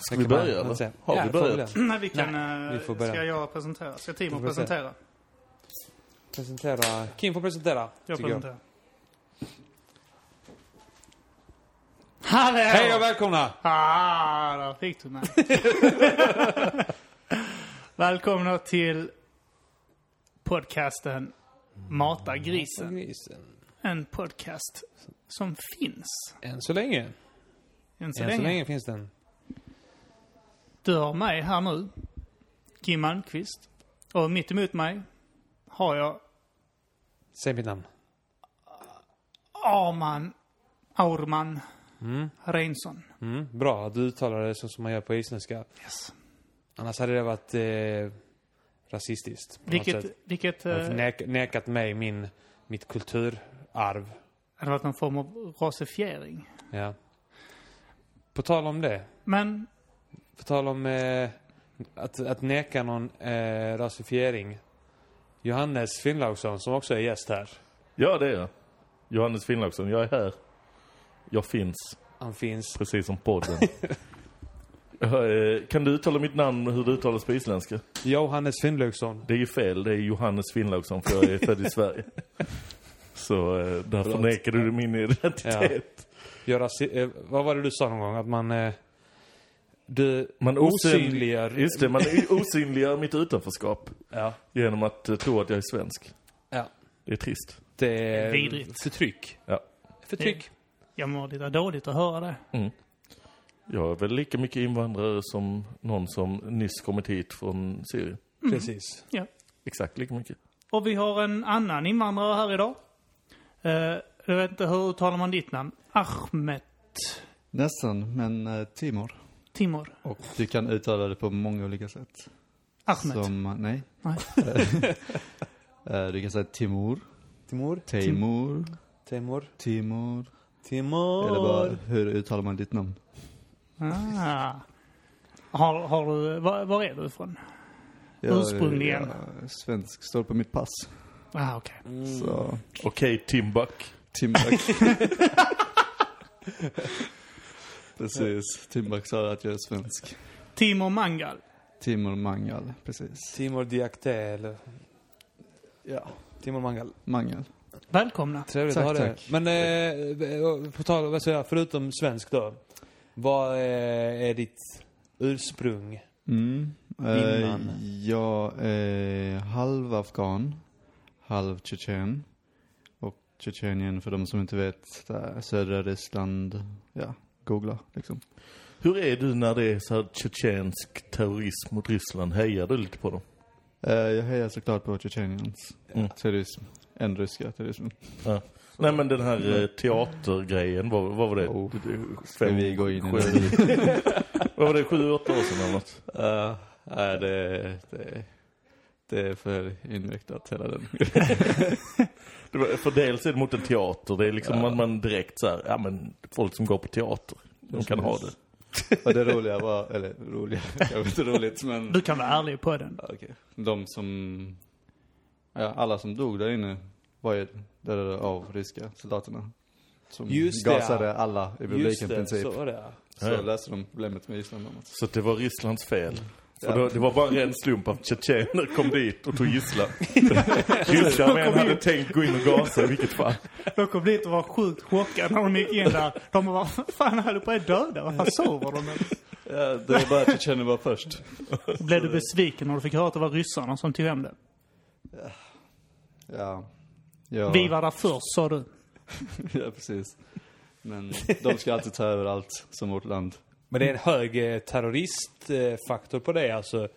Ska vi börja eller? Har Ja, vi får börjat? Nej, vi kan... Nej, eh, vi får börja. Ska jag presentera? Ska Timo presentera? Presentera. Kim får presentera. Jag presenterar. Hallå! Hej och välkomna! Ah, där fick du mig. Välkomna till podcasten Mata grisen. Grisen. En podcast som finns Än så länge. än så Än länge. så länge finns den. Du har mig här nu, Kim Malmqvist. Och mitt emot mig har jag Säg mitt namn. Arman Aurman Mm. Reinsson. Mm. Bra att du uttalar det så som man gör på isländska. Yes. Annars hade det varit eh, rasistiskt. Vilket, vilket eh, nek nekat mig min, mitt kulturarv. hade varit någon form av rasifiering. Ja. På tal om det. Men På tal om eh, att, att neka någon eh, rasifiering. Johannes Finnlaugsson, som också är gäst här. Ja, det är jag. Johannes Finnlaugsson, jag är här. Jag finns, Han finns. precis som podden. Ja, eh, kan du uttala mitt namn hur det uttalas på isländska? Johannes Finnlaugsson. Det är ju fel, det är Johannes Finnlaugsson för jag är född i Sverige. Så eh, därför Förlåt. nekar du min identitet. Gör rasi- eh, vad var det du sa någon gång? Att man... Eh, du Man osynliggör... Just det, man osynliggör mitt utanförskap Ja. genom att eh, tro att jag är svensk. Ja. Det är trist. Det är Vidrigt. förtryck. Ja. Förtryck. jag mår lite dåligt att höra det. Mm. Jag är väl lika mycket invandrare som någon som nyss kommit hit från Syrien. Precis. Ja. Exakt lika mycket. Och vi har en annan invandrare här idag. Eh, jag vet inte, hur uttalar man ditt namn? Ahmet Nästan, men eh, Timor. Timor. Och du kan uttala det på många olika sätt. Ahmet. Som, eh, nej. Nej. Eh, du kan säga Timor, Timur. Timor, Timur. Timor. Timur. Eller bara, hur uttalar man ditt namn? Ah. Har, har du, var, var är du ifrån? Ursprungligen. jag är svensk, står på mitt pass. Ah, okej. Mm. Så, Okej, Timbuk. Timbuk. precis. Timbuk sa att jag är svensk. Timor Mangal. Timor Mangal, precis. Timur Diakte, eller... Ja. Timur Mangal. Mangal. Välkomna. Trevligt Tack, att ha tack. Men eh, på tal säger jag, förutom svensk då. Vad eh, är ditt ursprung? Mm. Eh, Innan. jag är halv afghan, halv tjetjen. Och Tjetjenien, för de som inte vet, det är södra Ryssland. Ja, googla liksom. Hur är du när det är så här tjetjensk terrorism mot Ryssland? Hejar du lite på dem? Eh, jag hejar såklart på Tjetjeniens Mm. terrorism. En ryska terrorismen. Ja. Nej men den här eh, teatergrejen, vad, vad var det? Oh. Det- det- Ska vi gå in i? Vad var det, sju, åtta år sedan eller något? Uh, nej, det, det, det är för invecklat hela den. Det var, för dels är det mot en teater, det är liksom Ja. man, man direkt så här, ja men folk som går på teater, de kan ha det. Och det roliga var, eller roliga, kanske inte roligt men. Du kan vara ärlig på den. Ja, okej. De som, ja alla som dog där inne var ju dödade av ryska soldaterna. Som Just det, gasade ja. alla i Just publiken i det, princip. så var det ja. Så Ja. läste de problemet med Island. Så det var Rysslands fel. För Ja. då, det var bara en ren slump att tjetjener kom dit och tog gisslan. Ryska män hade tänkt gå in och gasa i vilket fall. De kom dit och var sjukt chockade när de gick in där. De bara, vad fan höll på att döda? Vad fan sover de? eller?" Ja, det var bara kände var först. Blev du besviken när du fick höra att det var ryssarna som tog hem det. Ja. Ja, Vi var där först, sa du. ja, precis. Men de ska alltid ta över allt som vårt land. Men det är en hög eh, terroristfaktor på det alltså.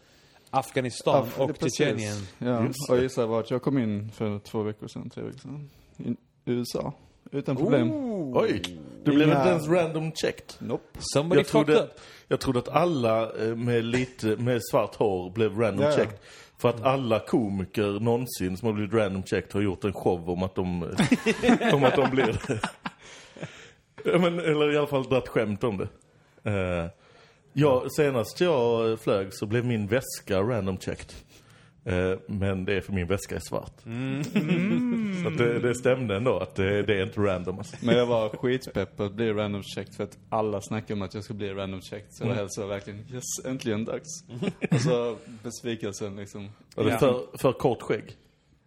Afghanistan Ja, och. Tjetjenien. Ja, Just och gissa vart jag kom in för två veckor sedan, tre veckor sedan. I USA. Utan problem. Oj, du blev inte ens random checked. Nope. Somebody Jag trodde, up. jag trodde att alla eh, med lite, med svart hår blev random ja. checked. För att alla komiker någonsin som har blivit random checked har gjort en show om att de, om att de blir det. Men, eller i alla fall dragit skämt om det. Eh, ja, senast jag flög så blev min väska random checked. Eh, men det är för min väska är svart. Mm. Så det, det stämde ändå att det, det är inte random alltså. Men jag var skitpepp att bli random checked för att alla snackar om att jag ska bli random checked. Så jag hälsade verkligen, yes, äntligen dags. Och så besvikelsen liksom. Var det Ja. för, för kort skägg?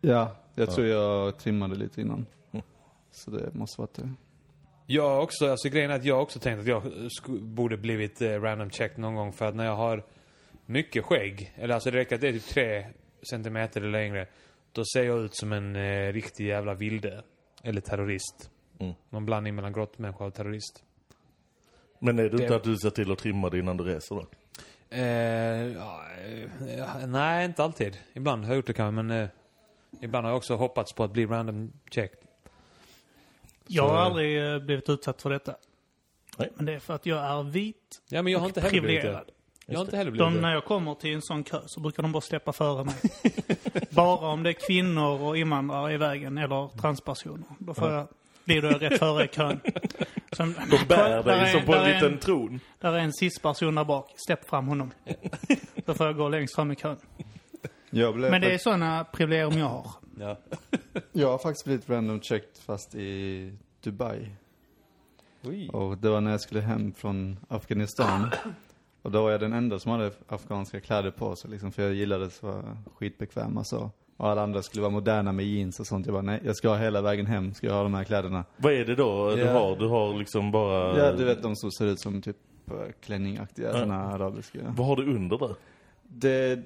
Ja, jag tror jag trimmade lite innan. Så det måste varit det. Jag också, alltså grejen är att jag också tänkt att jag borde blivit eh, random checked någon gång för att när jag har mycket skägg, eller alltså det räcker att det är typ tre centimeter eller längre, då ser jag ut som en eh, riktig jävla vilde. Eller terrorist. Mm. Någon blandning mellan grottmänniska och terrorist. Men är det inte Det- att du ser till att trimma det innan du reser då? Eh, ja, eh, ja, nej, inte alltid. Ibland har jag gjort det kanske, men eh, ibland har jag också hoppats på att bli random checked. Jag har aldrig eh, blivit utsatt för detta. Nej. Men det är för att jag är vit Ja, men jag har inte heller blivit det. privilegierad. Jag har inte heller blivit De, när det. jag kommer till en sån kö så brukar de bara släppa före mig. bara om det är kvinnor och invandrare i vägen eller transpersoner. Då får jag, blir då rätt före i kön. Som, De bär Där dig är- som på där en är liten en- tron. Där är en cis-person där bak. Släpp fram honom. Då får jag gå längst fram i kön. Jag, blev Men det är såna privilegium jag har. Ja. jag har faktiskt blivit random checked fast i Dubai. Oj. Och det var när jag skulle hem från Afghanistan. Och då var jag den enda som hade afghanska kläder på sig liksom, för jag gillade att vara skitbekväm och så. Och alla andra skulle vara moderna med jeans och sånt. Jag bara, nej, jag ska ha hela vägen hem, ska jag ha de här kläderna. Vad är det då du Ja. har? Du har liksom bara... Ja, du vet de som ser ut som typ eh, klänningaktiga, Ja. såna arabiska. Vad har du under där? Det,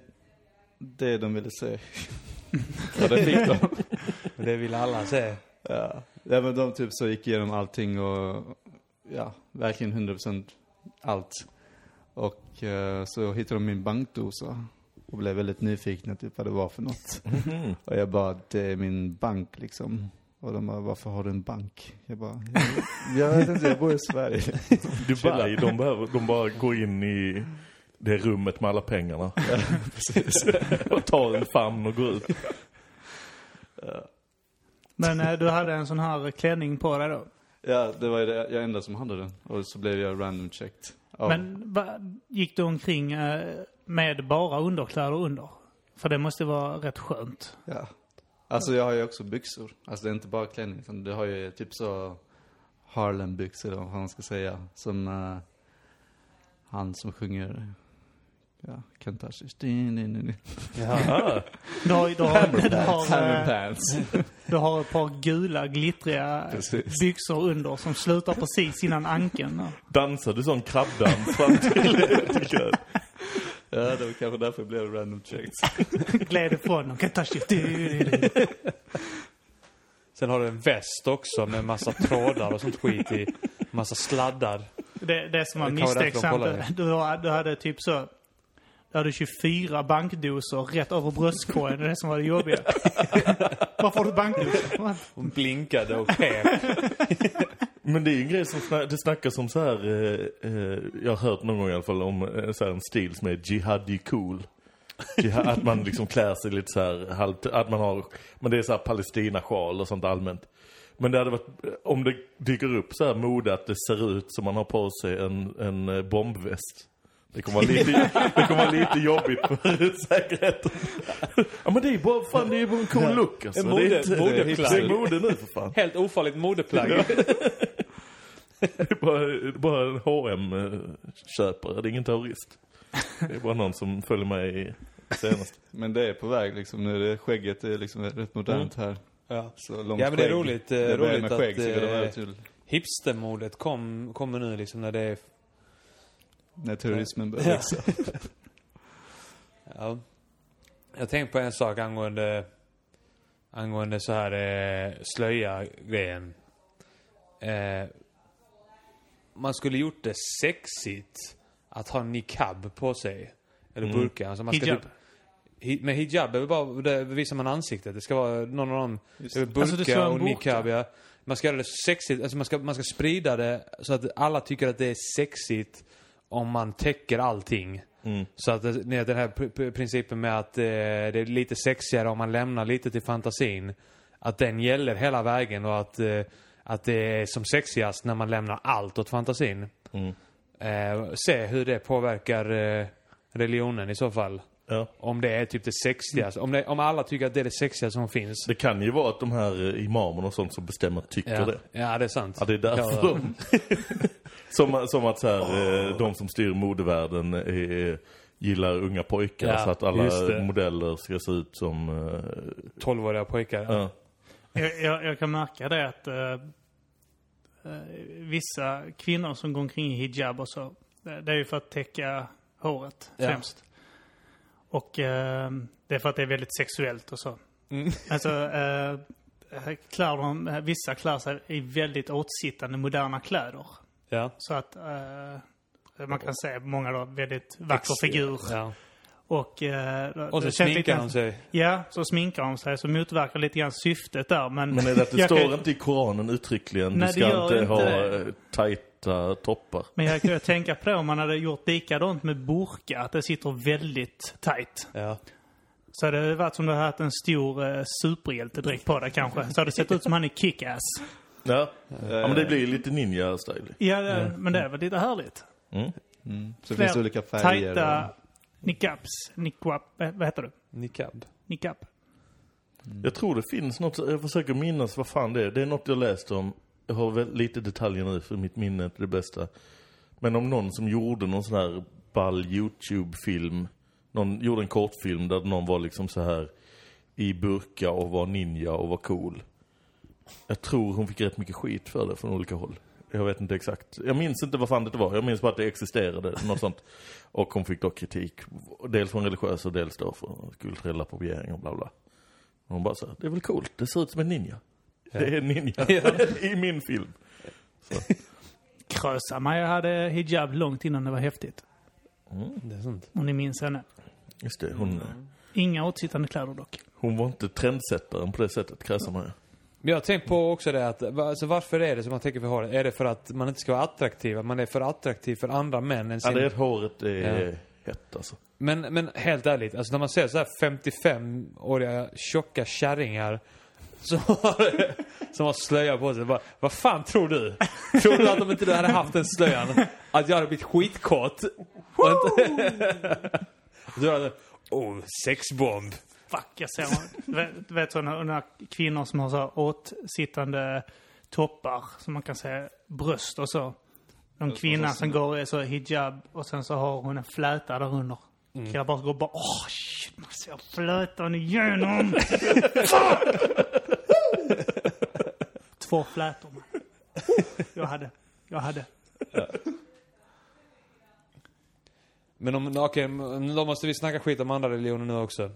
det de ville se. ja, det fick de. Det vill alla se. Ja. ja, men de typ så gick igenom allting och, ja, verkligen 100% allt. Och eh, så hittade de min bankdosa och blev väldigt nyfikna typ vad det var för något. Mhm. Och jag bara, det är min bank liksom. Och de bara, varför har du en bank? Jag bara, jag, jag vet inte, jag bor i Sverige. Dubai, de, behöver, de bara går in i det rummet med alla pengarna. och tar en famn och går ut. Men eh, du hade en sån här klänning på dig då. Ja, det var det, jag enda som hade den. Och så blev jag random checked. av- Men va, gick du omkring eh, med bara underkläder under? För det måste vara rätt skönt. Ja. Alltså jag har ju också byxor. Alltså det är inte bara klänning, utan du har ju typ så Harlem-byxor vad man ska säga. Som eh, han som sjunger, ja, din. Ah, Du har, du har, du har, du har ett par gula glittriga Precis. byxor under som slutar precis innan ankeln. där. dansar du sån krabbdans fram till, till kön? Ja, det var kanske därför jag blev random checked. Gled ifrån dem. Du. Sen har du en väst också med massa trådar och sånt skit i. Massa sladdar. Det, det som var Det misstänksamt, du, har- du hade typ så... Du hade 24 bankdosor rätt över bröstkorgen. Det är det som var det jobbiga. Varför har du bankdosor? Hon blinkade och pep. Men det är ju en grej som sna- det snackas om så här, eh, eh, jag har hört någon gång i alla fall om eh, så här en stil som är jihadi cool. Jihad, att man liksom klär sig lite så här halvt, att man har, men det är så här Palestina-sjal och sånt allmänt. Men det hade varit, om det dyker upp så här mode att det ser ut som man har på sig en, en eh, bombväst. Det kommer vara lite, det kommer vara lite jobbigt för säkerheten. Ja men det är ju bara, fan det är ju bara en cool look alltså. En det är mode- inte, modeplagg. det är mode nu för fan. Helt ofarligt modeplagg. Det är bara, det är bara en hm köpare det är ingen terrorist. Det är bara någon som följer med i senast. Men det är på väg liksom nu. Det, skägget är liksom rätt modernt här. Ja. Så långt Ja, men det är roligt, eh, Det börjar roligt med att, skägg, går det eh, Hipstermodet kom, kommer nu liksom när det är... när terrorismen börjar växa. Ja. Jag tänkte på en sak angående... Angående så här eh, slöja-grejen. Eh, man skulle gjort det sexigt att ha niqab på sig. Eller Mm. burka. Alltså man ska Hijab. Typ, hi, med hijab är bara, det visar man ansiktet. Det ska vara någon av dem. Burka Alltså, och niqab, ja. Man ska göra det sexigt, alltså man ska, man ska sprida det så att alla tycker att det är sexigt om man täcker allting. Mm. Så att nej, den här pr- pr- principen med att eh, det är lite sexigare om man lämnar lite till fantasin. Att den gäller hela vägen och att, eh, att det är som sexigast när man lämnar allt åt fantasin. Mm. Eh, se hur det påverkar eh, religionen i så fall. Ja. Om det är typ det sexigaste. Om, det, om alla tycker att det är det sexigaste som finns. Det kan ju vara att de här eh, imamerna och sånt som bestämmer tycker Ja, det. ja det är sant. Ja, det är därför Ja, de... som, som att så här, eh, de som styr modevärlden är, gillar unga pojkar Ja, så att alla modeller ska se ut som... eh, 12-åriga pojkar. ja. Jag, jag, jag kan märka det att eh, eh, vissa kvinnor som går omkring i hijab och så, det, det är ju för att täcka håret Ja. främst. Och eh, det är för att det är väldigt sexuellt och så. Mm. Alltså, eh, klär de, eh, vissa klär sig i väldigt åtsittande moderna kläder. Ja. Så att eh, man kan se många då väldigt vacker figur. Ja. Och, eh, Och så sminkar de sig. Ja, så sminkar de sig. Så motverkar lite grann syftet där. Men, Men är det att det står kan- inte i Koranen uttryckligen, Nej, du ska inte ha det. Tajta toppar. Men jag kan ju tänka på om man hade gjort likadant med burka, att det sitter väldigt tight. Ja. Så hade det varit som du hade haft en stor eh, superhjältedräkt på dig kanske. Så hade det sett ut som han i Kick-Ass. Ja. ja, men det blir lite ninja-style. Ja, det, men det är väl lite härligt. Mm. Mm. Så det Fler finns olika färger. Tajta och- niqabs, niqab, eh, vad heter det? Niqab. Niqab. Jag tror det finns något, jag försöker minnas vad fan det är. Det är något jag läste om. Jag har väl lite detaljer nu för mitt minne är inte det bästa. Men om någon som gjorde någon sån här ball YouTube-film. Någon gjorde en kortfilm där någon var liksom så här i burka och var ninja och var cool. Jag tror hon fick rätt mycket skit för det från olika håll. Jag vet inte exakt. Jag minns inte vad fan det var. Jag minns bara att det existerade, något sånt. Och hon fick då kritik. Dels från religiösa och dels då från kulturell appropriering och bla bla. Och hon bara så här, det är väl coolt, det ser ut som en ninja. Det är en ninja i min film. Krösa-Maja hade hijab långt innan det var häftigt. Det är sant. Om ni minns henne. Just det, hon, Inga åtsittande kläder dock. hon var inte trendsättaren på det sättet, kräsar man ju. Men jag har tänkt på också det att, alltså varför är det som man tänker för håret? Är det för att man inte ska vara attraktiv? Att man är för attraktiv för andra män än Ja, sin... det är håret är Ja. hett alltså. Men, men helt ärligt, alltså när man ser så här 55-åriga tjocka kärringar som har, som har slöja på sig. Bara, vad fan tror du? Tror du att om inte du hade haft den slöjan, att jag hade blivit skitkåt? Du hade, oh, sexbomb. Fuck, jag ser vet, vet sådana kvinnor som har så åtsittande toppar som man kan se bröst och så. Någon kvinna som går i så hijab och sen så har hon en fläta där under. Grabbar som går bara åh shit man ser flätan igenom. Två flätor man. Jag hade, jag hade. Men om, okej, men då måste vi snacka skit om andra religioner nu också.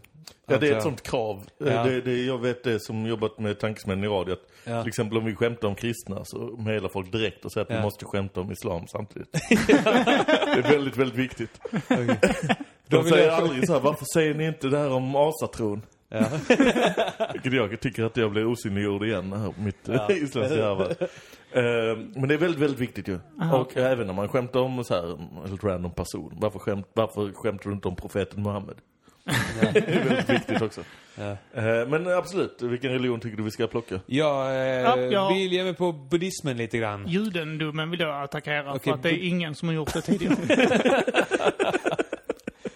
Ja, det är ett sånt krav. Eh, Ja. Det, det, jag vet det som jobbat med tankesmän i radio. Att Ja. Till exempel om vi skämtar om kristna så mejlar folk direkt och säger att Ja. vi måste skämta om islam samtidigt. det är väldigt, väldigt viktigt. Då De vill säger jag- aldrig så här, varför säger ni inte det här om asatron? Ja. Vilket jag tycker att jag blir osynliggjord igen här på mitt Ja. ja. isländska. Eh, Men det är väldigt, väldigt viktigt ju. Aha, och även när man skämtar om så här, en helt random person. Varför, skämt, varför skämtar du inte om profeten Muhammed? det är väldigt viktigt också. Ja. Eh, Men absolut, vilken religion tycker du vi ska plocka? Jag eh, Ja, ja. vill ge mig på buddhismen lite grann. Judendomen vill jag attackera Okej, för att det är ingen som har gjort det tidigare.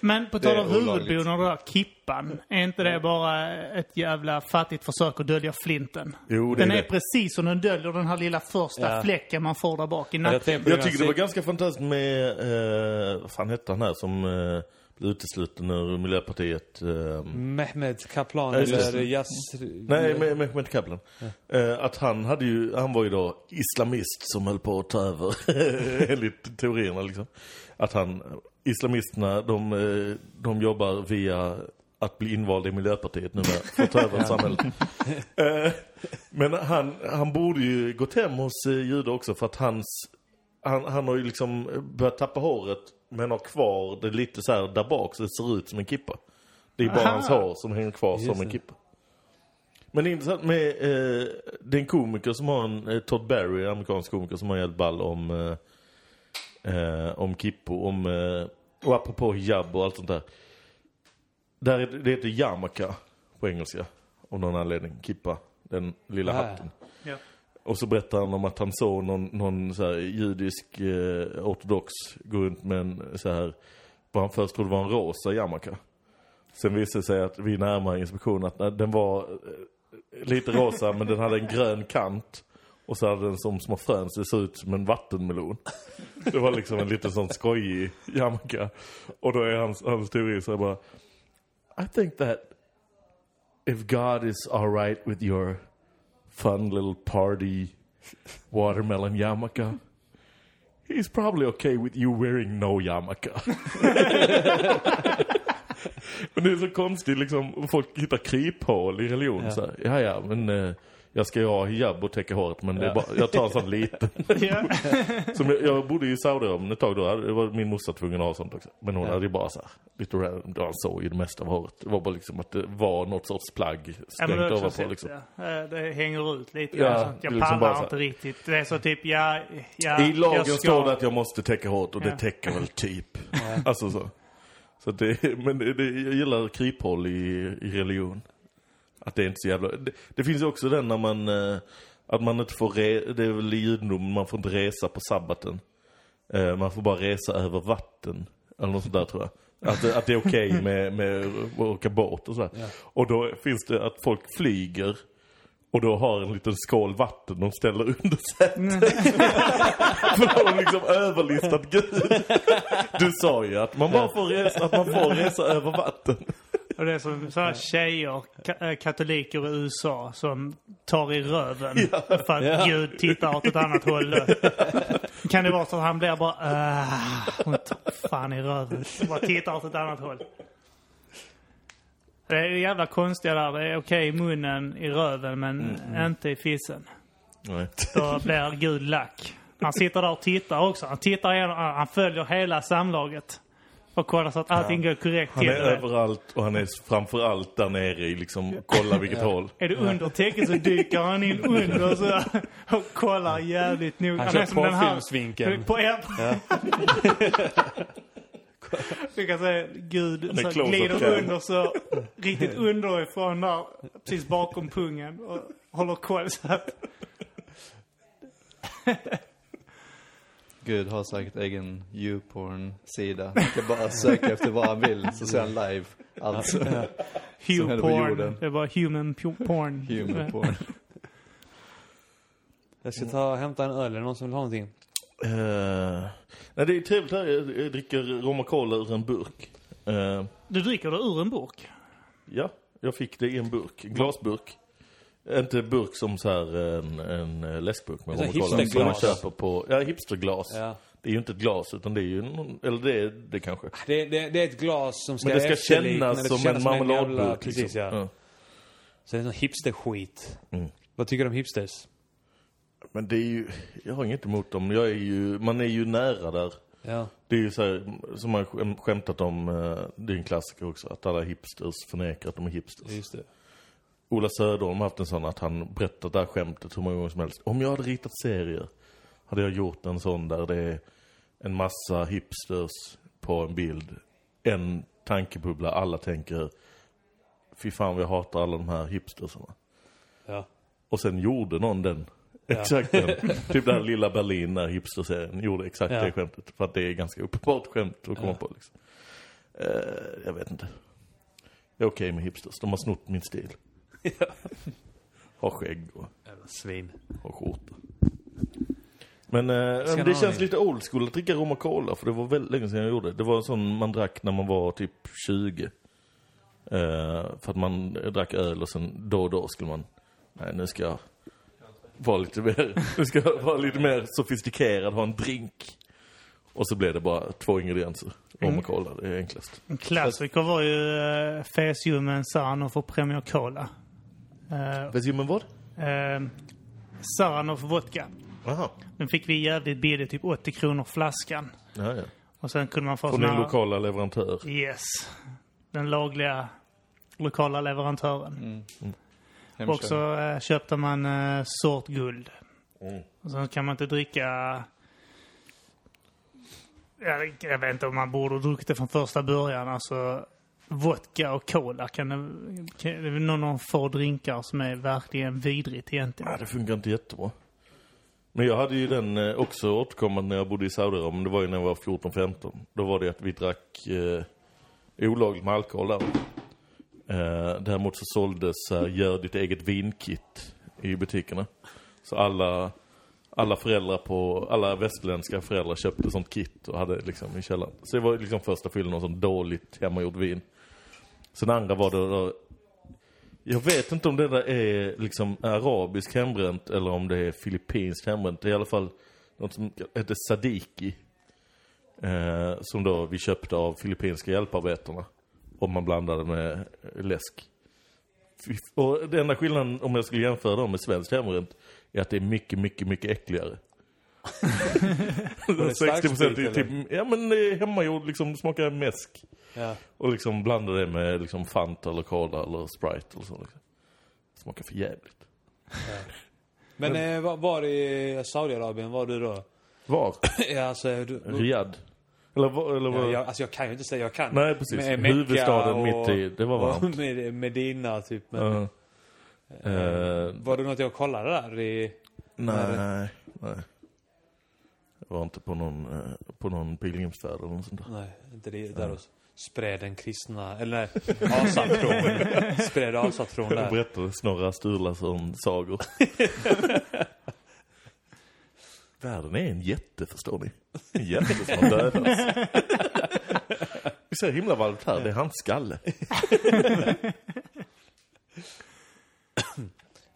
Men på tal är om olagligt. huvudbonaden och den där kippan. Är inte det bara ett jävla fattigt försök att dölja flinten? Jo, det Den är är det. precis som den döljer den här lilla första Ja. fläcken man får där bak i Jag på Jag den tycker det var ganska fantastiskt med, eh, vad fan hette han här som eh, utesluten ur Miljöpartiet? Eh, Mehmet Kaplan Ja, det. eller Jas... Nej, med Mehmet Kaplan. Eh, att han hade ju, han var ju då islamist som höll på att ta över, enligt teorierna liksom. Att han, islamisterna, de, eh, de jobbar via att bli invald i Miljöpartiet nu för att ta över samhället. Eh, men han, han borde ju gått hem hos eh, judar också för att hans, han, han har ju liksom börjat tappa håret men har kvar det lite så här där bak så det ser ut som en kippa. Det är bara Aha. hans hår som hänger kvar Just som en kippa. Men det är intressant med, eh, en komiker som har en, Todd Barry, amerikansk komiker som har en ball om, eh, om kippo, om, eh, och apropå hijab och allt sånt där. där är, det- heter yarmulke på engelska, av någon anledning, kippa, den lilla Ah. hatten. Ja. Och så berättar han om att han såg någon, någon så här judisk eh, ortodox gå runt med en så här, vad han först trodde var en rosa yarmulke. Sen visade det sig att vid närmare inspektion att den var eh, lite rosa men den hade en grön kant. Och så hade den som små frön så det såg ut som en vattenmelon. Det var liksom en liten sån skojig jamka. Och då är hans, hans teori så bara I think that if God is alright with your fun little party watermelon yarmulke, he's probably okay with you wearing no yarmulke. men det är så konstigt liksom, folk hittar kryphål i religion Ja. så här. Ja, ja, men eh, jag ska ju ha hijab och täcka håret, men är bara, jag tar en sån liten. Ja. Som jag, jag bodde i Saudiarabien ett tag då, det var min morsa tvungen att ha sånt också. Men hon Ja. hade ju bara så här, lite random, han såg ju det mesta av håret. Det var bara liksom att det var något sorts plagg Ja, stängt ovanpå sett, liksom. ja. Eh, det hänger ut lite. Ja, Ja, det jag liksom pallar inte riktigt. Det är så typ, ja, ja I lagen jag ska... står det att jag måste täcka håret och det Ja. täcker väl typ. Alltså så. Så det, men det, det, jag gillar kryphål i, i religion. Att det är inte så jävla... Det, det finns ju också den när man... eh, Att man inte får re, Det är väl judendomen, man får inte resa på sabbaten. Eh, Man får bara resa över vatten. Eller något sånt där tror jag. Att, att det är okej med, med att åka båt och sådär. Ja. Och då finns det att folk flyger. Och då har en liten skål vatten de ställer under sätet. För då har de liksom överlistat Gud. Du sa ju att man bara får resa, att man får resa över vatten. Och det är som sådana tjejer, ka- eh, katoliker i USA, som tar i röven för att Ja. Gud tittar åt ett annat håll. Kan det vara så att han blir bara äh, hon tar fan i röven. Bara tittar åt ett annat håll. Det är jävla konstiga där. Det är okej i munnen, i röven, men inte i fissen. Nej. Då blir Gud lack. Han sitter där och tittar också. Han tittar igenom, han följer hela samlaget. Och kollar så att allting går korrekt Han till. är överallt och han är framförallt där nere i liksom, kolla vilket håll. Är du under täcket så dyker han in under så, och kollar jävligt noga. Han kör den här- porrfilmsvinkeln. På er. Du kan säga Gud så glider cam. under så riktigt underifrån där. Precis bakom pungen. Och håller koll så att... Gud har säkert egen YouPorn-sida. Man kan bara söka efter vad han vill, så ser han live. Alltså, Hugh händer på porn. jorden. Det var human porn. human porn. Jag ska ta och hämta en öl. Är det någon som vill ha någonting? Uh, nej, det är trevligt här. Jag, dricker rom och cola ur en burk. Eh, Du dricker det ur en burk? ja, jag fick det i en burk. En glasburk. Inte burk som så här en, en eh, läskburk med rom och cola. Som man köper på, ja hipsterglas. Ja. Det är ju inte ett glas utan det är ju någon, eller det är det kanske. Det, det, det är ett glas som ska Men det ska kännas det ska som kännas en marmeladburk. Precis, liksom. ja. Så det är sån hipsterskit. Mm. Vad tycker du om hipsters? Men det är ju, jag har inget emot dem. Jag är ju, man är ju nära där. Ja. Det är ju så här, som man skäm- skämtat om, eh, det är en klassiker också, att alla hipsters förnekar att de är hipsters. Just det. Ola Söderholm har haft en sån att han berättat det här skämtet hur många gånger som helst. Om jag hade ritat serier hade jag gjort en sån där det är en massa hipsters på en bild. En tankebubbla, alla tänker fy fan jag hatar alla de här hipstersarna. Ja. Och sen gjorde någon den. Ja. Exakt den. typ den här lilla Berlin, där hipsterserien, gjorde exakt Ja. det skämtet. För att det är ganska uppenbart skämt att komma Ja. på liksom. Eh, jag vet inte. Jag är okej med hipsters. De har snott min stil. Har skägg och Jävla svin. har skjorta. Men, eh, det känns lite old school att dricka rom och cola. För det var väldigt länge sedan jag gjorde det. Det var en sån man drack när man var typ 20. Eh, för att man drack öl och sen då och då skulle man... Nej, nu ska jag vara lite mer, nu ska jag vara lite mer sofistikerad, ha en drink. Och så blev det bara två ingredienser. Rom och cola, det är enklast. En klassiker var ju uh, Fesljummen Saranoff och Premier Cola. Uh, Vet du men vad? uh, Saranoff vodka. Jaha. Den fick vi jävligt billigt, typ 80 kronor flaskan. Ja, ja. Och sen kunde man få Från din här- lokala leverantör. Yes. Den lagliga lokala leverantören. Mm. Och så eh, köpte man uh, sort guld. Mm. Och sen kan man inte dricka... Jag, jag vet inte om man borde ha druckit det från första början. Alltså vodka och cola. Kan det, kan, det någon av få drinkar som är verkligen vidrigt egentligen. Ja, det funkar inte jättebra. Men jag hade ju den eh, också återkommande när jag bodde i Saudiarabien. Det var ju när jag var 14-15. Då var det att vi drack eh, olagligt med alkohol där. Eh, däremot så såldes här, gör ditt eget vinkit i butikerna. Så alla, alla föräldrar på, alla västländska föräldrar köpte sånt kit och hade liksom i källaren. Så det var liksom första fyllan av sånt dåligt hemmagjort vin. Sen andra var det då, jag vet inte om det där är liksom arabisk hembränt eller om det är filippinsk hembränt. Det är i alla fall något som heter sadiki. Eh, som då vi köpte av filippinska hjälparbetarna. Om man blandade med läsk. Och den enda skillnaden om jag skulle jämföra dem med svenskt hembränt är att det är mycket, mycket, mycket äckligare. det starksprit, 60% är eller? typ, ja men är hemmagjord liksom, smakar mäsk. Ja. Och liksom blanda det med liksom Fanta eller Cola eller Sprite eller så. Liksom. Smakar för jävligt. Men eh, var, var i Saudiarabien var du då? Var? ja, alltså, du, Riyadh? Eller, var- eller var? ja, jag, alltså jag kan ju inte säga jag kan. Nej, precis. Med Huvudstaden och- mitt i, det var varmt. Med Medina typ. Men, Ja. Eh, Var det något jag kollade där i... nej, nej. Jag var inte på någon, eh, på någon pilgrimsfärd eller något sånt där. Nej, inte det. Där och spred den kristna... Eller nej, asatron. spred asatron Jag där. berättade Snorra Sturlason-sagor. Världen är en jätte, förstår ni. En jätte som har dödats. Vi ser himlavalvet här, det är hans skalle.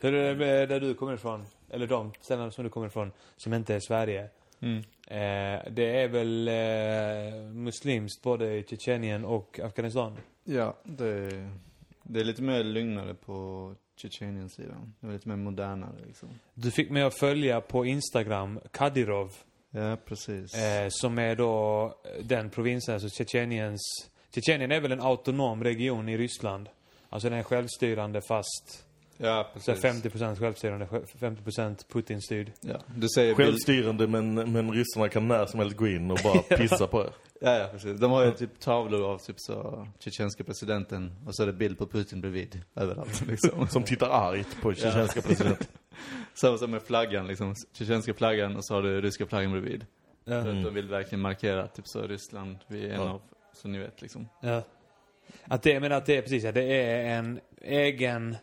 Hur är det med där du kommer ifrån? Eller de ställena som du kommer ifrån, som inte är Sverige. Mm. Eh, det är väl eh, muslimskt både i Tjetjenien och Afghanistan? Ja, det, det är lite mer lugnare på Tjetjeniens sida. Det är lite mer modernare liksom. Du fick mig att följa på Instagram Kadyrov. Ja, precis. Eh, som är då den provinsen, alltså Tjetjeniens... Tjetjenien är väl en autonom region i Ryssland. Alltså den är självstyrande fast ja, så precis. 50% självstyrande, 50% Putin-styrd. Ja, du säger... Självstyrande, men, men ryssarna kan när som helst gå in och bara pissa på er. Ja, ja, precis. De har ju typ tavlor av typ så tjetjenska presidenten och så är det bild på Putin bredvid överallt liksom. Som tittar argt på tjetjenska presidenten. Samma som med flaggan liksom. Tjetjenska flaggan och så har du ryska flaggan bredvid. Ja. Att de vill verkligen markera typ så Ryssland, vi är en Ja. av, så ni vet liksom. Ja. Att det, menar att det är precis, ja, det är en egen,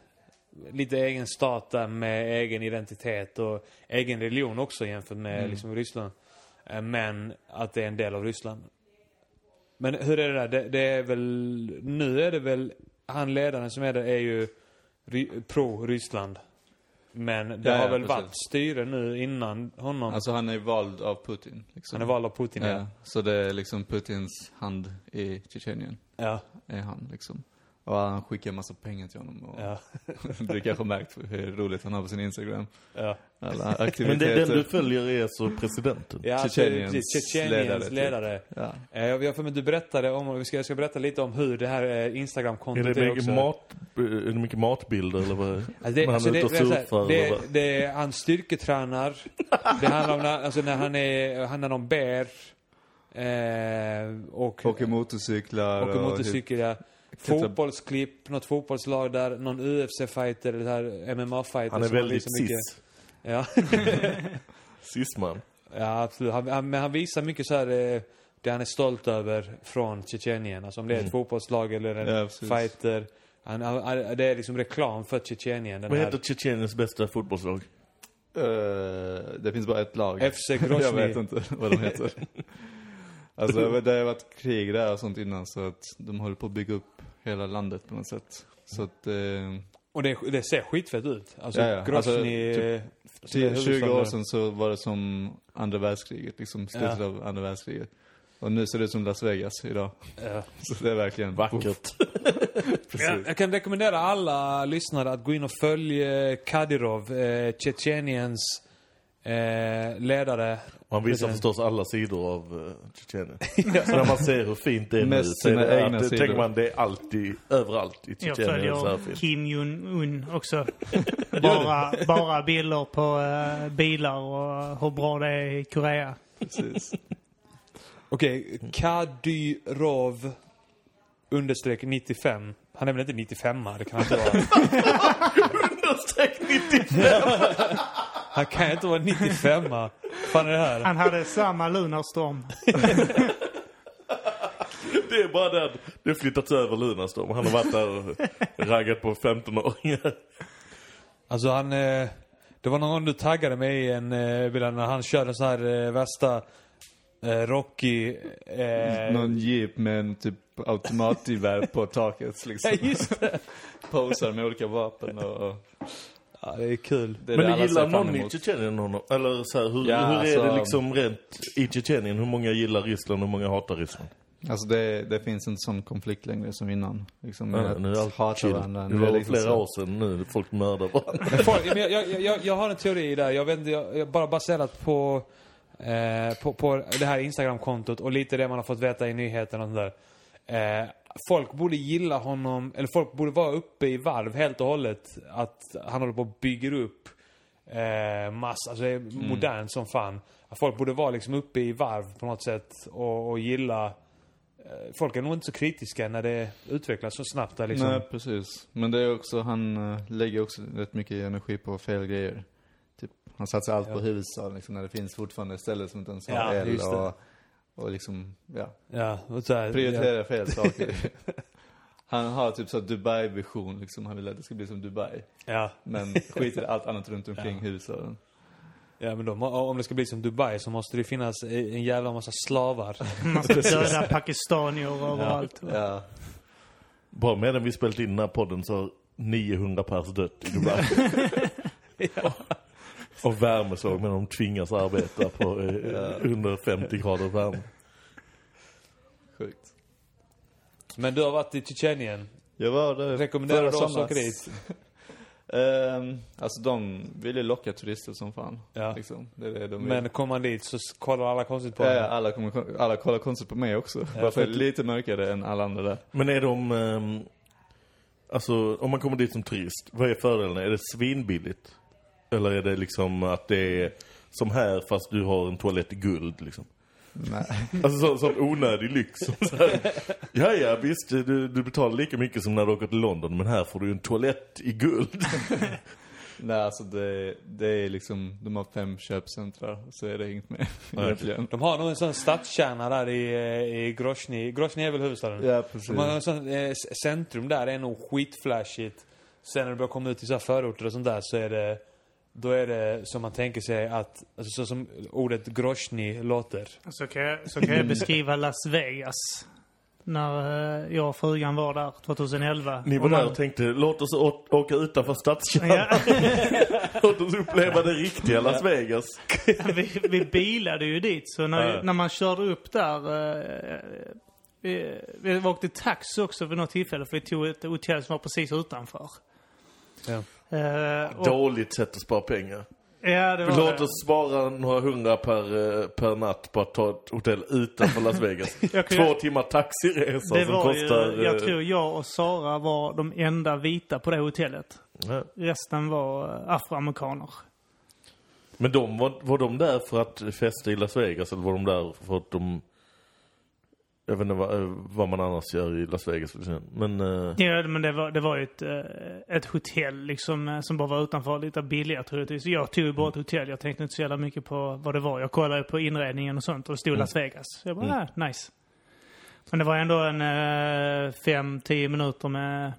lite egen stat där med egen identitet och egen religion också jämfört med Mm. liksom Ryssland. Eh, Men att det är en del av Ryssland. Men hur är det där? Det, det är väl, nu är det väl, han ledaren som är där är ju ry, pro-Ryssland. Men det Ja, har ja, väl precis. varit styre nu innan honom. Alltså han är vald av Putin. Liksom. han är vald av Putin, Ja, ja. så det är liksom Putins hand i Tjetjenien, Ja, är han liksom. Och han skickar massa pengar till honom och ja, du kanske har märkt hur roligt han har på sin Instagram. ja. Alla Men aktiviteter. det, den du följer är alltså presidenten. Ja, alltså, Tjetjeniens. Tjetjeniens ledare, ledare. typ. Ja. Eh, Jag jag för mig du berättade om, vi ska, jag ska berätta lite om hur det här eh, Är Instagram-kontot det är, mycket, också. mat, är det mycket matbilder eller vad? Alltså När det, han alltså är det, och det, är surfar det, eller vad? det, är- han styrketränar. det handlar om när, alltså när han är, han är någon bär. Eh, och Åker motorcyklar åker och motorcykel, ja. Klättrar- Fotbollsklipp, något fotbollslag där, någon UFC-fighter, eller här MMA-fighter. Han är väldigt visar mycket- cis. Ja. Cis-man. Ja, absolut. Han, han, men han visar mycket så här eh, det han är stolt över från Tjetjenien. Alltså om det är ett Mm. fotbollslag eller en Ja, fighter. Han, han, det är liksom reklam för Tjetjenien. Vad heter Tjetjeniens bästa fotbollslag? Eh, det finns bara ett lag. FC Jag Grozny. vet inte vad de heter. alltså det har varit krig där och sånt innan så att de håller på att bygga upp hela landet på något sätt. Så att, eh, Och det, det ser skitfett ut. Alltså Ja, ja. Alltså, eh, som är 10, 20 år sedan så var det som andra världskriget, liksom slutet Ja. av andra världskriget. Och nu ser det ut som Las Vegas idag. Ja. Så det är verkligen Vackert. Ja, jag kan rekommendera alla lyssnare att gå in och följa Kadyrov, eh, Tjetjeniens eh, ledare. Han visar Precis. förstås alla sidor av uh, Tjetjenien. Så när man ser hur fint det är nu så är det, egna att, sidor. tänker man det är alltid, överallt i Jag Tjetjenien här följer. Kim Jong-Un också. bara, bara bilder på eh, bilar och hur bra det är i Korea. precis. Okej, Kadyrov understreck 95. Han är väl inte 95 det kan han inte vara. Understreck 95! Han kan inte vara 95 fan är det här? Han hade samma Lunarstorm. Det är bara den. Det har flyttats över Lunarstorm. Han har varit där och raggat på 15-åringar. Alltså han... Eh, det var någon gång du taggade mig i en eh, bild när han körde så här eh, värsta eh, Rocky... Eh, Någon jeep med en typ automatgevär på taket liksom. Ja, just det. Posar med olika vapen och... Ja, det är kul. Det är Men det gillar någon i. Tjetjenien honom? Eller så här, hur, Ja, hur är alltså- det liksom rent i Tjetjenien? Hur många gillar Ryssland och hur många hatar Ryssland? Alltså det, det finns inte sån konflikt längre som innan. Liksom, Ja, nu är allt hata chill. varandra. Det var liksom flera så- år sedan nu. Folk mördar varandra. Men folk, men jag, jag, jag, jag har en teori där. Jag vet inte, jag, jag bara baserat på, eh, på, på det här Instagram-kontot och lite det man har fått veta i nyheterna och sånt där. Eh, folk borde gilla honom, eller folk borde vara uppe i varv helt och hållet. Att han håller på och bygger upp eh, massa, alltså det är modernt som fan. Att folk borde vara liksom uppe i varv på något sätt och, och gilla eh, Folk är nog inte så kritiska när det utvecklas så snabbt där liksom. Nej, precis. Men det är också, han eh, lägger också rätt mycket energi på fel grejer. Typ, han satsar allt på huvudstaden liksom, när det finns fortfarande ställen som inte ens har Ja, el och, och liksom, ja. Ja, och så här, Prioriterar fel saker. han har typ så Dubai-vision liksom, han vill att det ska bli som Dubai. Ja, Men skiter i allt annat runt omkring Ja. huvudstaden. ja men då, om det ska bli som Dubai så måste det finnas en jävla massa slavar. Man ska döda pakistanier överallt. Ja. Bara medan vi spelat in den här podden så har 900 pers dött i Dubai. Och värmeslag men de tvingas arbeta på eh, under 50 grader värme. Sjukt. Men du har varit i Tjetjenien. Jag var där Rekommenderar du oss att åka dit? Ehm, alltså de vill ju locka turister som fan. Ja. Liksom. Det är det de. Men kommer man dit så kollar alla konstigt på Ja, ja, alla, kommer, alla kollar konstigt på mig också. Bara för att jag är lite mörkare än alla andra där. Men är de... ehm, alltså, om man kommer dit som turist, vad är fördelarna? Är det svinbilligt? Eller är det liksom att det är som här fast du har en toalett i guld liksom? Nej. Alltså sån, sån onödig lyx. Ja, ja, visst, du, du betalar lika mycket som när du åker till London, men här får du en toalett i guld. Nej, alltså det, det är liksom, de har fem köpcentra, så är det inget mer egentligen. De har nog en sån stadskärna där i, i Grozny. Grozny är väl huvudstaden? Ja, precis. De har en sån eh, centrum där, det är nog skitflashigt. Sen när du börjar komma ut i så här förorter och sånt där så är det då är det som man tänker sig att, alltså så som ordet Grozny låter. Så kan, jag, så kan jag beskriva Las Vegas. När eh, jag och frugan var där 2011. Ni var Och där och tänkte, låt oss åka utanför stadskärnan. Ja, Låt oss uppleva det riktiga Las Vegas. vi, vi bilade ju dit, så när, Ja. när man körde upp där... eh, vi, vi åkte taxi också vid något tillfälle, för vi tog ett hotell som var precis utanför. Ja. Eh, och, Dåligt sätt att spara pengar. ja, det var Låt det. oss spara några hundra per, eh, per natt på att ta ett hotell utanför Las Vegas. Jag Två timmar taxiresa Det som var kostar... ju, jag eh, tror jag och Sara var de enda vita på det hotellet. ja. Resten var eh, afroamerikaner. Men de, var, var de där för att festa i Las Vegas eller var de där för att de... Jag vet inte vad, eh, vad man annars gör i Las Vegas. Men... eh, Ja, men det var, det var ju ett, eh, ett hotell liksom, som bara var utanför, lite billigare troligtvis. Jag tog ju bara ett hotell, jag tänkte inte så jävla mycket på vad det var. Jag kollade på inredningen och sånt och det stod Las Vegas. Så jag bara, Mm. ah, nice. Men det var ändå en eh, fem, tio minuter med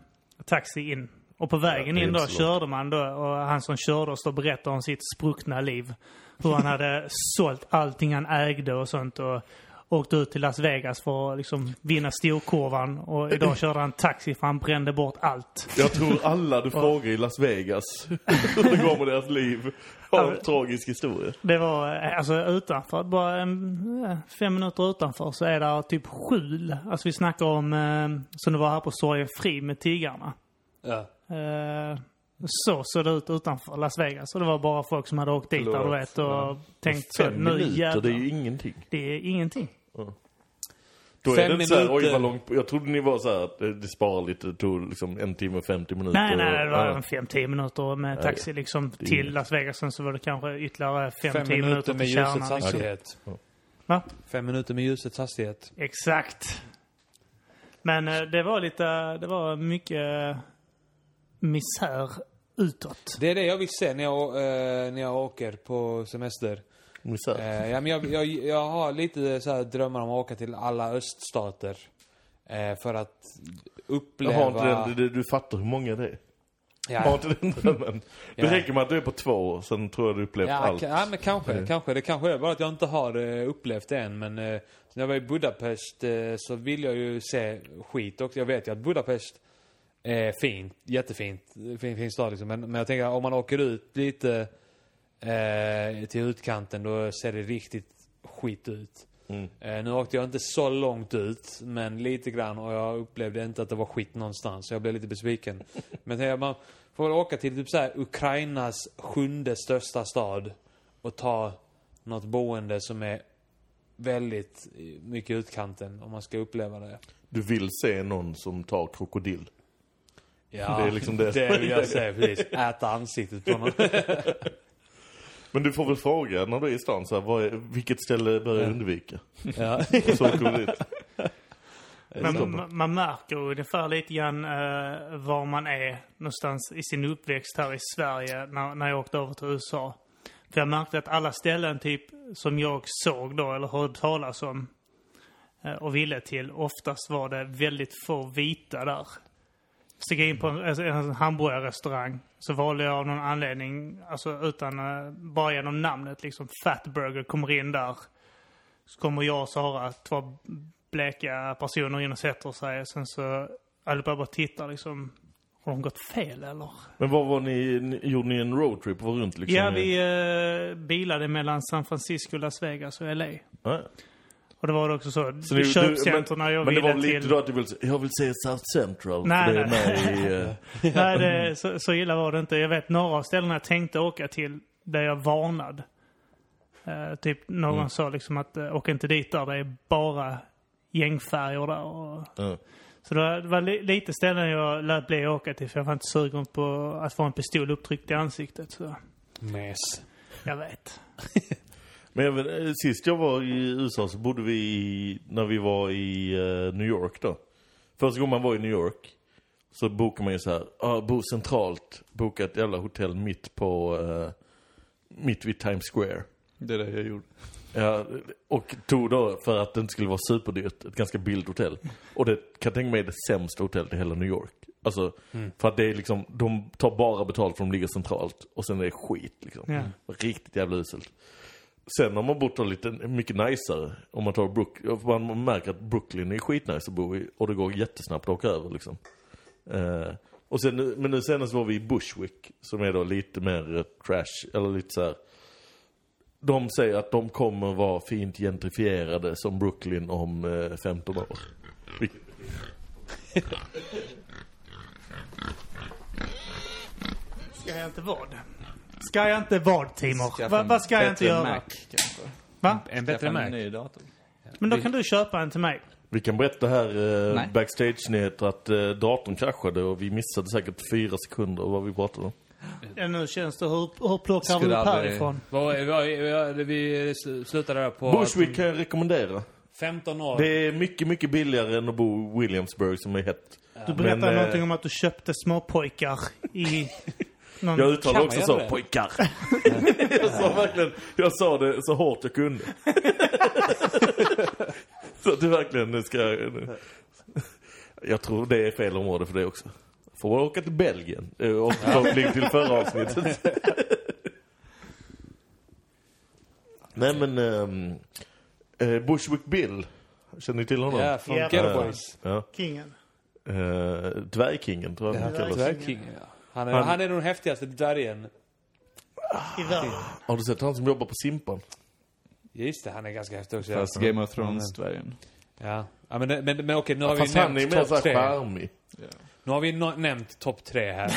taxi in. Och på vägen är in då körde man då och han som körde oss då berättade om sitt spruckna liv. Hur han hade sålt allting han ägde och sånt och åkte ut till Las Vegas för att liksom vinna storkurvan. Och idag körde han taxi för han brände bort allt. Jag tror alla du frågar i Las Vegas hur det går med deras liv har en tragisk historia. Det var alltså utanför, bara en, eh, fem minuter utanför så är det typ skjul. Alltså vi snackar om, eh, som det var här på Sorgenfri med tiggarna. Ja. Eh, så såg det ut utanför Las Vegas. Och det var bara folk som hade åkt dit där du vet och Ja. tänkt så, Fem nu minuter, jävlar. det är ju ingenting. Det är ingenting. Då Fem är det inte så här, oj minuter. vad långt, jag trodde ni var så här att det, det sparar lite, det tog liksom en timme och 50 minuter. Nej, nej, det var Ja. en fem, tio minuter med taxi liksom till inget. Las Vegas. Sen så var det kanske ytterligare fem, Fem tio minuter minuter med till ljusets kärnan. Liksom. hastighet. Va? Fem minuter med ljusets hastighet. Exakt. Men eh, det var lite, det var mycket misär utåt. Det är det jag vill se när jag, eh, när jag åker på semester. Misär. Eh, ja, men jag, jag, jag har lite så här drömmar om att åka till alla öststater. Eh, för att Jag uppleva... har inte den, du, fattar hur många det är. Ja, Har inte den drömmen. Det Ja. räcker med att du är på två, sen tror jag du upplevt Ja, allt. ja men kanske, Mm. kanske. Det kanske är bara att jag inte har upplevt det än. Men när jag var i Budapest så vill jag ju se skit också. Jag vet ju att Budapest är fint, jättefint, fin, fin stad liksom. Men, men jag tänker om man åker ut lite eh, till utkanten då ser det riktigt skit ut. Mm. Eh, nu åkte jag inte så långt ut, men lite grann och jag upplevde inte att det var skit någonstans. Så jag blev lite besviken. men man får väl åka till typ så här Ukrainas sjunde största stad och ta något boende som är väldigt mycket utkanten om man ska uppleva det. Du vill se någon som tar krokodil. Ja, Det är liksom det det vill jag säga precis. Äta ansiktet på någon. Men du får väl fråga när du är i stan så här, vad är, vilket ställe bör jag Ja. undvika? ja. Så åker dit. Men man, man märker ungefär lite grann eh, var man är någonstans i sin uppväxt här i Sverige när, när jag åkte över till USA. För jag märkte att alla ställen typ som jag såg då eller hörde talas om eh, och ville till, oftast var det väldigt få vita där. Steg in på en, alltså, en hamburgerrestaurang så valde jag av någon anledning, alltså utan, eh, bara genom namnet liksom, Fatburger kommer in där. Så kommer jag och Sara, två bleka personer in och sätter sig. Sen så allihopa bara tittar liksom. Har de gått fel eller? Men vad var ni, gjorde ni en roadtrip? Var runt liksom? ja, vi eh, bilade mellan San Francisco, Las Vegas och LA. Ja. Och det var det också så. Så du- köpcenterna jag Men det ville var väl lite till... då att du ville, se- jag vill se South Central. Nej, det är nej. i... eh, Nej, det, så, så illa var det inte. Jag vet några av ställena jag tänkte åka till där jag varnad. Eh, typ någon Mm. sa liksom att uh, åk inte dit där. Det är bara gängfärger där. Och, ja. Så det var, det var li, lite ställen jag lät bli att åka till för jag var inte sugen på att få en pistol upptryckt i ansiktet. Så Mes. jag vet. Men jag vet, eh, sist jag var i USA så bodde vi i, när vi var i eh, New York då. Första gången man var i New York så bokar man ju så här, ah, bo centralt, boka ett jävla hotell mitt på, eh, mitt vid Times Square. Det är det jag gjorde. Ja, och tog då, för att det inte skulle vara superdyrt, ett ganska billigt hotell. Och det kan jag tänka mig är det sämsta hotellet i hela New York. Alltså, för att det är liksom, de tar bara betalt för att de ligger centralt. Och sen är det skit liksom. Ja. Riktigt jävla uselt. Sen har man bott där lite mycket najsare. Om man tar Brook, man märker att Brooklyn är skitnice att bo i. Och det går jättesnabbt att åka över liksom. Eh, och sen, men nu senast var vi i Bushwick. Som är då lite mer eh, trash, eller lite så här. De säger att de kommer vara fint gentrifierade som Brooklyn om eh, 15 år. Ska jag inte vad? Ska jag inte vad, Timor? Skaffa Va, vad ska jag inte göra? Mac, kanske. Va? En bättre Mac. en ny dator. Men då kan du köpa en till mig. Vi kan berätta här eh, backstage-nyheter att eh, datorn kraschade och vi missade säkert fyra sekunder vad vi pratade om. Ja, nu känns det. Hur, hur plockar vi Skulle upp härifrån? Vad, vad, vad, vi sl- slutade där på... Bushwick kan jag rekommendera. 15 år. Det är mycket, mycket billigare än att bo i Williamsburg som är hett. Du berättade Men, eh, någonting om att du köpte småpojkar i någon... Jag uttalade också så, det? pojkar. jag sa verkligen, jag sa det så hårt jag kunde. så att du verkligen nu ska... Jag tror det är fel område för det också. Får åka till Belgien. Eh, Återkoppling till förra avsnittet. Nej men, eh, Bushwick Bill. Känner ni till honom? Ja, från Ja. Ghetto Boys. Ja. Kingen. Eh, dvärgkingen tror jag han kallas. Dvärgkingen, ja. Han är, Han- han är nog den häftigaste dvärgen. I världen. Har du sett han som jobbar på Simpan? Just det, han är ganska häftig också. Fast ja. Game of Thrones-dvärgen. Ja. ja men, men, men okej, nu har vi Fast han är nämnt topp tre. charmig. Nu har vi no nämnt topp tre här.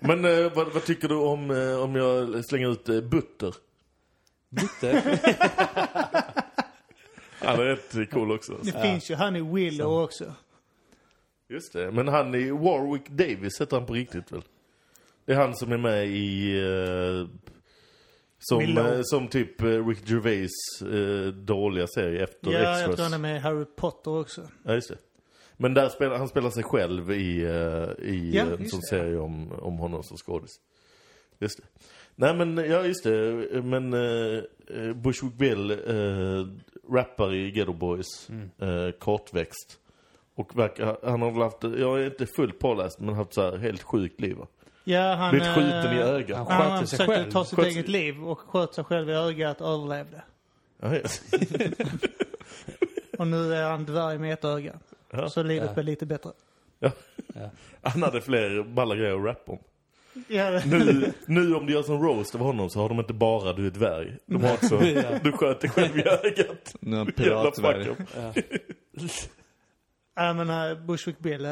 Men eh, vad, vad tycker du om, eh, om jag slänger ut eh, Butter? Butte. Han är rätt cool också. Det finns ju han i Willow också. Just det. Men han i Warwick Davis heter han på riktigt väl? Det är han som är med i... eh, som, eh, som typ eh, Rick Gervais dåliga serie efter Ja, jag Extras. tror han är med i Harry Potter också. Ja, just det. Men där spelar, han spelar sig själv i, i Ja, en sån det. serie om, om honom som skådis. Just det. Nej men, ja just det. Men uh, Bushwick Bill uh, rappar i Ghetto Boys. Mm. kortväxt. Och verkar, han har väl haft, jag är inte fullt påläst, men haft så här helt sjukt liv va? Ja, han... Blivit skjuten i eh, ögat. Han Han, han försökte själv. ta sitt Sköt- eget liv och sköt sig själv i ögat och överlevde. Ja, ja. Och nu är han dvärg med ett öga. Ja. Så livet Ja. lite bättre. Ja. Ja. Han hade fler balla grejer att rappa om. Ja, Nu, nu om de gör som roast av honom så har de inte bara du är dvärg. De har också, Ja. du sköt dig själv i ögat. Nu är han Jävla piratdvärg. fuck up. Ja. Ja, men äh, Bushwick Bill äh,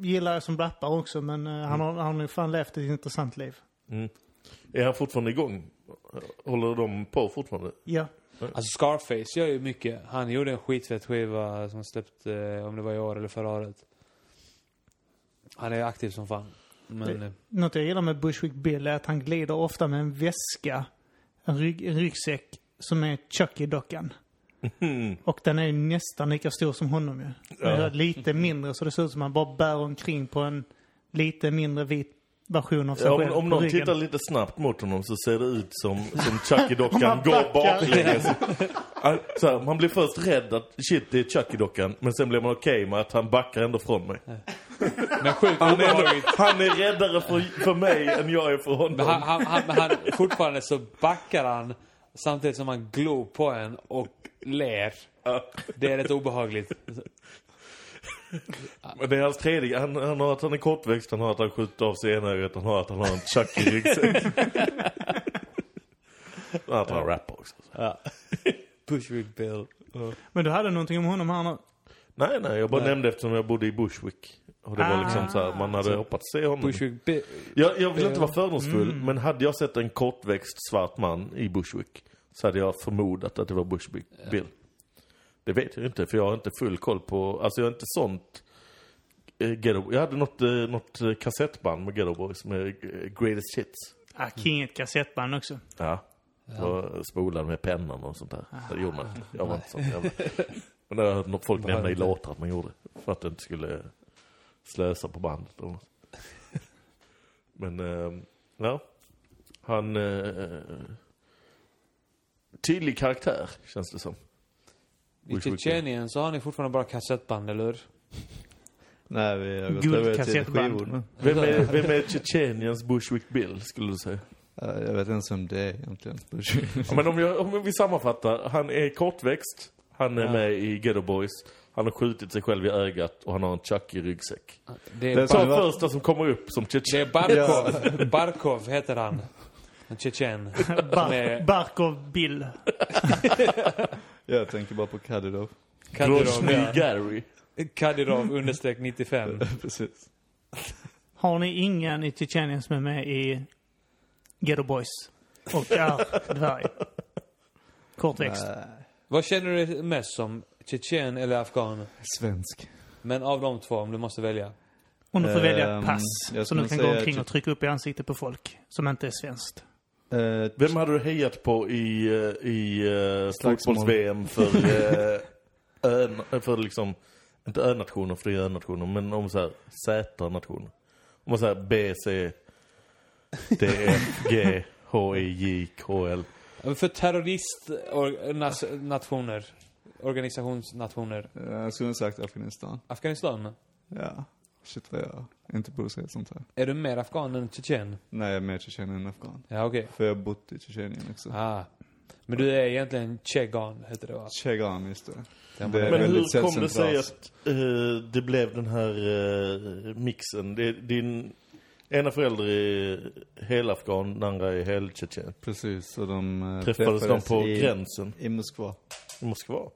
gillar jag som rappare också, men äh, han har, han har ju fan levt ett intressant liv. Mm. Är han fortfarande igång? Håller de på fortfarande? Ja. Alltså Scarface gör ju mycket. Han gjorde en skitfett skiva som släppte, eh, om det var i år eller förra året. Han är aktiv som fan. Men, eh, Något jag gillar med Bushwick Bill är att han glider ofta med en väska, en, rygg, en ryggsäck, som är Chucky-dockan. Mm. Och den är ju nästan lika stor som honom ju. Ja. Lite mindre så det ser ut som att man bara bär omkring på en lite mindre vit version av sig Ja, om, själv om någon ryggen. tittar lite snabbt mot honom så ser det ut som, som Chucky-dockan man går baklänges. Han- Så här, man blir först rädd att shit det är Chucky-dockan, men sen blir man okej med att han backar ändå från mig. men sjukt Han är, han är räddare för, för mig än jag är för honom. Men han, han, han, han, fortfarande så backar han samtidigt som han glor på en och ler. Det är rätt obehagligt. Men det är hans tredje. Han, han har att han är kortväxt, han har att han skjuter av sig ena ögat, han har att han har en Chucky-ryggsäck. Han har att han rappar också. Ja. Bushwick Bill. Men du hade någonting om honom här nu? Nej, nej, jag bara Nej. nämnde eftersom jag bodde i Bushwick. Och det var liksom Ah. så här, man hade hoppats se honom. Bushwick Bill. Jag, jag vill inte vara fördomsfull, Mm. men hade jag sett en kortväxt svart man i Bushwick så hade jag förmodat att det var Bushwick Bill. Det vet jag inte, för jag har inte full koll på, alltså jag har inte sånt eh, Ghetto, jag hade något, eh, något eh, kassettband med Ghetto Boys med Greatest Hits. Ah, King ett kassettband också. Ja. Och spolade med pennan och sånt där. Det gjorde man inte. Jag var inte sån jävla... Men det har jag hört folk nämna i låtar att man gjorde. För att det inte skulle slösa på bandet eller något. Men, ja. Han... Tydlig karaktär, känns det som. I. Tjetjenien så har ni fortfarande bara kassettband, eller hur? Nej, vi har gått över till skivor nu. Vem är, vem är Tjetjeniens Bushwick Bill, skulle du säga? Ja, Jag vet inte ens vem det är egentligen. Ja, men om, jag, om vi sammanfattar. Han är kortväxt. Han är Ja. med i Ghetto Boys. Han har skjutit sig själv i ögat och han har en Chucky-ryggsäck. Det är, Det är var- första som kommer upp som det Tjetjen. är Barkov. Barkov heter han. En tjetjen. Bar Med- Barkov Bill. Jag tänker bara på Kadyrov. Kadyrov, Grozny ja. Gary. Kadyrov understreck 95. Precis. Har ni ingen i Tjetjenien som är med i Ghetto Boys? Och är dvärg? Kortväxt. Vad känner du dig mest som? Tjetjen eller afghan? svensk. Men av de två, om du måste välja. Om du får välja Ehm, ett pass jag som du kan gå omkring och trycka upp i ansiktet på folk som inte är svenskt. Eh, Vem hade du hejat på i, eh, i uh, Slagsmål. fotbolls-VM för, uh, ön, för liksom, inte ö-nationer, för det är ö-nationer, men om så här Z-nationer. Om man säger B, C, D, F, G, H, I, J, K, L. För terroristnationer. Organisationsnationer. eh, jag skulle ha sagt Afghanistan. Afghanistan. Ja. Shit vad jag inte borde säga sånt här. Är du mer afghan än tjetjen? Nej, jag är mer Tjetjenien än Afghan. Ja, okej. För jag har bott i Tjetjenien också. Ah. Men du är egentligen tjegan, heter det va? Chegan, just det. Ja, Det är Men hur kom det sig att eh, det blev den här eh, mixen? Det, din ena förälder är helafghan, den andra är heltjetjen. Precis, så de eh, Träffades de på i, gränsen i Moskva. i Moskva?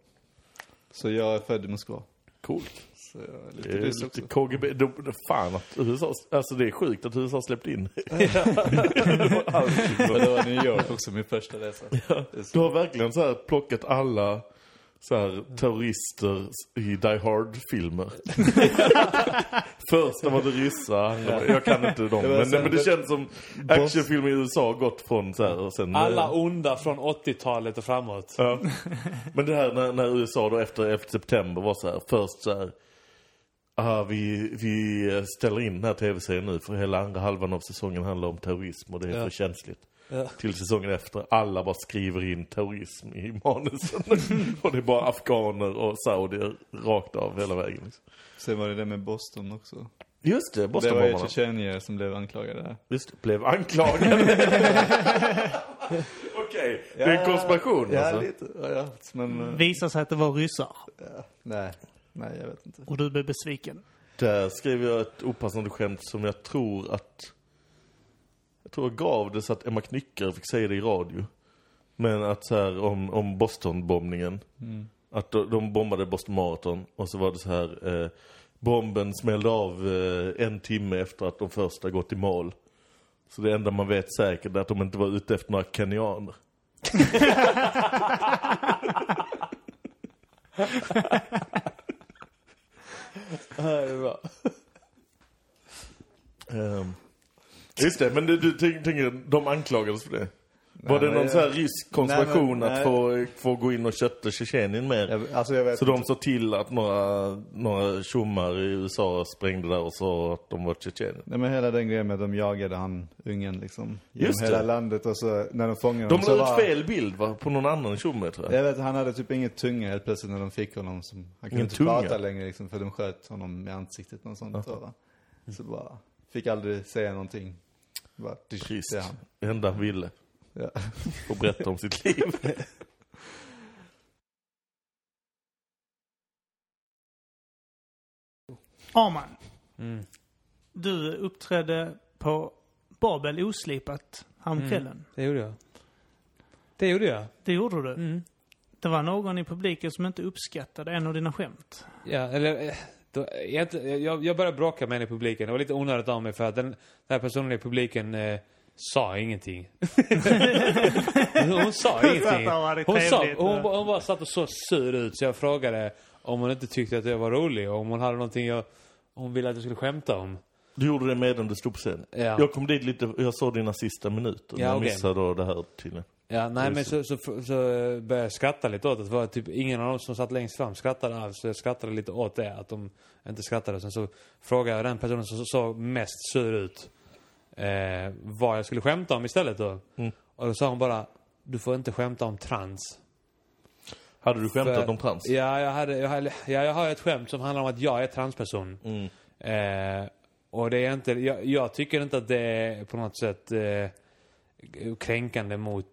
Så jag är född i Moskva. Coolt. Jag är Det lite är ryss lite också. KGB. De, de, fan att USA, alltså det är sjukt att USA släppt in. Men det var New York också, min första resa. Är Du har verkligen så här plockat alla så här terrorister i Die Hard-filmer. Första var det ryssar, jag kan inte dem. Men, men det känns som actionfilmer i USA har gått från så här och sen... Alla eh, onda från 80-talet och framåt. Ja. Men det här när, när USA då efter 11 september var så här, först så här. Ah, vi, vi ställer in den här tv-serien nu för hela andra halvan av säsongen handlar om terrorism och det är Ja. för känsligt. till säsongen efter. Alla bara skriver in terrorism i manusen. och det är bara afghaner och saudier rakt av hela vägen. Liksom. Sen var det det med Boston också. Just det, Det var ju Bostonbombarna. tjetjenier som blev anklagade där. Just det, blev anklagad. Okej, det är en konspiration Ja, alltså. lite. Ja, ja. Men, eh, Visar sig att det var ryssar. ja. Nej, nej jag vet inte. Och du blev besviken. Där skrev jag ett opassande skämt som jag tror att... Jag tror jag gav det så att Emma Knyckare fick säga det i radio. Men att så här om, om Boston-bombningen. Att de, de bombade Boston Marathon och så var det så här... Eh, bomben smällde av eh, en timme efter att de första gått i mål. Så det enda man vet säkert är att de inte var ute efter några kenyaner. Det är bra. Ehm, just det, men du, du tänker, de anklagades för det? Var det men någon jag- så här rysk konspiration Nej, men- att få, få gå in och kötta Tjetjenien mer? Jag, alltså jag Så de såg till att några, några tjommar i USA sprängde där och sa att de var Tjetjenien? Nej men hela den grejen med att de jagade han, ungen liksom. Genom Just hela det. landet och så när de fångade De honom så la var... ut fel bild va? På någon annan tjomme tror jag. Jag vet, han hade typ inget tunga helt plötsligt när de fick honom. Som, han kunde inte tunga? prata längre liksom för de sköt honom i ansiktet och sånt tror jag. Så bara, fick aldrig säga någonting. Bara, det är han. Det enda han ville. Ja. Få berätta om sitt liv. Arman, Mm. du uppträdde på Babel oslipat häromkvällen. Det gjorde jag. Det gjorde jag. Det gjorde du. Mm. Det var någon i publiken som inte uppskattade en av dina skämt. Ja, eller... eh, Då, jag, jag började bråka med en i publiken. Det var lite onödigt av mig för att den, den här personen i publiken eh, sa ingenting. hon sa ingenting. Hon, sa, hon, hon bara satt och så sur ut så jag frågade om hon inte tyckte att jag var rolig och om hon hade någonting jag, hon ville att jag skulle skämta om. Du gjorde det medan du stod på scen. Ja. Jag kom dit lite, jag såg dina sista minuter. Ja, jag okej. missade då det här tydligen. Ja, nej men så, så, så, så började jag skratta lite åt det. Det var typ ingen av dem som satt längst fram skrattade alls. Så jag skrattade lite åt det, att de inte skrattade. Sen så frågade jag den personen som såg mest sur ut eh, vad jag skulle skämta om istället då. Mm. Och då sa hon bara, du får inte skämta om trans. Hade du skämtat För- om trans? Ja, jag, hade, jag, hade, ja, jag har ett skämt som handlar om att jag är transperson. Mm. Eh, och det är inte, jag, jag tycker inte att det är på något sätt eh, kränkande mot...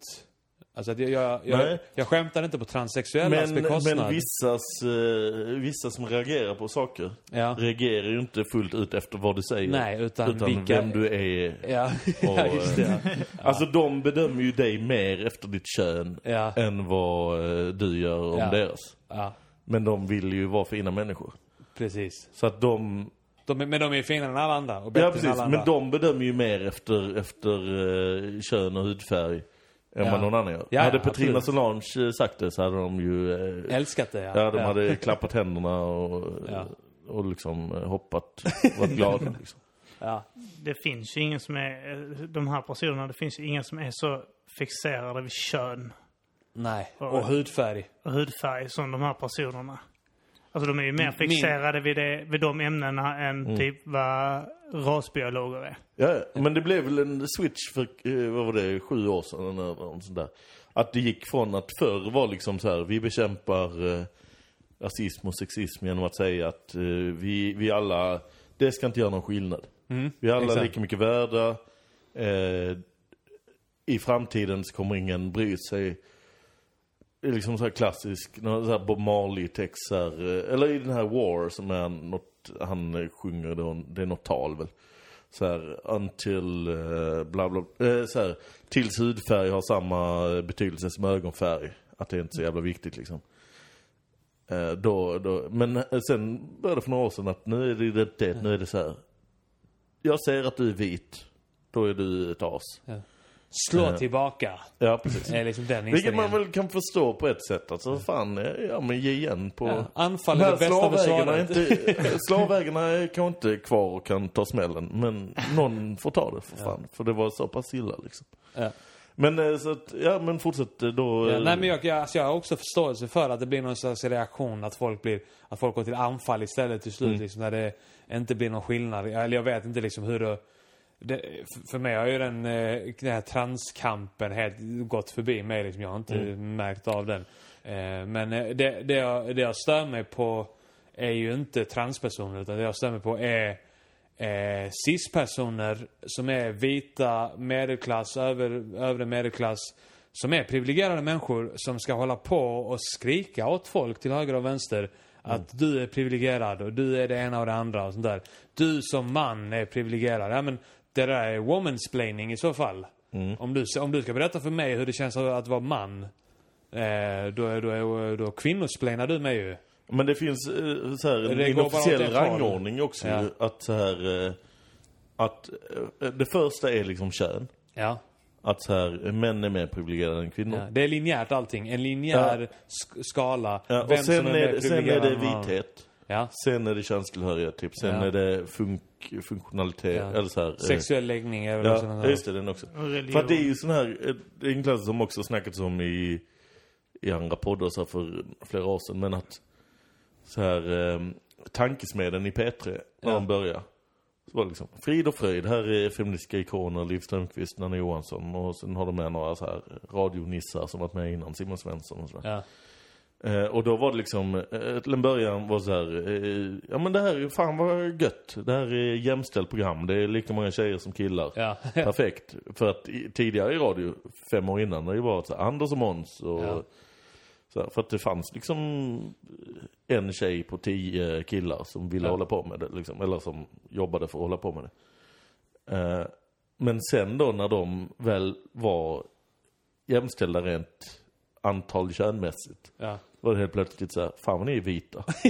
Alltså jag, jag, jag, jag skämtar inte på transsexuellas Men, bekostnad. men vissas, eh, vissa som reagerar på saker Ja. reagerar ju inte fullt ut efter vad du säger. Nej, utan, utan vilka... vem du är. Ja, Och, ja just det. Ja. Alltså de bedömer ju dig mer efter ditt kön Ja. än vad eh, du gör om Ja. deras. ja, Men de vill ju vara fina människor. precis. Så att de... De, men de är finare än alla andra och bättre Ja än precis, alla andra. men de bedömer ju mer efter, efter eh, kön och hudfärg än Ja. vad någon annan gör. Ja, hade ja, Petrina absolut. Solange sagt det så hade de ju... Eh, Älskat det, ja. ja, de hade klappat händerna och, Ja. och liksom eh, hoppat, varit glada liksom. Ja. Det finns ju ingen som är, eh, de här personerna, det finns ju inga som är så fixerade vid kön Nej. Ja. Och hudfärg. och hudfärg som de här personerna. Alltså de är ju mer Min- fixerade vid, det, vid de ämnena än Mm. typ vad rasbiologer är. Ja, men det blev väl en switch för, eh, vad var det, sju år sedan eller något sånt där. Att det gick från att förr var liksom så här, vi bekämpar eh, rasism och sexism genom att säga att eh, vi, vi alla, det ska inte göra någon skillnad. Mm. Vi är alla Exakt. lika mycket värda. Eh, I framtiden så kommer ingen bry sig. Liksom så här klassisk, så här Bob Marley-text eh, eller i den här War som är något, han sjunger då, det är något tal väl. Så här, until, uh, bla bla, uh, så här, tills hudfärg har samma betydelse som ögonfärg. Att det är inte så jävla viktigt liksom. Uh, då, då, men sen började det för några år sedan att nu är det identitet, nu är det så här. Jag ser att du är vit, då är du ett as. Slå Eh. tillbaka. Ja, precis. är liksom den Vilket man väl kan förstå på ett sätt. Alltså fan, eh, ja men ge igen på... Ja, anfall är det bästa försvaret. slavägarna kanske inte kvar och kan ta smällen. Men någon får ta det för fan. För det var så pass illa liksom. Ja. Men eh, så att, ja men fortsätt eh, då. Ja, nej men jag, jag, alltså jag har också förståelse för att det blir någon slags reaktion. Att folk blir, att folk går till anfall istället till slut. Mm. Liksom, när det inte blir någon skillnad. Eller jag vet inte liksom hur det... det, för- mig har ju den, eh, den här transkampen helt gått förbi mig. Liksom. Jag har inte märkt av den. Eh, Men eh, det, det, jag, det jag stör mig på är ju inte transpersoner. Utan det jag stör mig på är eh, cis-personer som är vita, medelklass, över, övre medelklass. Som är privilegierade människor som ska hålla på och skrika åt folk till höger och vänster. Att du är privilegierad och du är det ena och det andra och sånt där. Du som man är privilegierad. Ja, men det där är womansplaining i så fall. Om, du, om du ska berätta för mig hur det känns att vara man. Eh, då, är- då, är- då kvinnosplainar du mig ju. Men det finns eh, så här, en Det inofficiell rangordning också Ja. Att så här, eh, att eh, det första är liksom kön. Ja. Att så här, män är mer privilegierade än kvinnor. ja. Det är linjärt allting. En linjär sk- skala. Ja, och sen är, det- sen är det vithet. Ja. Sen är det könstillhörighet typ. Sen Ja. är det funk, funktionalitet. Ja. Eller så här, eh, Sexuell läggning är väl också Ja, någon annan. just det, den också. För det är ju sån här, eh, det är en klass som också snackats om i, i andra poddar så här för flera år sedan. Men att så här, eh, tankesmeden i P3, när Ja. de började. Så var det liksom, frid och fröjd, här är feministiska ikoner, Liv Strömquist, Nanna Johansson. Och sen har de med några så här radionissar som varit med innan, Simon Svensson och sådär. Ja. Eh, och då var det liksom, eh, till en början var så här, eh, ja men det här är fan vad gött. Det här är jämställt program, det är lika många tjejer som killar. Ja. Perfekt. För att i, tidigare i radio, fem år innan, det varit så här, Anders och Måns och Ja. så här, För att det fanns liksom en tjej på tio killar som ville Ja. hålla på med det liksom, eller som jobbade för att hålla på med det. Eh, men sen då när de väl var jämställda rent antal könmässigt Ja. var det helt plötsligt så här, fan vad ni är vita.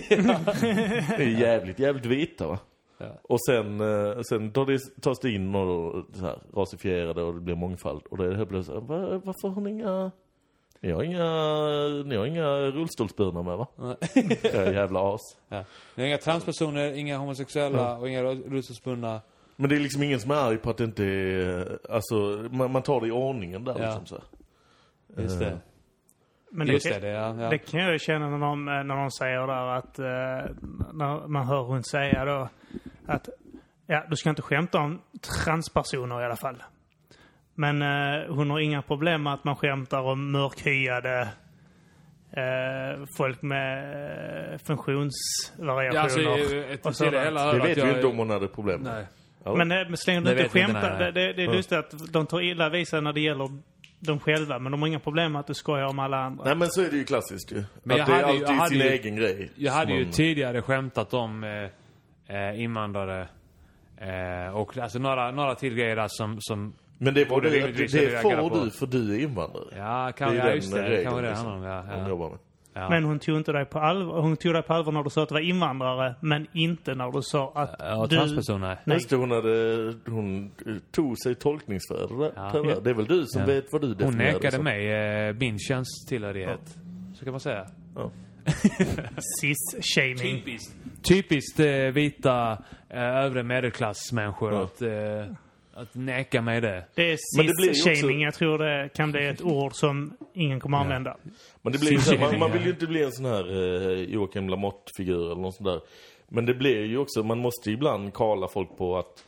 ni är jävligt, jävligt vita va. Ja. Och sen, eh, sen tar det, tas det in och så här, rasifierade och det blir mångfald. Och då är det helt plötsligt så här, Va, varför har ni inga... Ni har inga, ni har inga rullstolsburna med va? Era jävla as. Ja. Det är inga transpersoner, inga homosexuella och inga rullstolsbundna. Men det är liksom ingen som är arg på att det inte är, alltså man, man tar det i ordningen där Ja. liksom så. Just det. Men Just det, det, det, ja. ja. det kan jag ju känna när de, när de säger där att, eh, när man hör hon säga då att ja, du ska inte skämta om transpersoner i alla fall. Men eh, hon har inga problem med att man skämtar om mörkhyade eh, folk med eh, funktionsvariationer. Ja, alltså, eh, och ett sådant. det hela Det vet ju inte om hon hade problem med. Nej. Ja. Men, eh, länge du inte skämtar. det, det, det är just det att de tar illa vid sig när det gäller dem själva. Men de har inga problem med att du skojar om alla andra. Nej men så är det ju klassiskt ju. Men att jag det är hade ju- alltid hade sin ju- egen grej. Jag hade som ju man- tidigare skämtat om eh, eh, invandrare. Eh, och alltså några, några till grejer där som, som Men det, var det, det, det får på. du för du är invandrare. Ja, kan, Det är ja den just det. Det regeln, kan vara det liksom, handlar om. Ja, De ja. jobbar med. Ja. Men hon tog inte dig på allvar. Hon tog dig på allvar när du sa att du var invandrare. Men inte när du sa att Ja, du... transpersoner. Nej. Just det, hon, hade, hon tog sig tolkningsföre. Ja. det är väl du som Ja. vet vad du Hon definierar nekade som. mig eh, min könstillhörighet. Så kan man säga. Ja. Cis-shaming. Typiskt. Typiskt eh, vita eh, övre medelklassmänniskor Ja. att, eh, att neka mig det. Det är Men det blir ju också- cis-shaming. Jag tror det kan bli ett ord som ingen kommer använda. Men det blir ju så här, man, man vill ja. ju inte bli en sån här eh, Joakim Lamotte-figur eller något sånt där. Men det blir ju också, man måste ibland kalla folk på att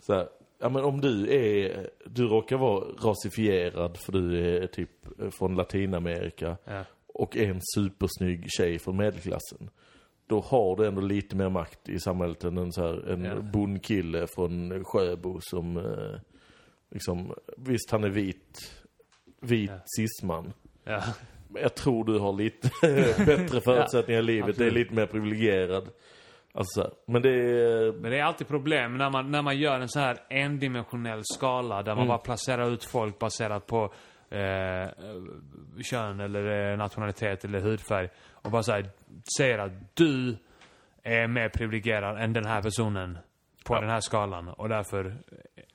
så här, ja men om du är, du råkar vara rasifierad för du är typ från Latinamerika Ja. och är en supersnygg tjej från medelklassen. Då har du ändå lite mer makt i samhället än en, så här, en Ja. bondkille från Sjöbo som eh, liksom, visst han är vit, vit Ja. cisman. Ja. Men jag tror du har lite bättre förutsättningar i livet. absolut. Det är lite mer privilegierad. Alltså. Men det är... Men det är alltid problem när man, när man gör en så här endimensionell skala där man Mm. bara placerar ut folk baserat på eh, kön eller eh, nationalitet eller hudfärg. Och bara så här, säger att du är mer privilegierad än den här personen på Ja. den här skalan. Och därför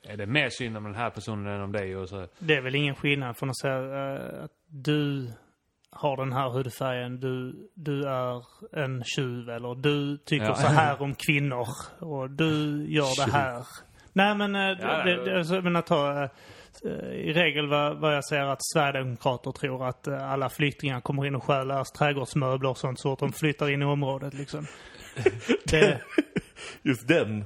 är det mer synd om den här personen än om dig. Och så. Det är väl ingen skillnad från att säga eh, att du har den här hudfärgen, du, du är en tjuv eller du tycker Ja. så här om kvinnor och du gör det här. Nej men, eh, Ja, det, det, alltså, jag menar, ta, eh, i regel vad, vad jag säger att Sverigedemokrater tror att eh, alla flyktingar kommer in och stjäl deras trädgårdsmöbler och sånt så att de flyttar in i området liksom. Det, Just den.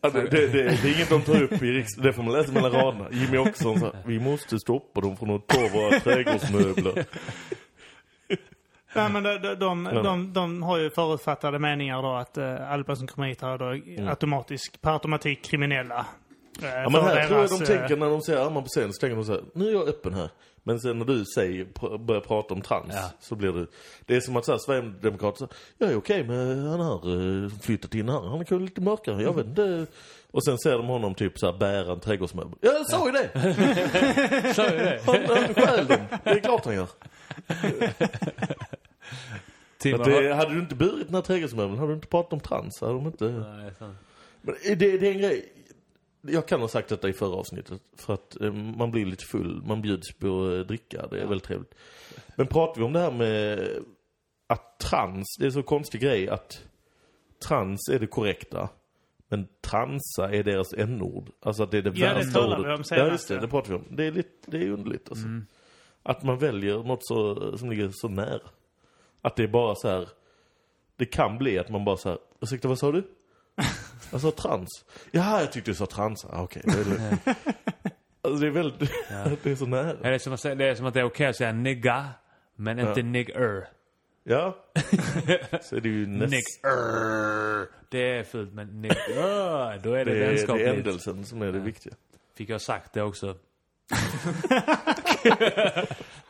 Ja, det, det, det, är inget de tar upp i riks... Det får man läsa mellan raderna. Jimmy Åkesson sa, vi måste stoppa dem från att ta våra trädgårdsmöbler. Nej, men de, de, de, de, de har ju förutfattade meningar då att uh, alla som kommer hit är då automatiskt, per automatik kriminella. Eh, Ja, men här tror jag de eh, tänker när de ser armar på scen så tänker de så här, nu är jag öppen här. Men sen när du säger, pr- börjar prata om trans Ja. så blir det, det är som att så här, Sverigedemokrater säger, jag är okej med han här uh, flyttat in här, han är lite mörkare, jag vet inte. Och sen ser de honom typ så här bära en trädgårdsmöbel. Ja, jag sa ju det! Så är det. Han, han stjäl dem. Det är klart han gör. Det, hade du inte burit den här trädgårdsmöbeln, hade du inte pratat om trans, hade de inte... Nej, sant. Men det, det är en grej. Jag kan ha sagt detta i förra avsnittet. För att eh, man blir lite full, man bjuds på eh, dricka, det är väldigt trevligt. Men pratar vi om det här med att trans, det är så konstig grej att trans är det korrekta. Men transa är deras n-ord. Alltså att det är det Ja, det värsta ordet. vi om ja, senast, just det, ja. det pratar vi om. Det är, lite, det är underligt alltså. Att man väljer något så, som ligger så nära. Att det är bara så här. Det kan bli att man bara så här, ursäkta vad sa du? Jag sa trans. Jaha, jag tyckte du sa trans. Ah, Okej, det är. Alltså det är väldigt, det är så nära. Det är som att, säga- det är som att det är okej att säga nigga, men inte nigger. Ja. Så är det ju näst, Nigger. Det är fult, men nigger, då är det, det, är, det är vänskapligt. ändelsen som är det viktiga. Fick jag sagt det också.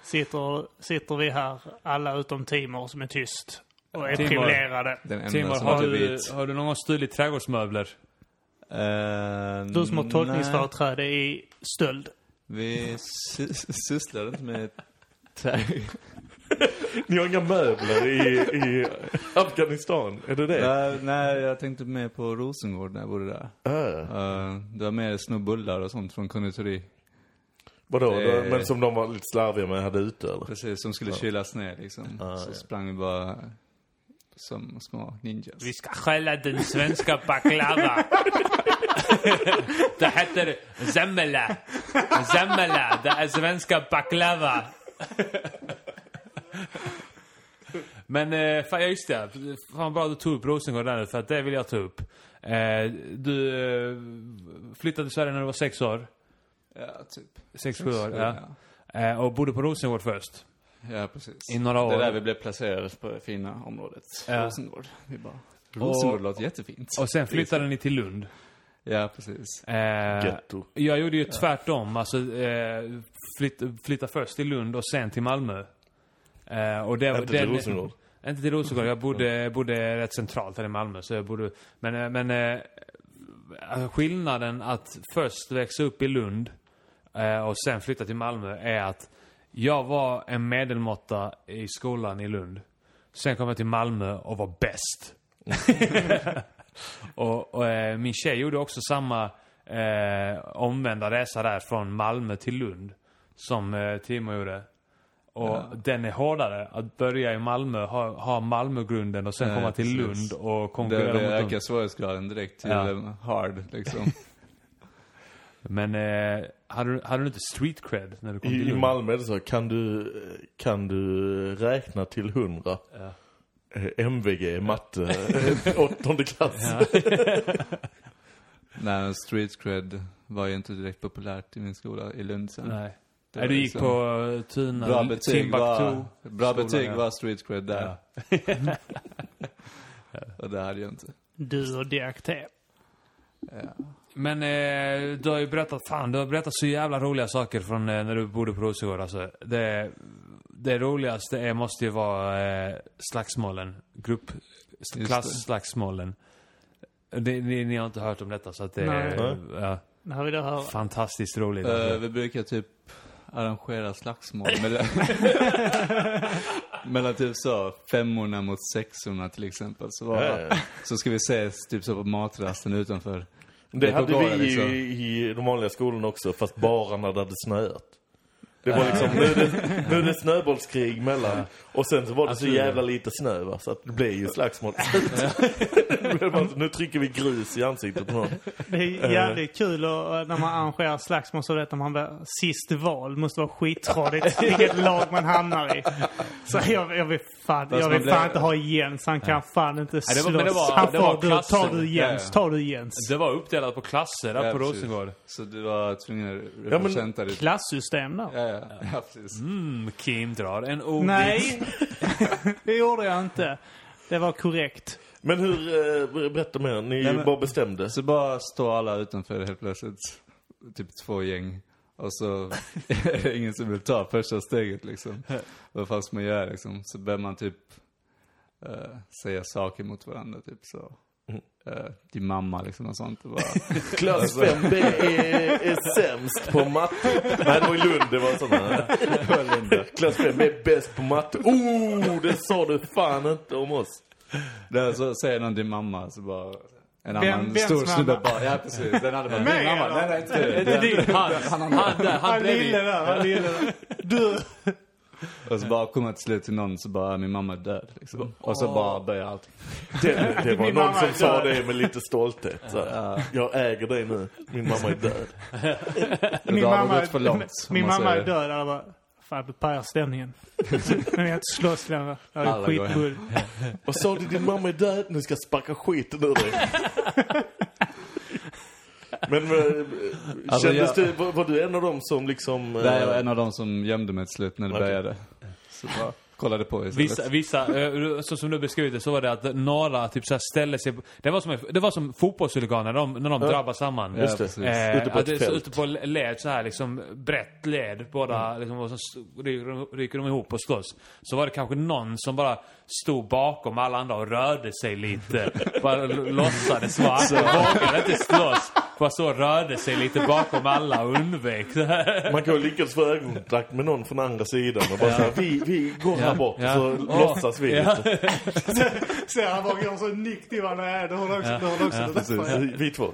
Sitter, sitter vi här, alla utom Timor som är tyst. Och är Timor. privilegierade. Timor, har har du, har du någon gång stulit trädgårdsmöbler? Eh, Du som har tolkningsföreträde i stöld. Vi sy- sysslar inte med trä... Ni har inga möbler i, i Afghanistan, är det det? nej, nej, jag tänkte mer på Rosengård när jag bodde där. Ah, Uh, det var mer snubbullar och sånt från konditori. vadå? Det- Men som de var lite slarviga med hade ute eller? Precis, som skulle kylas ner liksom. Ah, så ja. sprang vi bara som små ninjas. Vi ska skälla den svenska baklava. det heter zemmela. Zemmela, det är svenska baklava. Men, eh, fan, ja just det. Fan bra att du tog upp Rosengård där nu, för att det vill jag ta upp. Eh, du eh, flyttade till Sverige när du var sex år. Ja, typ. Sex, sju år, ja. Eh, och bodde på Rosengård först. Ja, precis. I några år. Det är där vi blev placerade på det fina området. Ja. Rosengård. Vi bara... Rosengård låter jättefint. Och sen flyttade ni till Lund. Ja, precis. Eh, Getto. jag gjorde ju tvärtom. Alltså, eh, flytt, flytta först till Lund och sen till Malmö. Eh, och det, Inte till den- Rosengård. Inte till Rosengård. Jag bodde, bodde rätt centralt här i Malmö. Så jag bodde, men eh, men eh, skillnaden att först växa upp i Lund eh, och sen flytta till Malmö är att jag var en medelmåtta i skolan i Lund. Sen kom jag till Malmö och var bäst. och och eh, min tjej gjorde också samma eh, omvända resa där från Malmö till Lund. Som eh, Timo gjorde. Och den är hårdare. Att börja i Malmö, ha, ha Malmögrunden och sen Ja, komma till precis. Lund och Det, konkurrera det mot ökar dem. svårighetsgraden direkt till Ja. hard, liksom. Men eh, hade, du, hade du inte street cred när du kom till I, I Lund? Malmö är det så, kan du, kan du räkna till hundra? Ja. Eh, MVG, matte, eh, åttonde klass. Nej, street cred var ju inte direkt populärt i min skola i Lund sen. Nej. Det Nej, du gick liksom- på uh, Tuna, Bra betyg var, bra betyg var street cred där. Ja. Och det hade jag inte. Du och DRT. Ja. Men eh, du har ju berättat, fan, du har berättat så jävla roliga saker från eh, när du bodde på Rosengård. Alltså, det, det roligaste är, måste ju vara eh, slagsmålen. Grupp, det. klasslagsmålen. Det, ni, ni har inte hört om detta så att det är Nej. ja, Det här vill jag höra. fantastiskt roligt. Eh, Alltså. vi brukar typ arrangera slagsmål mellan, mellan typ så femmorna mot sexorna till exempel. Så, var, Ja, ja. så ska vi ses typ så på matrasten utanför. Det på hade vi liksom. i, i de vanliga skolorna också, fast bara när det hade snöat. Det Det var liksom, nu är det, nu är det snöbollskrig mellan. Och sen så var det så jävla lite snö va, så att det blev ju slagsmål. Bara nu trycker vi grus i ansiktet på någon. Det är jävligt kul och, när man arrangerar slagsmål så vet man väl sist val måste vara skittrådigt vilket lag man hamnar i. Så jag, jag vill fan, jag vill fan blev- inte ha Jens. Han kan fan inte det slåss. var- men det var- Han det var får, du, tar du Jens, Ja, ja. tar du Jens. Det var uppdelat på klasser där Ja, på precis. Rosengård. Så du var tvungen att men- representera ditt... Klassystem där. Ja, ja, ja, precis. Mm, Kim drar en ordvits. Nej, det gjorde jag inte. Det var korrekt. Men hur, eh, berätta mer, ni Nej, men- bara bestämde. Så bara står alla utanför helt plötsligt. Typ två gäng. Och så är det ingen som vill ta första steget liksom. Vad fan ska man göra liksom? Så börjar man typ eh, säga saker mot varandra typ så. Uh, din mamma liksom och sånt. Bara, Klass 5B är, är sämst på matte. Nej, det var i Lund det var sådana. Klass 5B är bäst på matte. Oh, det sa du fan inte om oss. Där så säger någon din mamma så bara en Vem- annan vems stor snubbe bara, ja precis. Den hade bara, min mamma. Nej, nej, inte du. Det är din. Han, han, han, där, han Han bredvid. lille där, han lille där. Du! Och så bara kommer jag till slut till någon så bara, min mamma är död liksom. Och så bara börjar allt. Det, det var Min någon mamma som är sa död. det med lite stolthet. Så, här, Jag äger dig nu. Min mamma är död. Min har mamma, gått för långt, om min man mamma är död. Alla bara, fan du pajar stämningen. Nu är jag inte slåss längre. Det är Alla går hem. skitbull. Vad sa du? Din mamma är död. Nu ska jag sparka skiten ur dig. Men eh, Alltså, kändes jag- det, var, var du en av dem som liksom... eh, Nej, jag var en av dem som gömde mig till slut när det Okej. började. Så bara kollade på istället. Vissa, vissa eh, så som du beskrev det, så var det att några typ så här ställde sig... Det var som, det var som fotbollshuliganer när de, när de drabbar samman. Ja, Just det. Eh, Ute på ett fält. ute på led så här liksom brett led båda Mm. liksom och så ryker, ryker de ihop och slåss. Så var det kanske någon som bara stod bakom alla andra och rörde sig lite. bara låtsades vara. Vågade inte slåss. Bara så rörde sig lite bakom alla och undvek det här. Man kan ju lyckas få ögonkontakt med någon från andra sidan och bara säga vi, vi går här bort Ja. så Åh, låtsas vi ja. lite. Så han bara går så nick till varandra. Nej, det har också. Det har du också. Det där. Vi, två.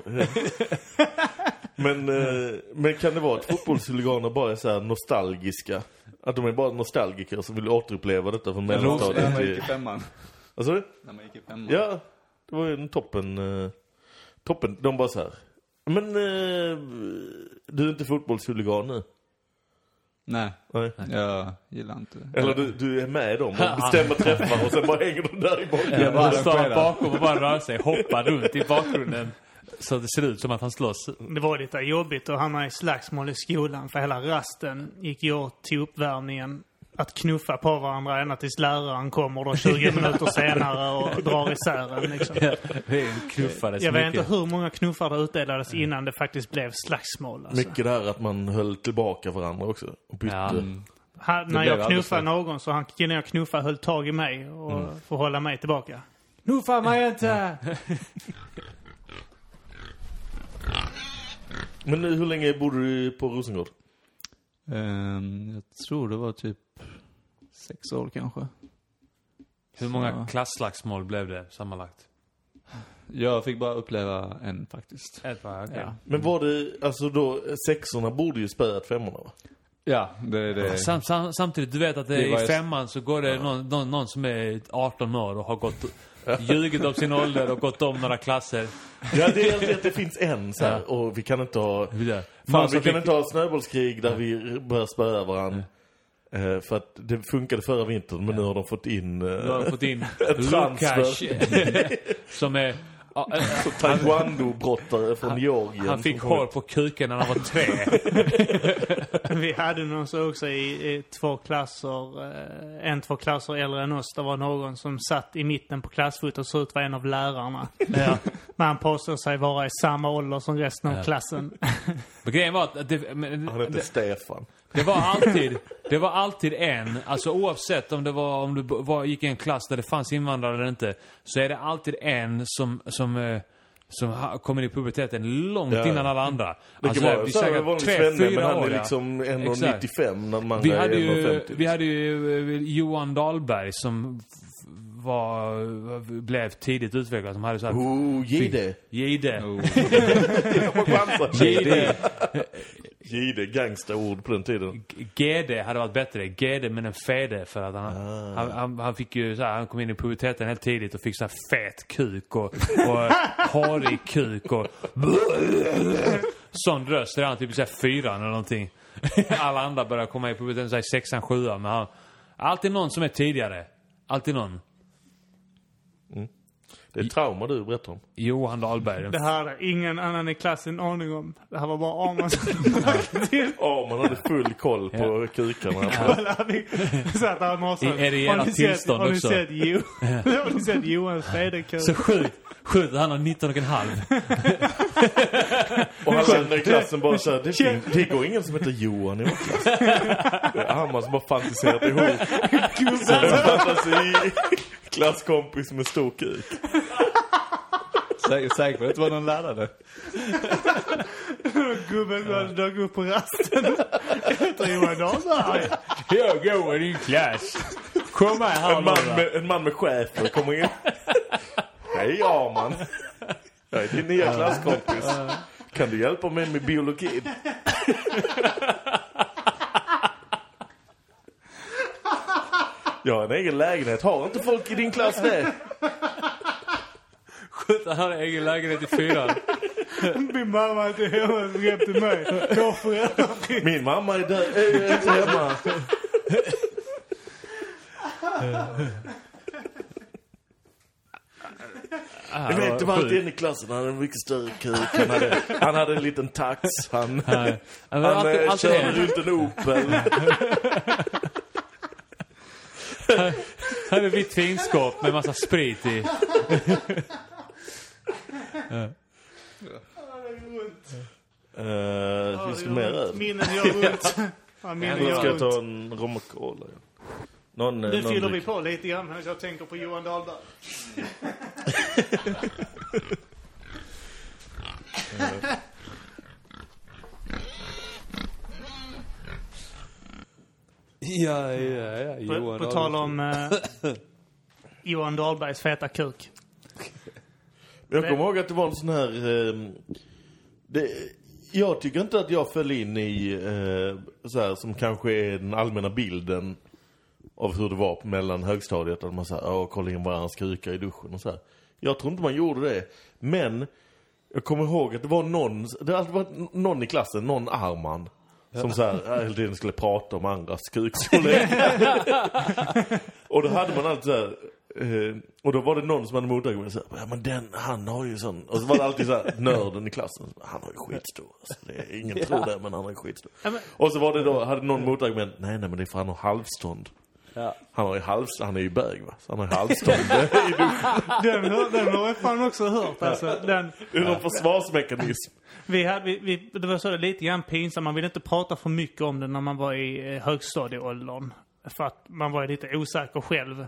Men, eh, men kan det vara att fotbollshuliganer bara är så här nostalgiska? Att de är bara nostalgiker som vill återuppleva detta från När mellanstadiet man gick i femman. Vad sa du? När man gick i femman. Ja, det var ju en toppen... eh, toppen. De bara så här. Men eh, du är inte fotbollshuligan nu? Nej, Nej. jag gillar inte Eller du, du är med dem och bestämmer träffar och sen bara hänger de där i bakgrunden. Jag bara står bakom och bara rör sig, hoppar runt i bakgrunden. Så det ser ut som att han slåss. Det var lite jobbigt att hamna i slagsmål i skolan. För hela rasten gick åt till uppvärmningen. Att knuffa på varandra ända tills läraren kommer då 20 minuter senare och drar isär en liksom. Det knuffades Jag vet mycket. inte hur många knuffar det utdelades innan det faktiskt blev slagsmål. Alltså. Mycket där att man höll tillbaka varandra också. Och bytte. Ja. Han, när jag knuffade någon så han killen jag knuffade höll tag i mig och får hålla mig tillbaka. Knuffa mig inte! Men nu, hur länge bodde du på Rosengård? Ehm, jag tror det var typ sex år kanske. Hur många Så- klasslagsmål blev det sammanlagt? Jag fick bara uppleva en faktiskt. Ett var okej. Ja. Men var det, alltså då, sexorna borde ju spöat femmorna va? Ja, det är det. Sam, sam, samtidigt, du vet att det, Det i femman så går det någon, någon, någon som är 18 år och har gått ljugit om sin ålder och gått om några klasser. Ja, det är att det finns en så här, och vi kan inte ha... Fan, Fan, vi kan fick- inte ha snöbollskrig där vi börjar spöa varandra. Eh, för att det funkade förra vintern, men nu har de fått in Du har eh, fått in transfer. Lukas. som är... ja, äh, taekwondo-brottare från Georgien. Han fick hår på kuken när han var tre. Vi hade någon så också i, i två klasser, eh, en två klasser äldre än oss. Det var någon som satt i mitten på klassfotot och såg ut att vara en av lärarna. ja. Men han påstod sig vara i samma ålder som resten av klassen. Men grejen var att det, men, Han hette det, Stefan. det var alltid, det var alltid en, alltså oavsett om det var, om du var, gick i en klass där det fanns invandrare eller inte, så är det alltid en som, som, eh, som kommer i puberteten långt Ja. innan alla andra. Det Alltså, kan vara så här tre, fyra år, är liksom Exakt. 1,95 när man Vi är hade, ju, 1,50. vi hade ju eh, Johan Dahlberg som var, blev tidigt utvecklad. De hade så här... Oh, Gide. Gide. Gide. Gide, gangsterord på den tiden. GD hade varit bättre. GD med en fede för att han, Ah. han, han, han fick ju så här, han kom in i puberteten helt tidigt och fick så här fet kuk och, och harig kuk och sån röst. Redan typ i så här fyran eller någonting. Alla andra börjar komma i puberteten så här i sexan, sjuan. Men han, alltid någon som är tidigare. Alltid någon. Det är trauma du berättar om. Johan Dahlberg. Det här hade ingen annan i klassen aning om. Det här var bara Arman som lagt till. Ja, man hade full koll på kukarna. Satt här i morse. Är det Har sett- tillstånd Har ni också? sett, jo, har ni sett Johans federkuk? Så sjukt. Sjukt han har 19 och en halv. Och alla andra i klassen bara såhär, det, det går ingen som heter Johan i vår klass. Det är Hammar som har fantiserat ihop. Så det fanns i klasskompis med stor kuk. Säker, säker på att det inte var någon lärare? Gubben som dök upp på rasten. Heter Johan Dahlberg. Jag går i din klass. Kom här En man med, en man med chefer kommer in. Hej Arman. Jag är din nya klasskompis. Kan du hjälpa mig med biologin? Jag har en egen lägenhet. Har inte folk i din klass det? Sjukt att han har egen lägenhet i fyran. Min mamma är inte hemma som till mig. Jag har. Min mamma är, död, är inte hemma. Du vet, det var alltid en i klassen. Han hade en mycket större kuk. Han hade, han hade en liten tax. Han, Nej. Han, alltid, eh, alltid körde runt en Opel. Han hade vitrinskåp med massa sprit i. Uh, finns det mer öl? Minnen gör ont. Ja, minnen ska gör jag ta ont. en rom och cola. ja. Någon, eh, Nu någon fyller vi på lite grann medan jag tänker på Johan Dahlberg. Ja, ja, ja. På, Johan på tal om eh, Johan Dahlbergs feta kuk. Men jag kommer ihåg att det var en sån här... ehm, det, jag tycker inte att jag föll in i, eh, så här, som kanske är den allmänna bilden av hur det var mellan högstadiet. Att man säger, åh, kolla in varandras kukar i duschen och så här. Jag tror inte man gjorde det. Men jag kommer ihåg att det var någon, det varit någon i klassen, någon Arman. Som så här, hela tiden skulle prata om andras kukstorlek. och då hade man alltid så här, eh, och då var det någon som hade motargument så här, ja men den, han har ju sån. Och så var det alltid så här, nörden i klassen, han har ju skitstor. Alltså, är, ingen tror det, men han har ju skitstor. Ja, men- Och så var det då, hade någon motargument, nej nej men det är för han har halvstånd. Ja. Han har ju halvstånd, han är ju bög va? Så han har ju i duschen. Den, den har jag fan också hört. Alltså, den, Det är någon försvarsmekanism. vi hade, vi, vi, det var så lite grann pinsamt. Man ville inte prata för mycket om det när man var i eh, högstadieåldern. För att man var lite osäker själv.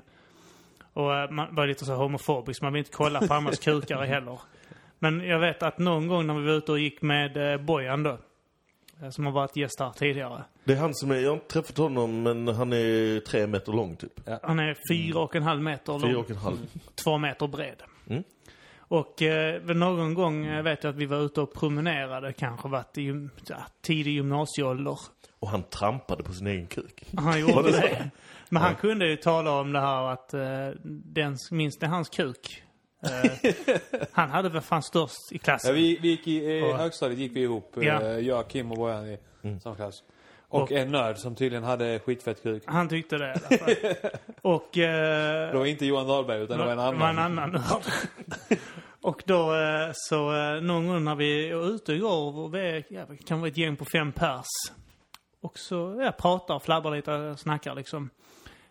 Och eh, man var lite så homofobisk. Man ville inte kolla på andras kukar heller. Men jag vet att någon gång när vi var ute och gick med eh, Bojan då. Eh, Som har varit gäst här tidigare. Det är han som är, jag har inte träffat honom men han är tre meter lång typ. Han är fyra och en halv meter lång. Fyra och en halv. två meter bred. Mm. Och eh, någon gång eh, vet jag att vi var ute och promenerade, kanske varit i ja, tidig gymnasieålder. Och han trampade på sin egen kuk. Han gjorde det. Men han kunde ju tala om det här att eh, den, minst det hans kuk. Eh, han hade väl fan störst i Ja, klassen. vi, vi gick i eh, Ja. högstadiet gick vi ihop. Ja. Eh, jag, Kim och Bojan i samma klass. Och, Och- en nörd som tydligen hade skitfett kuk. Han tyckte det i alla fall. Och... Eh, Det var inte Johan Dahlberg utan det var en annan. Var en annan nörd. Och då eh, så någon gång när vi var ute igår, och vi är, ja, kan vara ett gäng på fem pers. Och så ja, pratar, flabbar lite, snackar liksom.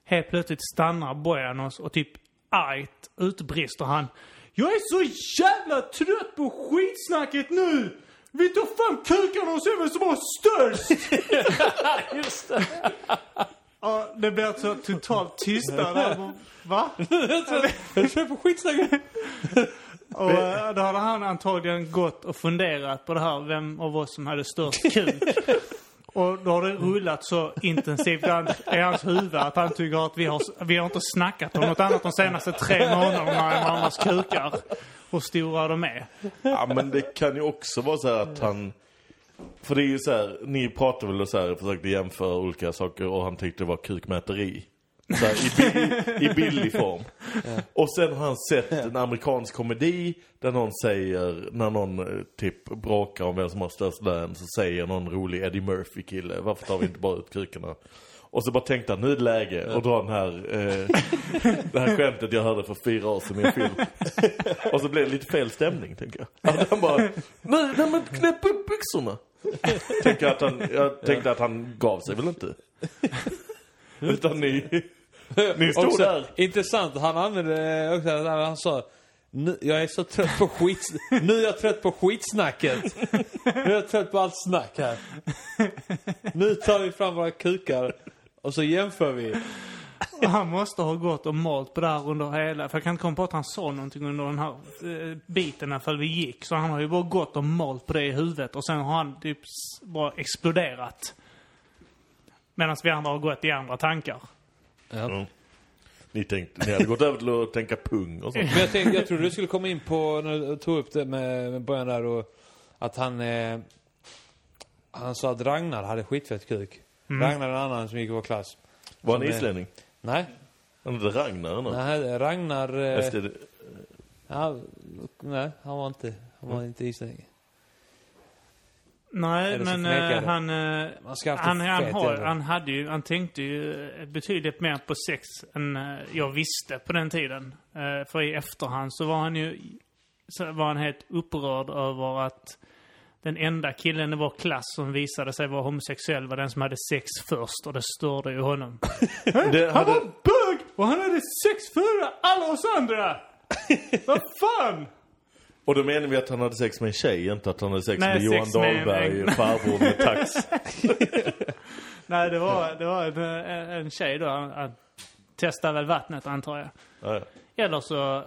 Helt plötsligt stannar Bojan oss och typ argt utbrister han. Jag är så jävla trött på skitsnacket nu! Vi tar fram kukarna och ser vem som har störst! Just det. Ja, det blir så totalt tystnad. Va? Jag kör på skitsnacket. Och eh, då hade han antagligen gått och funderat på det här, vem av oss som hade störst kuk. Och då har det rullat så intensivt i hans- huvud att han tycker att vi har, vi har inte snackat om något annat de senaste tre månaderna än varandras kukar. Hur stora de är. Ja, men det kan ju också vara så här att han... För det är ju så här, ni pratade väl och så här, försökte jämföra olika saker och han tyckte det var kukmäteri. Så här, i, bill, I billig form. Och sen har han sett en amerikansk komedi där någon säger, när någon eh, typ bråkar om vem som har störst lön så säger någon rolig Eddie Murphy-kille, varför tar vi inte bara ut kukarna? Och så bara tänkte han, nu är det läge att dra den här, eh, det här skämtet jag hörde för fyra år sedan i en film. Och så blev det lite fel stämning, tänker jag. Att han bara, nej, nej men knäpp upp byxorna. Tänker att han, jag tänkte att han gav sig väl inte. Utan ni, ni stod Också, där. Intressant, han använde också, han sa nu, jag är så trött på skit, nu är jag trött på skitsnacket. Nu är jag trött på allt snack här. Nu tar vi fram våra kukar och så jämför vi. Han måste ha gått och malt på det här under hela... För jag kan inte komma på att han sa någonting under den här eh, biten när vi gick. Så han har ju bara gått och malt på det i huvudet och sen har han typ bara exploderat. Medan vi andra har gått i andra tankar. Ja. Ni tänkte, ni hade gått över till att tänka pung och sånt. Men jag tänkte, jag trodde du skulle komma in på, när du tog upp det med, med början där och att han, eh, han sa att Ragnar hade skitfett kuk. Ragnar är en annan som gick i vår klass. Var han islänning? Nej, Han hette Ragnar eller nej Ragnar... Eh, Efter det- Ja, nej, han var inte, han var inte islänning. Nej, men det. han, Man ska han, han, har, han, hade ju, han tänkte ju betydligt mer på sex än eh, jag visste på den tiden. För i efterhand så var han ju så var han helt upprörd över att den enda killen i vår klass som visade sig vara homosexuell var den som hade sex först och det störde ju honom. det Han var bög och han hade sex före alla oss andra! Vad fan! Och då menar vi att han hade sex med en tjej, inte att han hade sex Nej, med Johan sex med- Dahlberg, farbror med tax. Nej, det var, det var en, en tjej då. Han, testade väl vattnet antar jag. Ja, ja. Eller så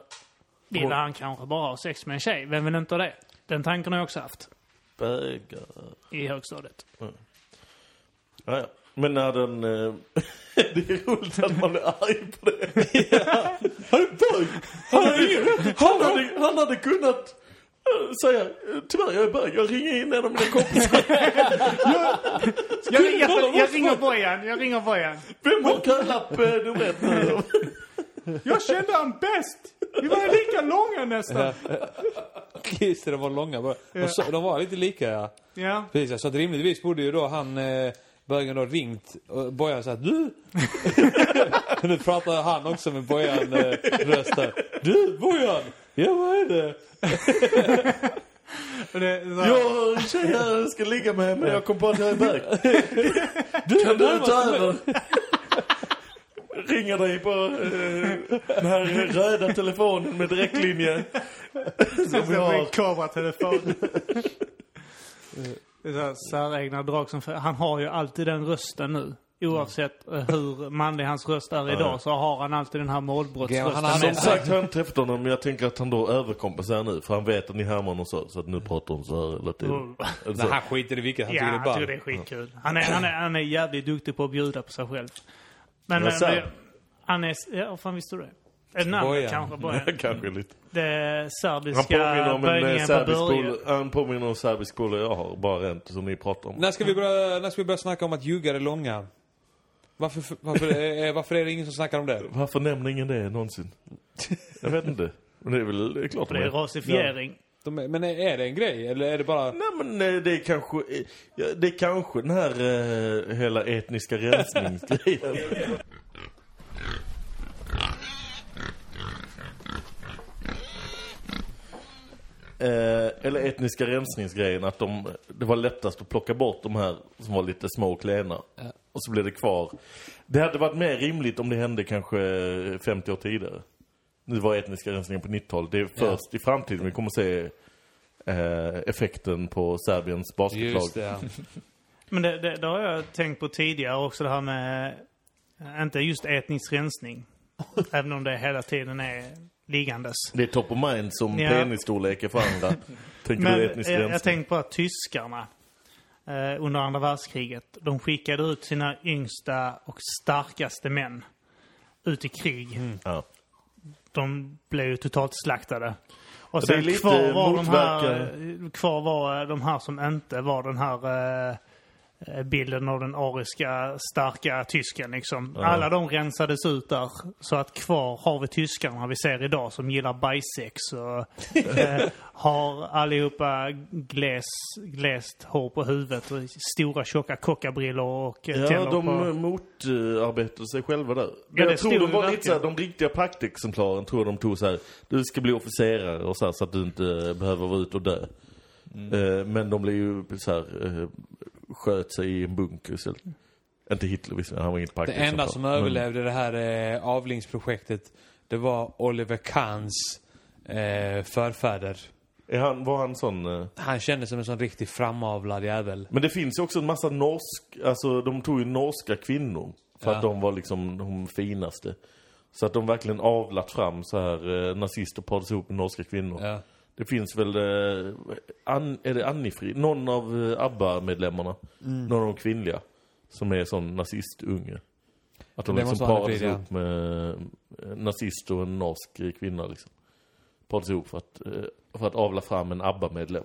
ville han kanske bara ha sex med en tjej. Vem vill inte ha det? Den tanken har jag också haft Bögar. i högstadiet. Ja, ja. Men när den... Eh, det är roligt att man är arg på det. Han är bög! Han hade, ingen rätt. han hade, han hade kunnat eh, säga tyvärr jag är bög, jag ringer in en av mina kompisar. Jag, jag, jag, ringer Bojan, jag ringer Bojan. Vem har kölapp eh, nummer ett nu? Jag kände han bäst! Vi var lika långa nästan. Just det, de var långa bara. De, så, de var lite lika ja. Ja. Precis, så att rimligtvis borde ju då han, eh, bögen då ringt och Bojan sa du! nu pratar han också med Bojan eh, röst där. Du Bojan! Ja vad är det? Det, så, Jag har en tjej här jag ska ligga med men jag kom på att jag är bög. kan du ta över? Ringer dig på eh, den här röda telefonen med direktlinje. Som vi det var en har. kameratelefon. Det är så säregna drag som... Han har ju alltid den rösten nu. Oavsett eh, hur manlig hans röst är idag så har han alltid den här målbrottsrösten han hade- Som sagt har jag inte träffat honom men jag tänker att han då överkompenserar nu. För han vet att ni härmar honom så. Så att nu pratar hon så här hela tiden. Mm. Nej, han skiter i vilket, han Ja, tycker det är ball. tycker det är skitkul. Han är, han, är, han är jävligt duktig på att bjuda på sig själv. Men, Men men, han är... Ja, fan visste du det? Bojan. kanske? Bojan. Kanske lite. Det Han påminner serbiska om en eh, serbisk. Han påminner om en serbisk polare jag har. Bara rent som ni pratar om. När ska vi börja, när ska vi börja snacka om att ljugare är långa? Varför, varför, varför är det ingen som snackar om det? Varför nämner ingen det någonsin? Jag vet inte. Men det är väl det är klart Det är de rasifiering. De, är- men är, är det en grej? Eller är det bara... Nej men eh, det är kanske, ja, det är kanske den här eh, hela etniska rensningsgrejen. Eh, eller etniska rensningsgrejen, att de, det var lättast att plocka bort de här som var lite små och klena. Ja. Och så blev det kvar. Det hade varit mer rimligt om det hände kanske 50 år tidigare. Nu var etniska rensningen på 90-talet. Det är först i framtiden vi kommer se eh, effekten på Serbiens basketlag. Just det, ja. Men det, det, det har jag tänkt på tidigare också det här med, inte just etnisk rensning. även om det hela tiden är liggandes. Det är top of mind som Ja. penisstorlek är för andra. Tänker Men du jag, etnisk jag rensning? tänkte på att tyskarna, eh, under andra världskriget. De skickade ut sina yngsta och starkaste män ut i krig. Ja. De blev ju totalt slaktade. Och sen kvar var, de här, eh, kvar var eh, de här som inte var den här eh, bilden av den ariska starka tysken liksom. Alla de rensades ut där. Så att kvar har vi tyskarna vi ser idag som gillar bajsex och eh, har allihopa gläs, gläst hår på huvudet och stora tjocka kockabrillor och eh, Ja, de på... motarbetade sig själva där. Ja, det jag tror de var lite verkligen. såhär, de riktiga praktexemplaren tror de tog så här. du ska bli officerare och så, här, så att du inte behöver vara ute och dö. Eh, men de blev ju så här, eh, sköt sig i en bunker istället. Inte Hitler visserligen, han var inget Det praktexemplar. enda som Men- överlevde det här eh, avlingsprojektet, det var Oliver Kahns eh, förfäder. Är han, var han sån... Eh, Han kändes som en sån riktigt framavlad jävel. Men det finns ju också en massa norsk, alltså de tog ju norska kvinnor. För Ja. att de var liksom de finaste. Så att de verkligen avlat fram så här eh, nazister parades ihop med norska kvinnor. Ja. Det finns väl, eh, Ann, är det Annifrid? Någon av eh, ABBA-medlemmarna. Mm. Någon av de kvinnliga. Som är sån nazistunge. Att de liksom parades ihop med eh, en nazist och en norsk eh, kvinna liksom. Parades ihop för att, eh, för att avla fram en ABBA-medlem.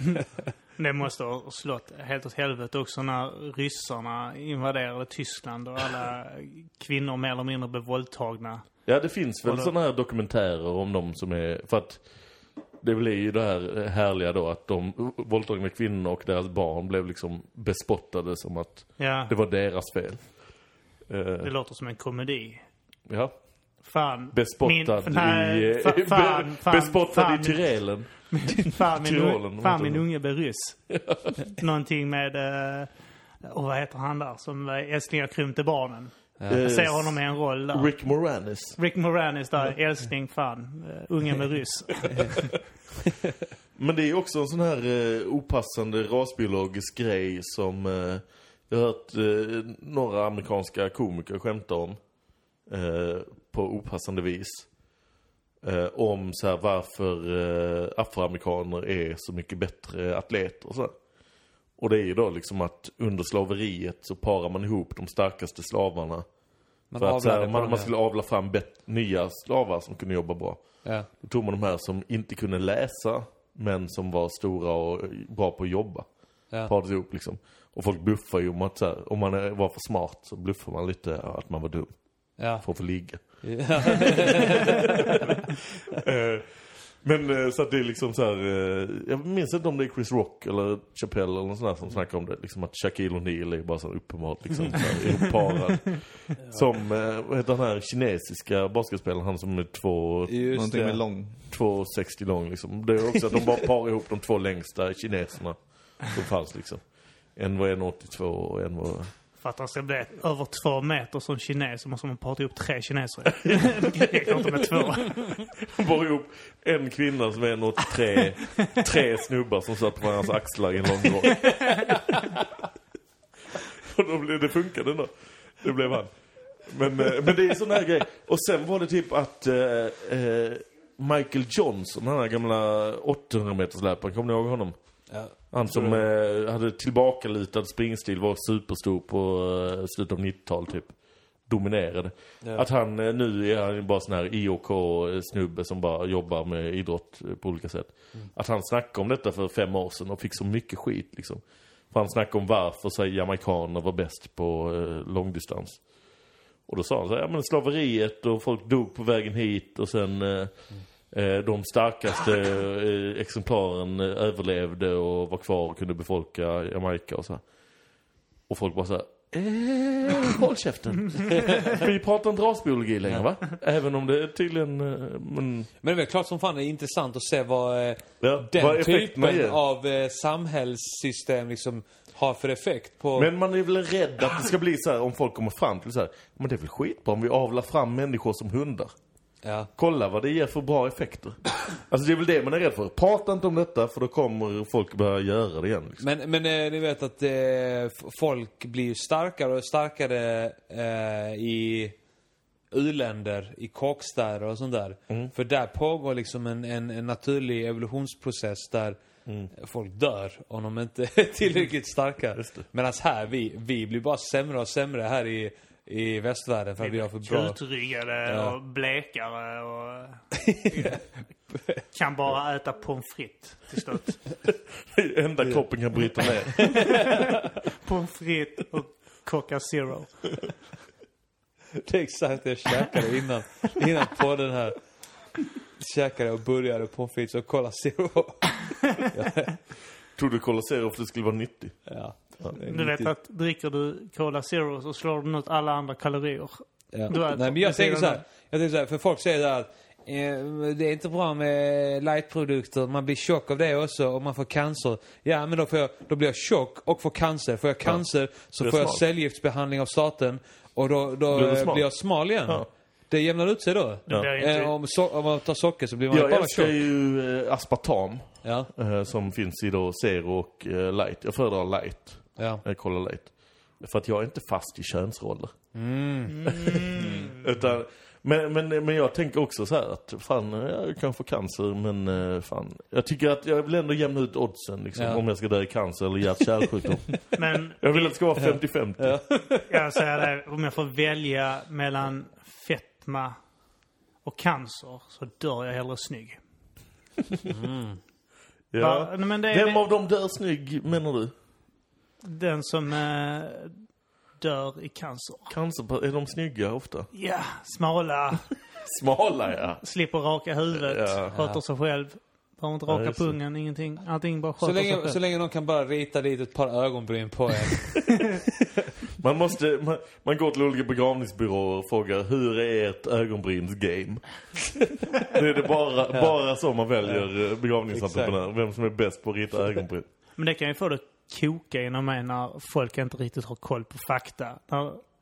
Det måste ha slått helt åt helvete också när ryssarna invaderade Tyskland och alla kvinnor mer eller mindre blev våldtagna. Ja, det finns väl då- sådana här dokumentärer om dem som är... För att det blir ju det här härliga då att de våldtagna kvinnorna och deras barn blev liksom bespottade som att Ja, det var deras fel. Eh, det låter som en komedi. ja. Fan. Bespottad Min- nej, i... fa- be- fan, fan, bespottad fan, i Tyrelen. Fan, min, Tyrolen, fan min unge blir ryss. Någonting med... eh, Och vad heter han där som eh, älsklingar krympte barnen? Eh, Jag ser honom i en roll där. Rick, Rick Moranis. Moranis där, älskling, fan. Uh, ungen med ryss. Men det är också en sån här eh, opassande rasbiologisk grej som eh, jag har hört eh, några amerikanska komiker skämta om. Eh, på opassande vis. Eh, om så här varför eh, afroamerikaner är så mycket bättre atleter och så. Och det är ju då liksom att under slaveriet så parar man ihop de starkaste slavarna. Man för att så här, man, man skulle avla fram bet- nya slavar som kunde jobba bra. Ja. Då tog man de här som inte kunde läsa, men som var stora och bra på att jobba. Ja. Parades ihop liksom. Och folk bluffar ju om att så här, om man var för smart så bluffar man lite att man var dum. Ja. För att få ligga. Ja. Men eh, så att det är liksom så här, eh, jag minns inte om det är Chris Rock eller Chappelle eller någon sån där som snackar om det. Liksom att Shaquille O'Neal är bara så uppenbart liksom så här, ihopparad. Som, eh, vad heter den här kinesiska basketspelaren, han som är två, Just Någonting det. med lång. 2,60 lång liksom. Det är också att de bara parar ihop de två längsta kineserna som fanns liksom. En var 1,82 och en var... För att han ska bli över två meter som kines så måste man para ihop tre kineser. Det räcker inte med två. De bar ihop en kvinna som är 1,83, tre snubbar som satt på varandras axlar i en lång rock. Och då blev det funkade ändå. Det blev han. Men, eh, men det är sån här grej. Och sen var det typ att eh, eh, Michael Johnson, den här gamla 800 meters löparen, kommer ni ihåg honom? Ja. Han som eh, hade tillbakalutad springstil, var superstor på eh, slutet av 90-talet typ. Dominerade. Ja. Att han, eh, nu är han bara sån här IOK-snubbe som bara jobbar med idrott eh, på olika sätt. Att han snackade om detta för fem år sedan och fick så mycket skit liksom. För han snackade om varför så jamaikaner var bäst på eh, långdistans. Och då sa han så här, ja men slaveriet och folk dog på vägen hit och sen eh, eh, de starkaste eh, exemplaren eh, överlevde och var kvar och kunde befolka Jamaica och så här. Och folk bara så här, eh, håll käften. Vi pratar inte rasbiologi längre va? Även om det är tydligen, eh, men, Men det är väl klart som fan det är intressant att se vad eh, ja, den vad typen av eh, samhällssystem liksom har för effekt på... Men man är väl rädd att det ska bli så här om folk kommer fram till så här, men det är väl skitbra om vi avlar fram människor som hundar. Ja. Kolla vad det ger för bra effekter. Alltså det är väl det man är rädd för. Prata inte om detta för då kommer folk börja göra det igen. Liksom. Men, men eh, ni vet att eh, folk blir ju starkare och starkare eh, i u-länder, i kåkstäder och sånt där. Mm. För där pågår liksom en, en, en naturlig evolutionsprocess där Mm. folk dör om de inte är tillräckligt starka. Medan här, vi, vi blir bara sämre och sämre här i, i västvärlden för att vi har för bra... Krutryggade Ja. och blekare och... kan bara äta pommes frites till slut. Det enda kroppen kan bryta ner. pommes frites och Coca Zero. Det är exakt det jag käkade innan, innan podden här. Käkade och började pommes frites och Cola Zero. Tror du Cola Zero för att det skulle vara nyttigt? Ja. Du vet att dricker du Cola Zero så slår du ut alla andra kalorier. Ja. Du äter Nej men jag tänker så här, jag tänker så här, för folk säger där att eh, det är inte bra med lightprodukter, man blir tjock av det också och man får cancer. Ja men då, får jag, då blir jag tjock och får cancer. Får jag cancer så Blir får jag cellgiftsbehandling av staten och då, då Blir jag smal igen. Ja. Det jämnar ut sig då. Inte- Eh, om, so om man tar socker så blir man Jag bara älskar tjock. ju eh, aspartam. Ja, som finns i då Zero och Light. Jag föredrar Light. Ja. Jag kollar Light. För att jag är inte fast i könsroller. Mm. Utan, men, men, men jag tänker också så här att fan, jag kan få cancer men eh, fan. Jag tycker att jag vill ändå jämna ut oddsen liksom, Ja. om jag ska dö i cancer eller hjärt-kärlsjukdom. Men jag vill att det ska vara 50-50. jag säger det, om jag får välja mellan fetma och cancer så dör jag hellre snygg. Ja. Va? Men det är Vem av dem dör snygg menar du? Den som eh, dör i cancer. Cancer, är de snygga ofta? Ja, smala, Smala ja. slipper raka huvudet, Ja. sköter sig själv. Behöver inte raka just det. pungen, ingenting. Allting bara Så sköter sig länge, själv. så länge de kan bara rita dit ett par ögonbryn på en. Man måste, man, man går till olika begravningsbyråer och frågar hur är ert ögonbrynsgame? det är det bara, bara så man väljer eh, begravningsentreprenör. Vem som är bäst på att rita ögonbryn. Men det kan ju få det koka inom mig när folk inte riktigt har koll på fakta.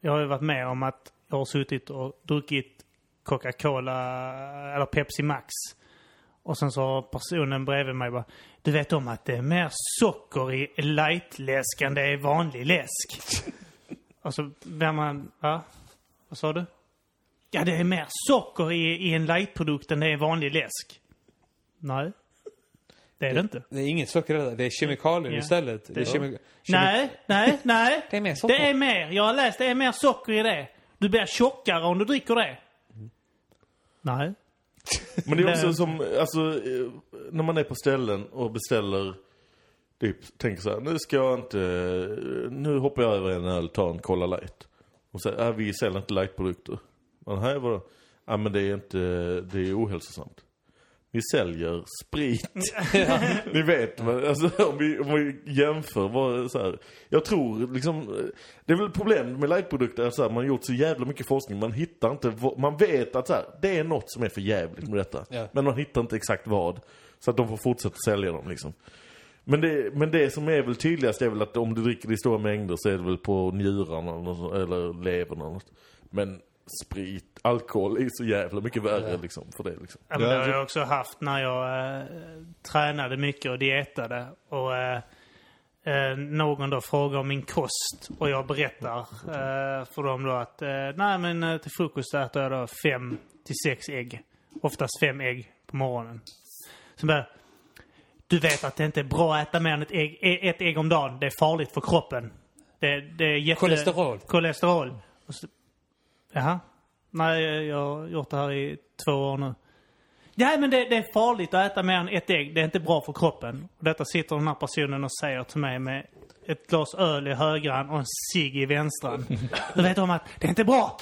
Jag har ju varit med om att jag har suttit och druckit Coca-Cola eller Pepsi Max. Och sen så har personen bredvid mig bara Du vet om att det är mer socker i lightläsk än det är vanlig läsk. och så blir man... Va? Vad sa du? Ja, det är mer socker i, i en lightprodukt än det är vanlig läsk. Nej. Det är det inte. Det är inget socker i det där. Det är kemikalier Ja. istället. Det är kemi Nej, nej, nej. Det är mer socker. Det är mer. Jag har läst det är mer socker i det. Du blir tjockare om du dricker det. Nej. Men det är också Det- som, alltså, eh, när man är på ställen och beställer, typ, tänker så här, nu ska jag inte, nu hoppar jag över en öl, tar en Cola Light. Och säger, äh, vi säljer inte lightprodukter. Men här vadå? Ja men det är inte, det är ohälsosamt. Vi säljer sprit. Ni vet, men, alltså, om, vi, om vi jämför, vad, så här, jag tror liksom, det är väl problemet med lightprodukter, så här, man har gjort så jävla mycket forskning, man hittar inte, man vet att så här, det är något som är för jävligt med detta. Ja. Men man hittar inte exakt vad. Så att de får fortsätta sälja dem liksom. Men det, men det som är väl tydligast är väl att om du dricker det i stora mängder så är det väl på njurarna eller, eller levern eller något. Men sprit, alkohol är så jävla mycket värre liksom för det liksom. Ja, men Ja, det har det- jag också haft när jag eh, tränade mycket och dietade. Och eh, eh, någon då frågar om min kost och jag berättar eh, för dem då att eh, nej men till frukost äter jag då fem till sex ägg. Oftast fem ägg på morgonen. Så bara, du vet att det inte är bra att äta mer än ett ägg, ett ägg om dagen. Det är farligt för kroppen. Det, det är jätte... Kolesterol. Kolesterol. Jaha. Nej, jag har gjort det här i två år nu. Nej, men det, det är farligt att äta mer än ett ägg. Det är inte bra för kroppen. Och detta sitter den här personen och säger till mig med ett glas öl i högran och en cigg i vänstran. Du vet om att det är inte bra.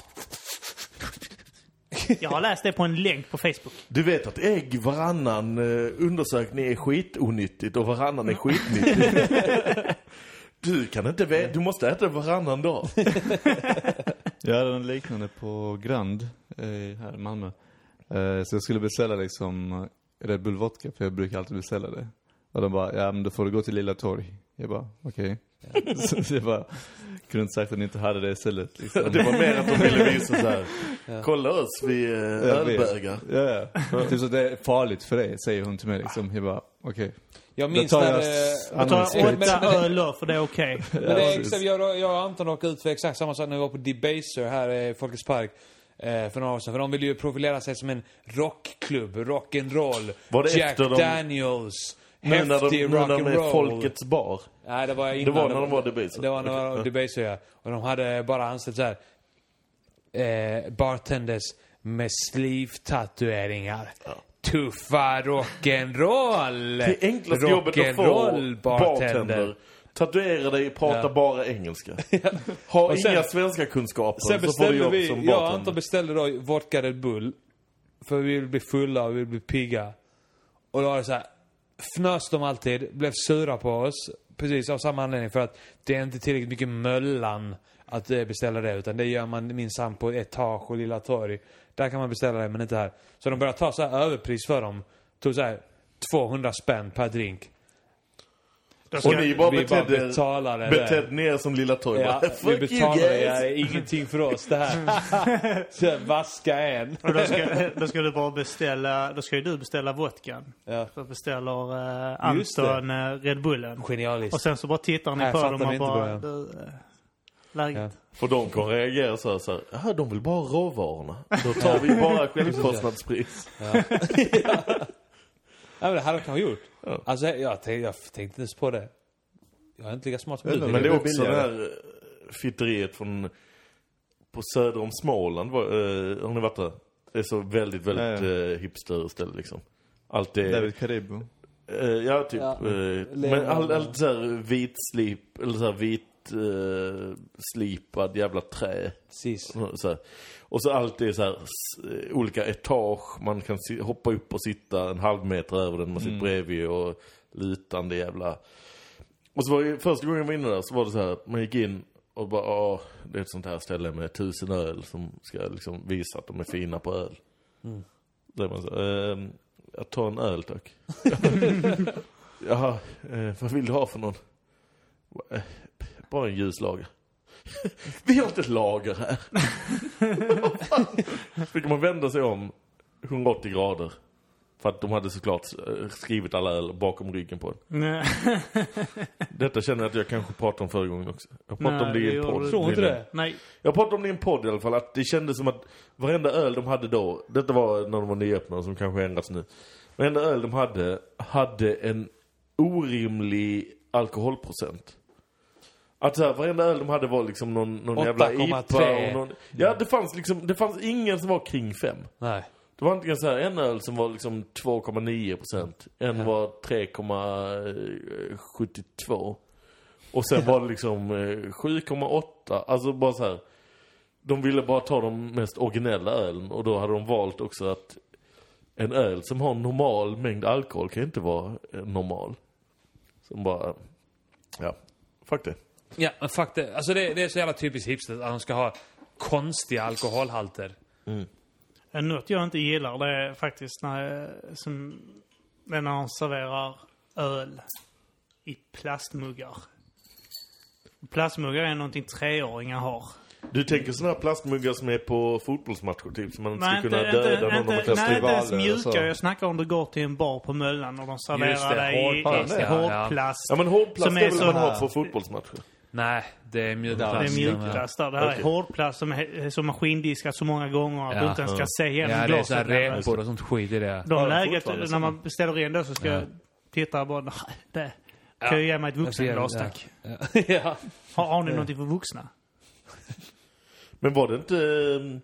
Jag har läst det på en länk på Facebook. Du vet att ägg varannan eh, undersökning är skitonyttigt och varannan är skitnyttigt. du kan inte veta, du måste äta varannan dag. Jag hade en liknande på Grand, eh, här i Malmö. Eh, så jag skulle beställa liksom eh, Red Bull Vodka, för jag brukar alltid beställa det. Och de bara, ja men då får du gå till Lilla Torg. Jag bara, okej. så jag bara, kunde inte sagt att ni inte hade det istället liksom. Det var mer att de ville visa så här. Kolla oss, vi är ölbögar. Ja, ja. Typ så det är farligt för dig, säger hon till mig liksom. Jag bara, okej. Jag Då minns tar när... jag tar åtta öl då, för det är okej. Men det är precis. exakt, jag, jag och Anton råkade ut för exakt samma sak när vi var på Debaser här i Folkets Park. Eh, för några år sedan. För de ville ju profilera sig som en rockklubb, rock'n'roll. Var det Jack de- Daniels, häftig nu när de är rock'n'roll. Folkets bar. Nej, det var innan. var när de var Debaser. Det var när de var. Debaser, ja. Och de hade bara anställt så här eh, bartenders med sleeve-tatueringar. Tuffa rock'n'roll! Det enklaste jobbet att få Rock'n'roll bartender. Tatuera dig, prata Ja. bara engelska. Ha Och sen- inga svenska kunskaper Sen så får du jobb vi, som jag och bartender. Anton beställde då vodka Red Bull. För vi vill bli fulla och vi vill bli pigga. Och då var det så här, fnös de alltid, blev sura på oss. Precis av samma anledning för att det är inte tillräckligt mycket Möllan att eh, beställa det. Utan det gör man minsann på Etage och Lilla Torg. Där kan man beställa det men inte här. Så de började ta så här överpris för dem. Tog så här 200 spänn per drink. Då ska, Och ni bara vi bara betedde, betalade det. betedde ner som Lilla Torg. Ja, Bara, vi guys! Ja, ingenting för oss det här. så vaska en. och då, ska, då ska du bara beställa, då ska ju du beställa vodkan. Ja. Så beställer eh. Anton eh, Red Bullen. Genialiskt. Och sen så bara tittar ni Nej, på dem och bara, läget. Ja. För de kommer reagera så här, så här "Jaha, de vill bara ha råvarorna. Då tar vi bara självkostnadspris. Ja, men det hade de kanske gjort. Ja. Alltså, jag, tänkte, jag tänkte inte ens på det. Jag är inte lika smart som du. Men det är blir också det billigare. här eh, fitteriet från på söder om Småland. Var, eh, har ni varit där? Det är så väldigt, väldigt Ja, eh, hipster ställe liksom. Allt är... David Caribou. Eh, ja, typ. Ja. Eh, men all, allt så här vit slip, eller så här vit eh, slipad jävla trä. Precis. Så. Och så allt är så här eh, olika etage. Man kan hoppa upp och sitta en halv meter över den man sitter bredvid och lutande jävla... Och så var det, första gången jag var inne där så var det så här, man gick in och bara, ja, det är ett sånt här ställe med tusen öl som ska liksom visa att de är fina på öl. Där man så, ehm, jag tar en öl tack. Jaha, eh, vad vill du ha för någon? Bara en ljuslager. Vi har inte ett lager här. Fick man vända sig om 180 grader. För att de hade såklart eh, skrivit alla öl bakom ryggen på den. Nej, Detta känner jag att jag kanske pratade om förra gången också. Jag pratade Nej, om det i en podd. du Tror inte det? nej. Jag pratade om det i en podd i alla fall, att det kändes som att varenda öl de hade då, detta var när de var nyöppnade som kanske ändrats nu. Varenda öl de hade, hade en orimlig alkoholprocent. Att så här, varenda öl de hade var liksom någon, någon jävla 8,3. IPA och någon, Ja, det fanns liksom, det fanns ingen som var kring fem. Nej. Det var antingen så här, en öl som var liksom 2,9 procent. En var 3,72. Och sen var det liksom eh, 7,8. Alltså bara så här. De ville bara ta de mest originella ölen och då hade de valt också att en öl som har normal mängd alkohol kan inte vara eh, normal. Som bara, ja, fuck det. Ja, men fuck det. Alltså det, det är så jävla typiskt hipster att de ska ha konstiga alkoholhalter. Eh, Något jag inte gillar det är faktiskt när, som, det är när de serverar öl i plastmuggar. Plastmuggar är någonting treåringar har. Du tänker sådana här plastmuggar som är på fotbollsmatcher typ, som man inte Nej, ska inte, kunna inte, döda någon om inte, man kastar nej, i inte ens valler och så. mjuka. Jag snackar om du går till en bar på Möllan och de serverar det, dig i, hårdplast, i ja, ja. hårdplast. Ja men hårdplast Som är är väl så- man har på fotbollsmatcher? Nej, det är Det mjukplast. är mjukplast där. Det här är hårdplast som är som maskindiskat så många gånger att Ja. du inte ens ska se igenom Ja, det är glaset. repor och sånt skit i det. De Ja, läget när man beställer in då så ska jag titta och bara, nej, det kan jag ge mig ett vuxenglas Ja. tack. Ja. ja. Har, har ni någonting för vuxna? Men var det inte... eh,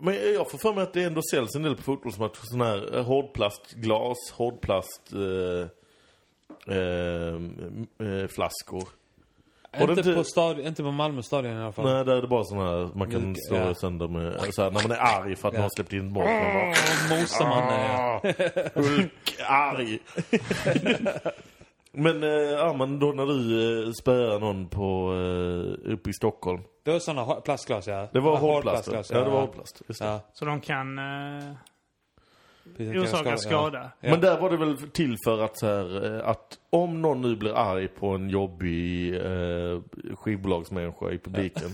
Men jag får för mig att det ändå säljs en del på fotbollsmatcher. Sådana här eh, hårdplastglas, hårdplast... Eh, eh, eh, flaskor. Inte, inte- på stadion, inte på Malmö stadion i alla fall. Nej, där är det bara sådana här man kan slå ja. sönder med... Så här, när man är arg för att Ja. man har släppt in mål. Mosar man det. Ah, Hulk, arg. men, eh, ja men då när du eh, spöar någon på, eh, uppe i Stockholm. Det var såna hå- plastglas ja. Det var hårdplast. Ja, det var hårdplast. Ja. Så de kan eh, precis, orsaka kan skada. Ja. Men där var det väl till för att så här, eh, att om någon nu blir arg på en jobbig eh, skivbolagsmänniska i publiken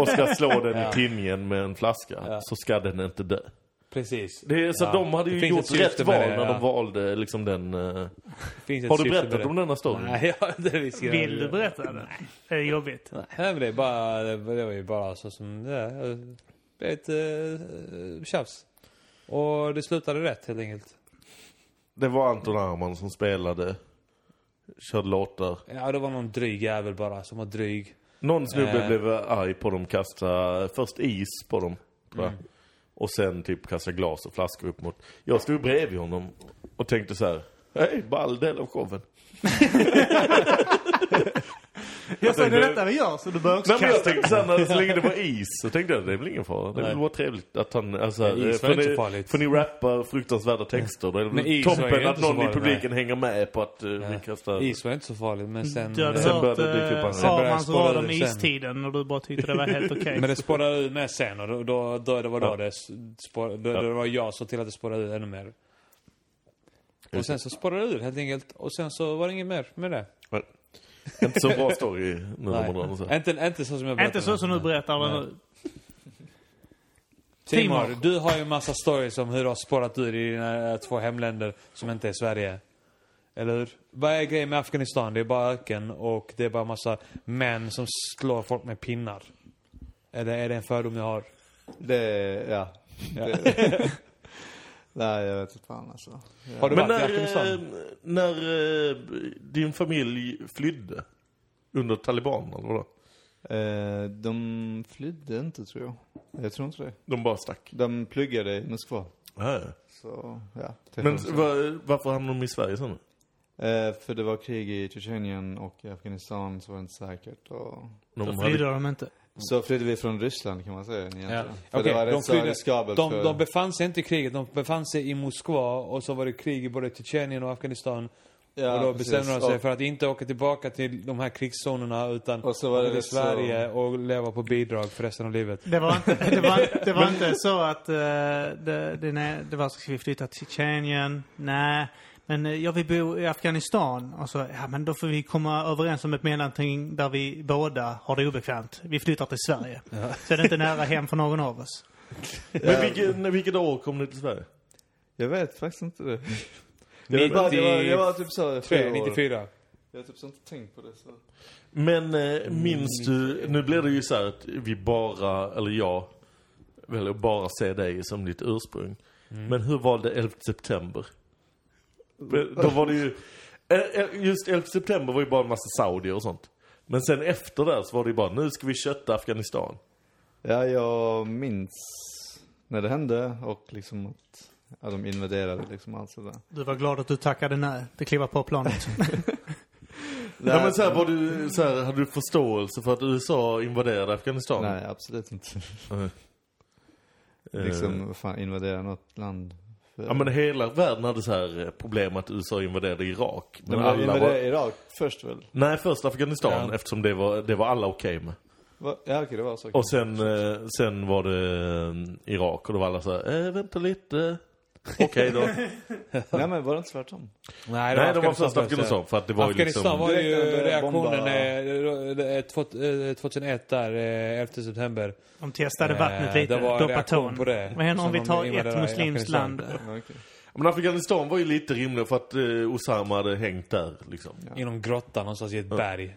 och ska slå den Ja. i tinningen med en flaska Ja. så ska den inte dö. Precis. Det är, så Ja. de hade Det ju gjort rätt val det, när ja. de valde liksom den... Finns ett Har du berättat det. om denna storyn? Nej, jag har inte visst Vill du berätta det? Det är jobbigt. Nej, men det är bara, det, det var ju bara så som, blev ett uh, tjafs. Och det slutade rätt helt enkelt. Det var Anton Arman som spelade, körde låtar. Ja, det var någon dryg jävel bara som var dryg. Någon snubbe Eh. blev arg på dem, kastade först is på dem. Mm. Och sen typ kastade glas och flaskor upp mot. Jag stod bredvid honom och tänkte så här. Hej, ball del av showen. Jag sa, det är detta vi gör, så du bör också Nej men jag kasta. tänkte såhär, när- så länge det var is så tänkte jag det är väl ingen fara. Det Nej. var trevligt att han, alltså, Nej, is var eh, för, inte så ni, farligt. för ni rappar fruktansvärda texter. Då är det Men väl is var ju toppen inte att så någon i farligt, publiken hänger med på att uh, vi kastar... Is var inte så farligt, men sen... Du hade Sen hört började det dyka upp eh, andra. Sen började spåra rad om ur sen. istiden och du bara tyckte det var helt okej. Men det spårade ur med sen och då, då, då det var då Ja. det spår, då, då var jag som till att det spårade ur ännu mer. Och sen så spårade det ur helt enkelt. Och sen så var det inget mer med det. Inte så bra story nu när man drar. Inte, inte så som jag berättade. Inte så som du berättar nu. Timor, du har ju en massa stories om hur du har spårat ur i dina eh, två hemländer som inte är Sverige. Eller hur? Vad är grejen med Afghanistan? Det är bara öken och det är bara massa män som slår folk med pinnar. Eller är det en fördom jag har? Det, ja. Det, nej, jag vet inte fan alltså. Har du Men varit i när, Afghanistan? eh, när eh, din familj flydde under talibanerna, eller vadå? Eh, de flydde inte tror jag. Jag tror inte det. De bara stack. De pluggade i Moskva. Ja. Så, ja. Men var, varför hamnade de i Sverige sen? Eh, för det var krig i Tjetjenien och i Afghanistan så var det inte säkert. Och... De Då hade- flydde de inte. Så flydde vi från Ryssland kan man säga egentligen. Ja. För Okej, det var de rätt så flydde- riskabelt De, för... de befann sig inte i kriget, de befann sig i Moskva och så var det krig i både Tjetjenien och Afghanistan. ja, och då precis. bestämde de sig Och- för att inte åka tillbaka till de här krigszonerna utan Och så var det till rätt så- Sverige och leva på bidrag för resten av livet. Det var inte, det var, det var inte så att eh, det, det, nej, det var ska vi flytta till Tjetjenien? Nej. Men eh, jag vill bo i Afghanistan. Och så, ja men då får vi komma överens om ett mellanting där vi båda har det obekvämt. Vi flyttar till Sverige. Så är det inte nära hem för någon av oss. Men vilket, vilket år kom ni till Sverige? Jag vet faktiskt inte det. Jag, att jag, var, jag var typ så Tre, år. 94. Jag har typ så inte tänkt på det så. Men eh, minns du, nu blir det ju så här att vi bara, eller jag, väljer bara se dig som ditt ursprung. Men hur var det 11 september? Då var det ju, eh, eh, just 11 september var ju bara en massa saudier och sånt. Men sen efter det så var det ju bara, nu ska vi kötta Afghanistan. Ja, jag minns när det hände och liksom att ja, de invaderade liksom allt sådär. Du var glad att du tackade nej till kliva på planet. Ja, men så här, var du, så här, hade du förståelse för att USA invaderade Afghanistan? Nej, absolut inte. Liksom, vad fan, invadera något land. Ja men hela världen hade så här eh, problem att USA invaderade Irak. Men var alla invaderade var... Irak först väl? Nej, först Afghanistan Ja. eftersom det var, det var alla okej med. Va? Ja, okej, det var så. Och sen, eh, sen var det eh, Irak och då var alla så här, eh, vänta lite. Okej då. Nej, men var det inte tvärtom? Nej, Nej, de var först. Afghanistan för att det var ju Afghanistan liksom... var ju reaktionen bomba- eh, eh, två- eh, 2001 där, eh, 11 september. De testade Eh, vattnet det lite, var doppa tån. på det. Vad händer om vi tar ett muslimskt Afghanistan. land? Ja. Men Afghanistan var ju lite rimligt för att eh, Osama hade hängt där liksom. Ja. I någon grotta någonstans i ett berg.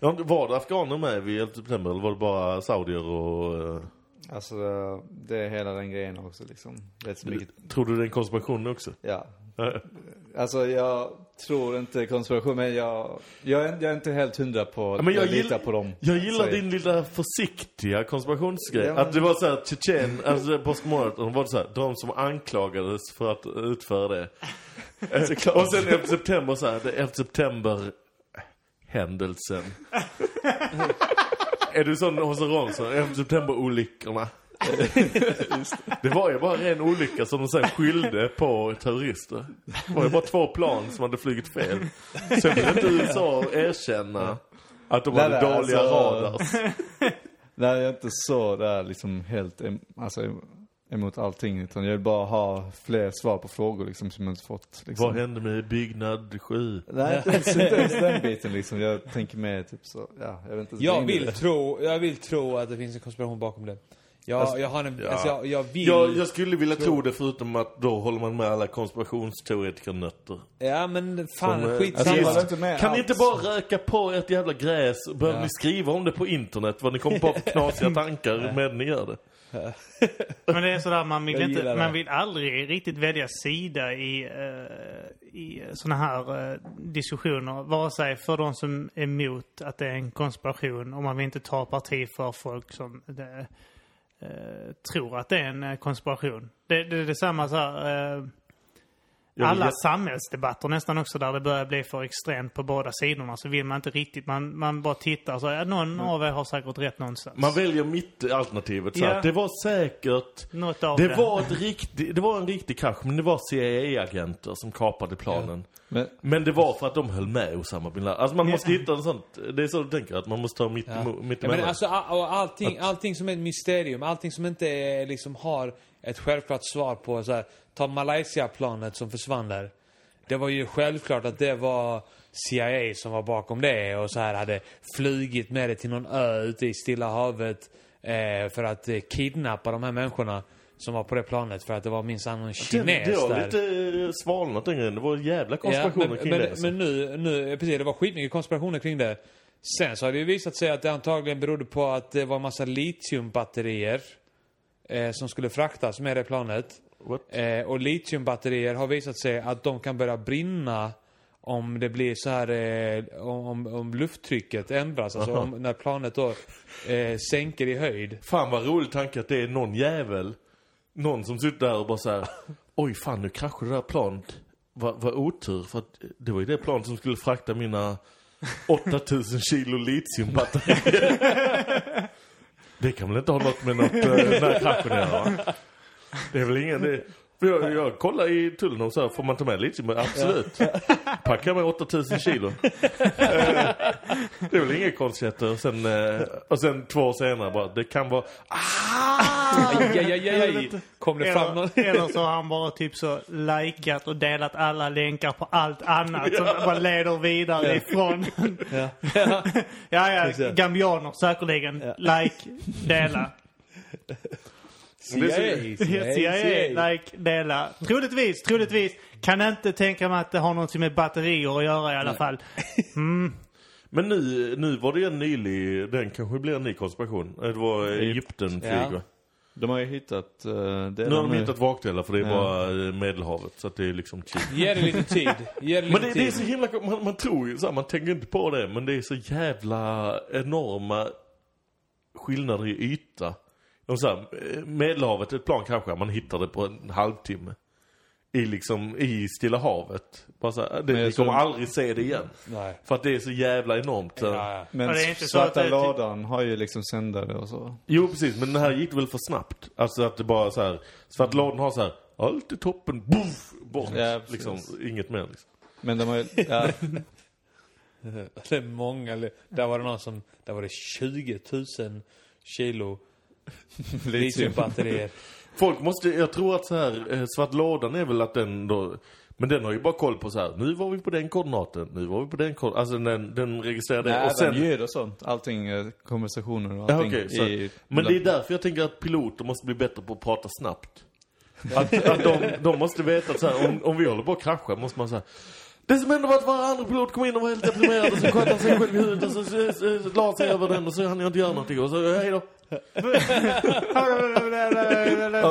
Ja, var det afghaner med vid 11 september eller var det bara saudier och... Eh, Alltså, det är hela den grejen också liksom. Rätt så mycket. tror du det är en konspiration också? Ja. Alltså, jag tror inte konspiration, men jag, jag, är, jag är inte helt hundra på men jag jag litar gillar- på dem. Jag gillar Så- din lilla försiktiga konspirationsgrej. Ja, men- Att det var så här, Tjetjen, alltså Påskmorgon, var det så här, de som anklagades för att utföra det. Och sen 11 september så här, det är 11 september händelsen. är du sån hos Ronson, 11 september olyckorna? det var ju bara en olycka som de sen skyllde på terrorister. Det var ju bara två plan som hade flugit fel. Sen ville inte USA erkänna att de Nej, hade nej, dåliga alltså- radars. Nej, jag är inte så där liksom helt, alltså emot allting. Utan jag vill bara ha fler svar på frågor liksom som jag inte fått. Liksom. Vad hände med byggnad 7? Nej, inte ens, inte ens den biten liksom. Jag tänker mer typ så, ja, jag vet inte Jag vill, det. tro, jag vill tro att det finns en konspiration bakom det. Jag, Alltså, jag har en, ja. alltså jag, jag vill... Jag, jag skulle vilja tro- tro det förutom att då håller man med alla konspirationsteoretiker-nötter. Ja men fan, Som, eh, skitsamma. Alltså, inte med Kan ni alls. inte bara röka på ett jävla gräs och behöver Ja. ni skriva om det på internet? Vad ni kommer på för knasiga tankar med ni gör det? Men det är sådär, man vill, inte, det. man vill aldrig riktigt välja sida i, uh, i såna här eh, diskussioner. Vare sig för de som är emot att det är en konspiration och man vill inte ta parti för folk som det, eh, tror att det är en konspiration. Det, det är detsamma så här, Jag alla samhällsdebatter nästan också där det börjar bli för extremt på båda sidorna så vill man inte riktigt, man, man bara tittar så ja, någon av er har säkert rätt någonstans. Man väljer mitt-alternativet. Så Ja. att det var säkert... Något av Det var, ett riktigt, det var en riktig krasch, men det var CIA-agenter som kapade planen. Men, Men det var för att de höll med Osama bin Laden. Alltså man måste hitta en sån... Det är så du tänker, att man måste ta mitt, Ja. mitt Ja, men emellan. alltså all, allting, allting som är ett mysterium, allting som inte är, liksom har ett självklart svar på så här, ta Malaysia-planet som försvann där. Det var ju självklart att det var CIA som var bakom det och så här hade flugit med det till någon ö ute i Stilla havet eh, för att eh, kidnappa de här människorna som var på det planet för att det var minsann någon det, kines det har där. lite eh, svalnat den grejen. Det var jävla Ja, konspirationer men, kring men, det. alltså. men nu, nu, precis, det var skitmycket konspirationer kring det. Sen så har det ju visat sig att det antagligen berodde på att det var massa litiumbatterier eh, som skulle fraktas med det planet. Eh, och litiumbatterier har visat sig att de kan börja brinna om det blir så här, eh, om, om lufttrycket ändras. Alltså om, när planet då eh, sänker i höjd. Fan vad rolig tanke att det är någon jävel, någon som sitter där och bara så här. Oj fan nu kraschade det där planet. Vad vad otur för att det var ju det planet som skulle frakta mina 8000 kilo litiumbatterier. det kan väl inte ha något med något, eh, den här kraschen att göra va? Det är väl ingen, det, jag, jag kollar i tullen och så här, får man ta med litium? Absolut. Packa med 8000 kilo. Det är väl inga konstigheter. Och sen, eh, och sen två år senare bara, det kan vara... Aj, aj, aj, aj, aj. Kom det fram någon? Eller, eller så har han bara typ så likat och delat alla länkar på allt annat som bara leder vidare ifrån. Ja. ja, ja, Exakt. gambianer säkerligen. Like, dela. CIA, CIA, like, dela. Troligtvis, troligtvis. Kan inte tänka mig att det har något med batterier att göra i alla fall. Men nu, nu var det en nylig, den kanske blir en ny konspiration. Eh, Det var Egypten-flyg Ja. va? de har ju hittat... Uh, Nu har de hittat vrakdelar för det är Ja. bara eh, Medelhavet. Så att det är liksom chill. Ge det lite tid. Ge det lite Men det, det är tid. så himla man, man tror ju så här, man tänker inte på det, men det är så jävla enorma skillnader i yta. De så här, eh, Medelhavet, ett plan kanske, man hittar det på en halvtimme. I liksom, i Stilla havet. Bara så här, det, vi kommer tror- aldrig se det igen. Nej. För att det är så jävla enormt. så- Ja, ja. Men är svarta det- lådan har ju liksom sändare och så. Jo precis, men det här gick väl för snabbt. Alltså att det bara så här, så att lådan har så här, allt i toppen, boff, bort. Ja, liksom, inget mer liksom. Men de har ju, ja, Det är många. Där var det någon som, där var det 20 000 kilo litiumbatterier. Folk måste, jag tror att så här, eh, svart lådan är väl att den då, men den har ju bara koll på så här, nu var vi på den koordinaten, nu var vi på den koordinaten, alltså den, den registrerar det. nej, och sen, ljud och sånt. Allting, eh, konversationer och ja, allting. okej, så, i, men det är därför jag tänker att piloter måste bli bättre på att prata snabbt. Att, att de, de måste veta att så här, om, om vi håller på att krascha måste man säga det som hände var att vår andra pilot kom in och var helt deprimerad och så sköt han sig själv i huvudet och så, så, så, så la han sig över den och så hann jag inte göra någonting och så hej då.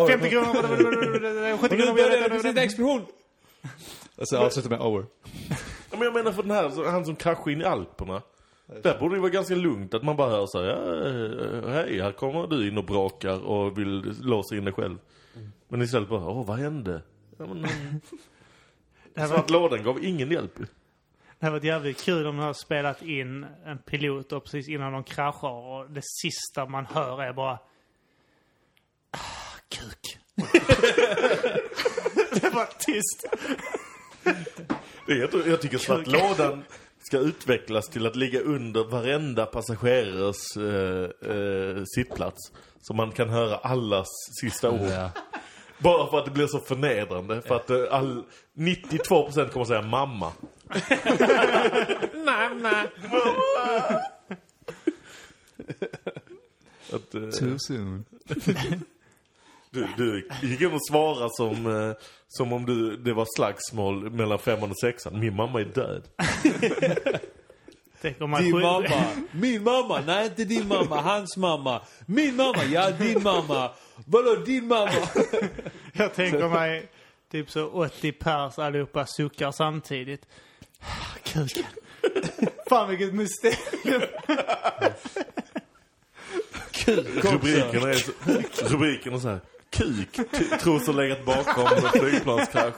50 kronor, 70 Och nu börjar det precis en kronor. explosion! Och så avslutar med over. Ja, men jag menar för den här, han som kraschade in i Alperna. Där borde det vara ganska lugnt att man bara hör så här, ja, eh, hej, här kommer du in och brakar och vill låsa in dig själv. Men istället bara, åh, vad hände? Ja, men, han- Det här så att lådan gav ingen hjälp. Det hade varit jävligt kul om de har spelat in en pilot och precis innan de kraschar och det sista man hör är bara... Ah, kuk. det var tyst. Det är, jag, jag tycker så att lådan ska utvecklas till att ligga under varenda passagerares eh, eh, sittplats. Så man kan höra allas sista ord. Ja. Bara för att det blir så förnedrande. För att eh, all, 92% kommer säga mamma. Mamma! Att, eh, Too soon. du, du gick in och svarade som, eh, som om du, det var slagsmål mellan femman och sexan. Min mamma är död. Tänker man Din själv- mamma. Min mamma. Nej, inte din mamma. Hans mamma. Min mamma. Ja, din mamma. Vadå din mamma? Jag tänker mig typ så 80 pers allihopa suckar samtidigt. Kuken. Fan vilket mysterium. Rubriken är, så, rubriken är så här. Kuk tros ha legat bakom en flygplanskrasch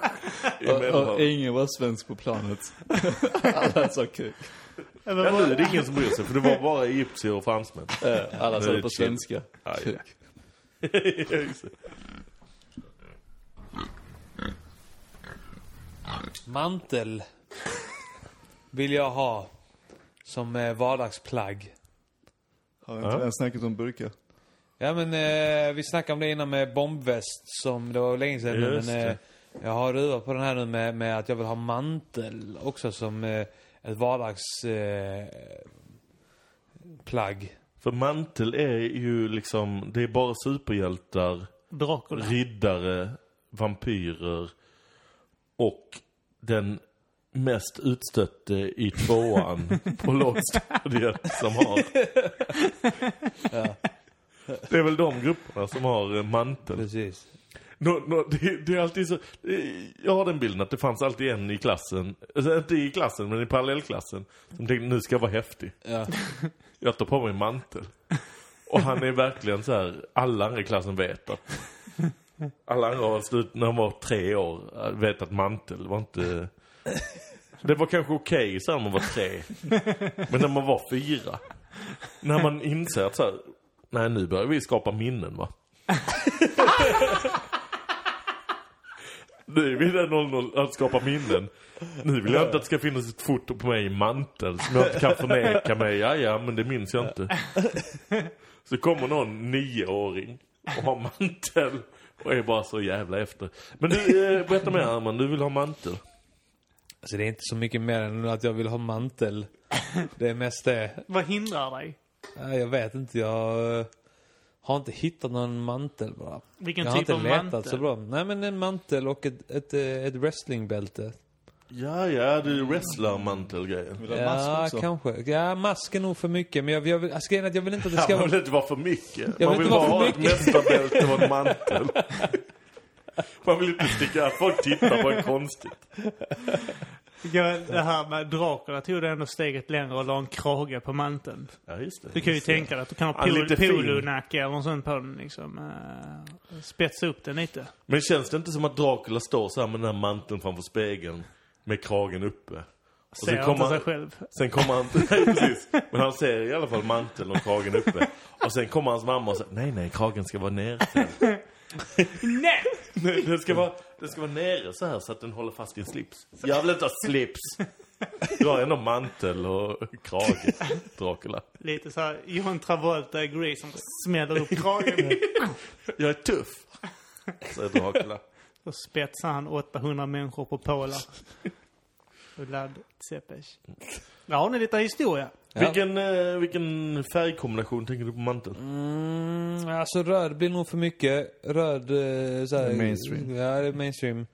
Och, ingen var svensk på planet. Alla sa kuk. Ja, nu är det ingen som bryr sig för det var bara egyptier och fransmän. Alla sa det på svenska. Aj. Kuk. Mantel. Vill jag ha. Som eh, vardagsplagg. Har vi inte Ja. redan snackat om burkar? Ja men eh, vi snackade om det innan med bombväst som det var länge sedan nu, Just men eh, det. jag har ruvat på den här nu med, med att jag vill ha mantel också som eh, ett vardags eh, plagg. För mantel är ju liksom, det är bara superhjältar, Dracula. riddare, vampyrer och den mest utstötte i tvåan på lågstadiet som har. Det är väl de grupperna som har eh, mantel. Precis. Nå, nå, det, det är alltid så, eh, jag har den bilden att det fanns alltid en i klassen, alltså inte i klassen men i parallellklassen, som tänkte nu ska jag vara häftig. Ja. Jag tar på mig mantel. Och han är verkligen så här, alla andra i klassen vet att alla andra har slut, när han var tre år, vet att mantel var inte... Det var kanske okej så när man var tre. Men när man var fyra. När man inser att så här, nej nu börjar vi skapa minnen va. Nu är vi där 00 att skapa minnen. Nu vill jag inte att det ska finnas ett foto på mig i mantel som jag inte kan förneka mig. Ja, ja, men det minns jag inte. Så kommer någon nioåring och har mantel och är bara så jävla efter. Men du, eh, berätta mer Herman, du vill ha mantel. Alltså det är inte så mycket mer än att jag vill ha mantel. Det är mest det. Vad hindrar dig? Nej, jag vet inte, jag eh, har inte hittat någon mantel bara. Vilken jag har typ inte av letat mantel? så bra. Nej men en mantel och ett, ett, eh, ett wrestlingbälte. Ja, ja, du wrestlarmantel-grejen. Vill du ha Ja, mask också? kanske. Ja, mask är nog för mycket. Men jag, jag, vill, alltså, grejen är att jag vill inte att det Ja, ska man vara... vill inte vara för mycket. Jag man vill vill inte vara bara för ha ett mycket. mästarbälte och en mantel. Man vill inte sticka, folk tittar på en konstigt. Ja, det här med Dracula tog det ändå steget längre och la en krage på manteln. Ja, just det. Du kan ju tänka dig att du kan ha pol- polonacke eller sånt på den liksom. Uh, spetsa upp den lite. Men känns det inte som att Dracula står så här med den här manteln framför spegeln med kragen uppe? Och Ser kommer inte han- sig själv. Sen kommer han, nej precis, men han ser i alla fall manteln och kragen uppe. Och sen kommer hans mamma och säger, nej nej, kragen ska vara nere. Nej! Nej, Den ska vara, den ska vara nere så här så att den håller fast i en slips. Jag vill inte ha slips. Du har ändå mantel och krage, Dracula. Lite så här John Travolta i Grease som smäller upp kragen. Jag är tuff, säger Dracula. Då spetsar han 800 människor på Polar. Vlad Tsepes. Har ni lite historia. Ja. Vilken, eh, vilken färgkombination tänker du på manteln? Mm, alltså röd blir nog för mycket. Röd, eh, såhär... Mainstream. Ja, det är mainstream.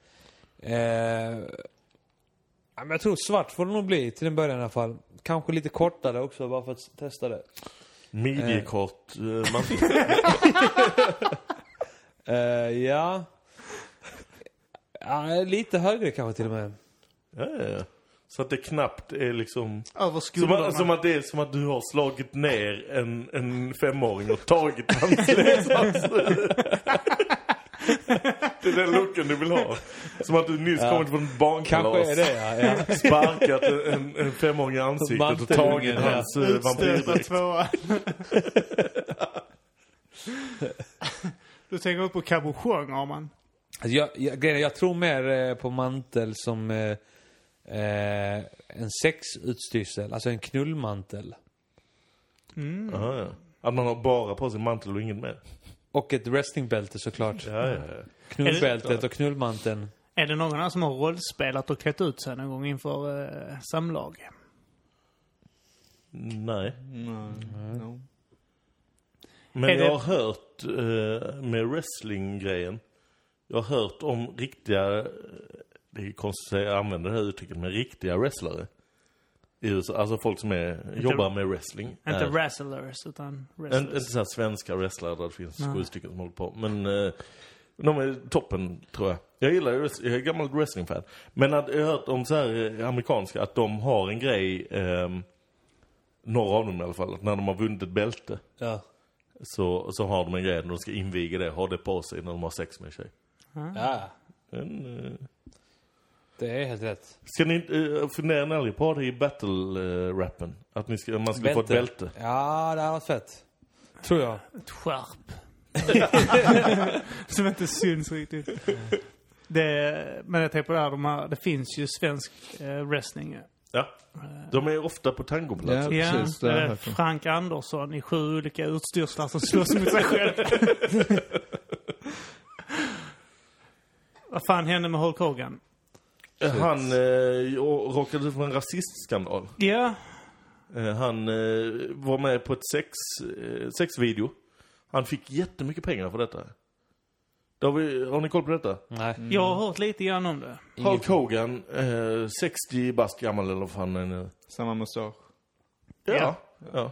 Eh, ja, men jag tror svart får det nog bli till en början i alla fall. Kanske lite kortare också, bara för att testa det. Midjekort eh, mantel. Eh, ja. ja. Lite högre kanske till och med. Ja, ja, ja. Så att det knappt är liksom... Över Som att, som att det är som att du har slagit ner en, en femåring och tagit hans leksaks. Det är den looken du vill ha. Som att du nyss Ja. kommit från ett barnkalas. Kanske är det, ja. ja. Sparkat en, en femåring i ansiktet och tagit ja. hans uh, Utstötta vampyrdräkt. du tänker på cabochon, Arman? Alltså jag, jag, jag tror mer eh, på mantel som eh, en sexutstyrsel, alltså en knullmantel. Aha, ja. Att man har bara på sig mantel och inget mer. Och ett wrestlingbälte såklart. Ja, ja, ja. Knullbältet och knullmanteln. Är det någon här som har rollspelat och klätt ut sig någon gång inför eh, samlag? Nej. Nej. No. Men Är det- jag har hört eh, med wrestling-grejen. Jag har hört om riktiga, det är konstigt att säga, jag använder det här uttrycket, men riktiga wrestlare. i USA. Alltså folk som är, jobbar med wrestling. Inte är- wrestlers, utan wrestlers. Inte så här svenska wrestlare där det finns Nej. sju stycken som håller på. Men eh, de är toppen, tror jag. Jag gillar ju, jag är gammal wrestlingfan. Men att, jag har hört om så här eh, amerikanska, att de har en grej, eh, några av dem i alla fall, att när de har vunnit ett bälte Ja. så, så har de en grej när de ska inviga det, ha det på sig när de har sex med en tjej. ja. En, eh, Det är helt rätt. ska ni uh, fundera ni aldrig på det i battle-rappen? att ni ska, man skulle få ett bälte? Ja, det här var fett. Tror jag. Ett skärp. Som inte syns riktigt. Det, men jag tänker på det här, de här, det finns ju svensk eh, wrestling. Ja. De är ofta på tangoplats. Ja. Ja, precis, det är om. Frank Andersson i sju olika utstyrslar som slåss mot sig själv. Vad fan hände med Hulk Hogan? Han eh, råkade ut för en rasistskandal. Ja, Eh, han eh, var med på ett sex, eh, sexvideo. Han fick jättemycket pengar för detta. Det har, vi, har ni koll på detta? Nej. jag har hört lite grann om det. Hulk Hogan, eh, 60 bast gammal eller vad fan han är nu. Samma mustasch. Ja. ja.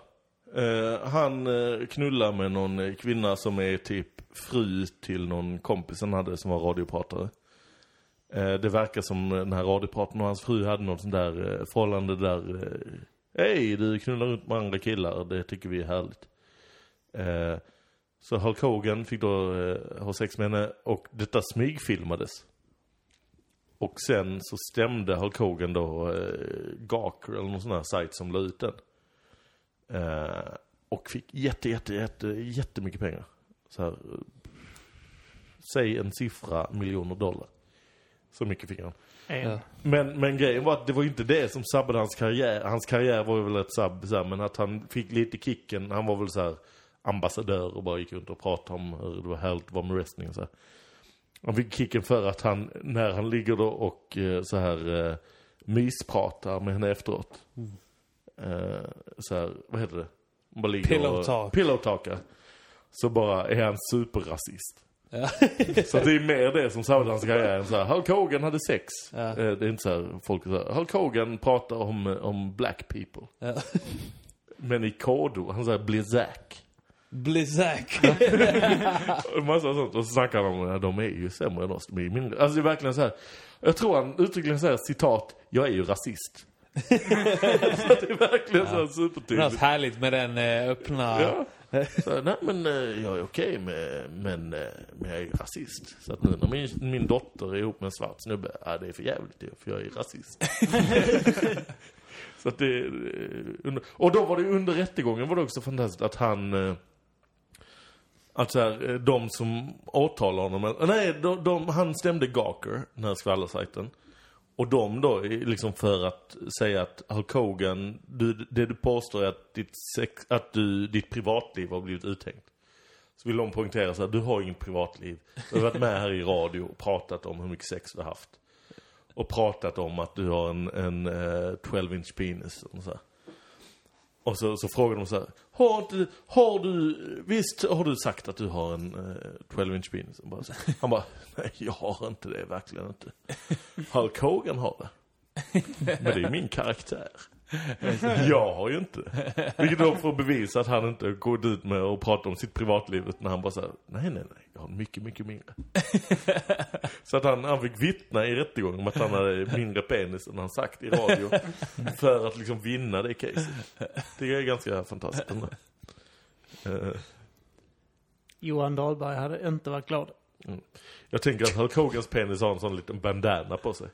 Eh, han eh, knullar med någon eh, kvinna som är typ fru till någon kompis han hade som var radiopratare. Eh, det verkar som den här radioprataren och hans fru hade något sånt där eh, förhållande där eh, Hej, du knullar runt med andra killar, det tycker vi är härligt. Eh, så Hulk Hogan fick då eh, ha sex med henne och detta smygfilmades. Och sen så stämde Hulk Hogan då eh, Gawker eller någon sån här sajt som la ut den. Eh, och fick jätte, jätte, jätte, jättemycket pengar. Så här, eh, säg en siffra miljoner dollar. Så mycket fick han. Ja. Men, men grejen var att det var ju inte det som sabbade hans karriär. Hans karriär var ju väl ett sabb, så här, men att han fick lite kicken. Han var väl så här ambassadör och bara gick runt och pratade om hur det var härligt att vara med wrestling och så här. Han fick kicken för att han, när han ligger då och eh, så här eh, myspratar med henne efteråt. Eh, så här, vad heter det? Man bara ligger Pillow och, talk. Pillow talkar. Så bara är han superrasist. Ja. Så det är mer det som hans karriär. än Så här, Hulk Hogan hade sex. Ja. Eh, Det är inte så här, folk här, Hulk Hogan pratar om, om black people. Ja. Men i kodo, han säger. Blizzak. Och Massa sånt. Och så snackar han om att de är ju sämre än oss. De är mindre. Alltså det är verkligen så här. Jag tror han uttryckligen säger citat, jag är ju rasist. så det är verkligen så här Något supertydligt. härligt med den eh, öppna... Ja. Så, nej men eh, jag är okej med, men, eh, men jag är ju rasist. Så att nu när min, min dotter är ihop med en svart snubbe, ja det är för jävligt för jag är rasist. så att det, och då var det under rättegången var det också fantastiskt att han, att så här, de som åtalar honom, nej, de, de, han stämde Gawker, den här skvallersajten. Och de då, liksom för att säga att Hulk Hogan, du, det du påstår är att ditt, sex, att du, ditt privatliv har blivit uthängt. Så vill de poängtera så här, du har inget privatliv. Du har varit med här i radio och pratat om hur mycket sex du har haft. Och pratat om att du har en, en eh, uh, 12-inch penis. Och så, här och så, så frågar de så här, har, du, har du, visst har du sagt att du har en eh, 12-inch penis? Bara så, han bara, nej jag har inte det, verkligen inte. Hulk Hogan har det. Men det är min karaktär. Jag har ju inte. Vilket då får bevisa att han inte går ut med och pratar om sitt privatliv utan han bara säger nej, nej, nej, jag har mycket, mycket mindre. Så att han, han fick vittna i rättegången om att han hade mindre penis än han sagt i radio. För att liksom vinna det caset. Det är ganska fantastiskt ändå. Eh, Johan Dahlberg hade inte varit glad. Jag tänker att Hulk Hogans penis har en sån liten bandana på sig.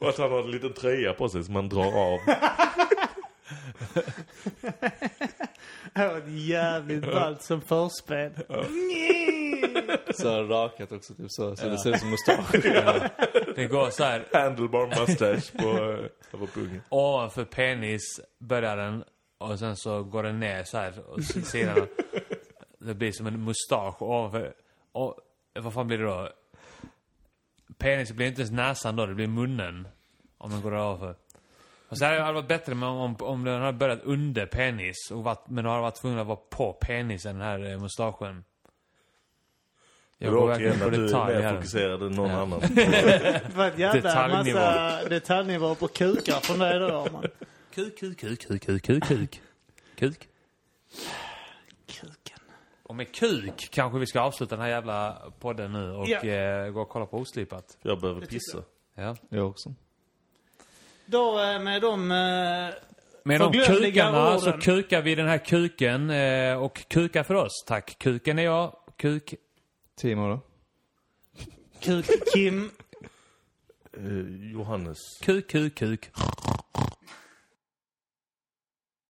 Och att han har en liten tröja på sig som man drar av. Det var ett jävligt ballt som förspel. Så har rakat också, typ så. Så det ser ut som mustasch. Det går så här Handlebar mustache på, eh, på pungen. ovanför penis börjar den och sen så går den ner så här och sidan. Det blir som en mustasch ovanför. Och vad fan blir det då? Penis blir inte ens näsan då, det blir munnen. Om den går ovanför. Och så hade det varit bättre med om, om den hade börjat under penis och varit, men då hade varit tvungen att vara på penisen, den här eh, mustaschen. Jag går verkligen på att du är detalj mer här. fokuserad än någon Ja. annan. Det var ett jävla Detaljnivå. massa detaljnivå på kukar från dig då, man. Kuk, kuk, kuk, kuk, kuk, kuk, kuk. Kuk. Och med kuk kanske vi ska avsluta den här jävla podden nu och Ja. eh, gå och kolla på Oslipat. Jag behöver pissa. Ja. Jag också. Då eh, med de... eh, Med de kukarna så orden. kukar vi den här kuken eh, och kukar för oss. Tack. Kuken är jag. Kuk. Timo då? Kuk Kim. Eh, Johannes. Kuk, kuk, kuk.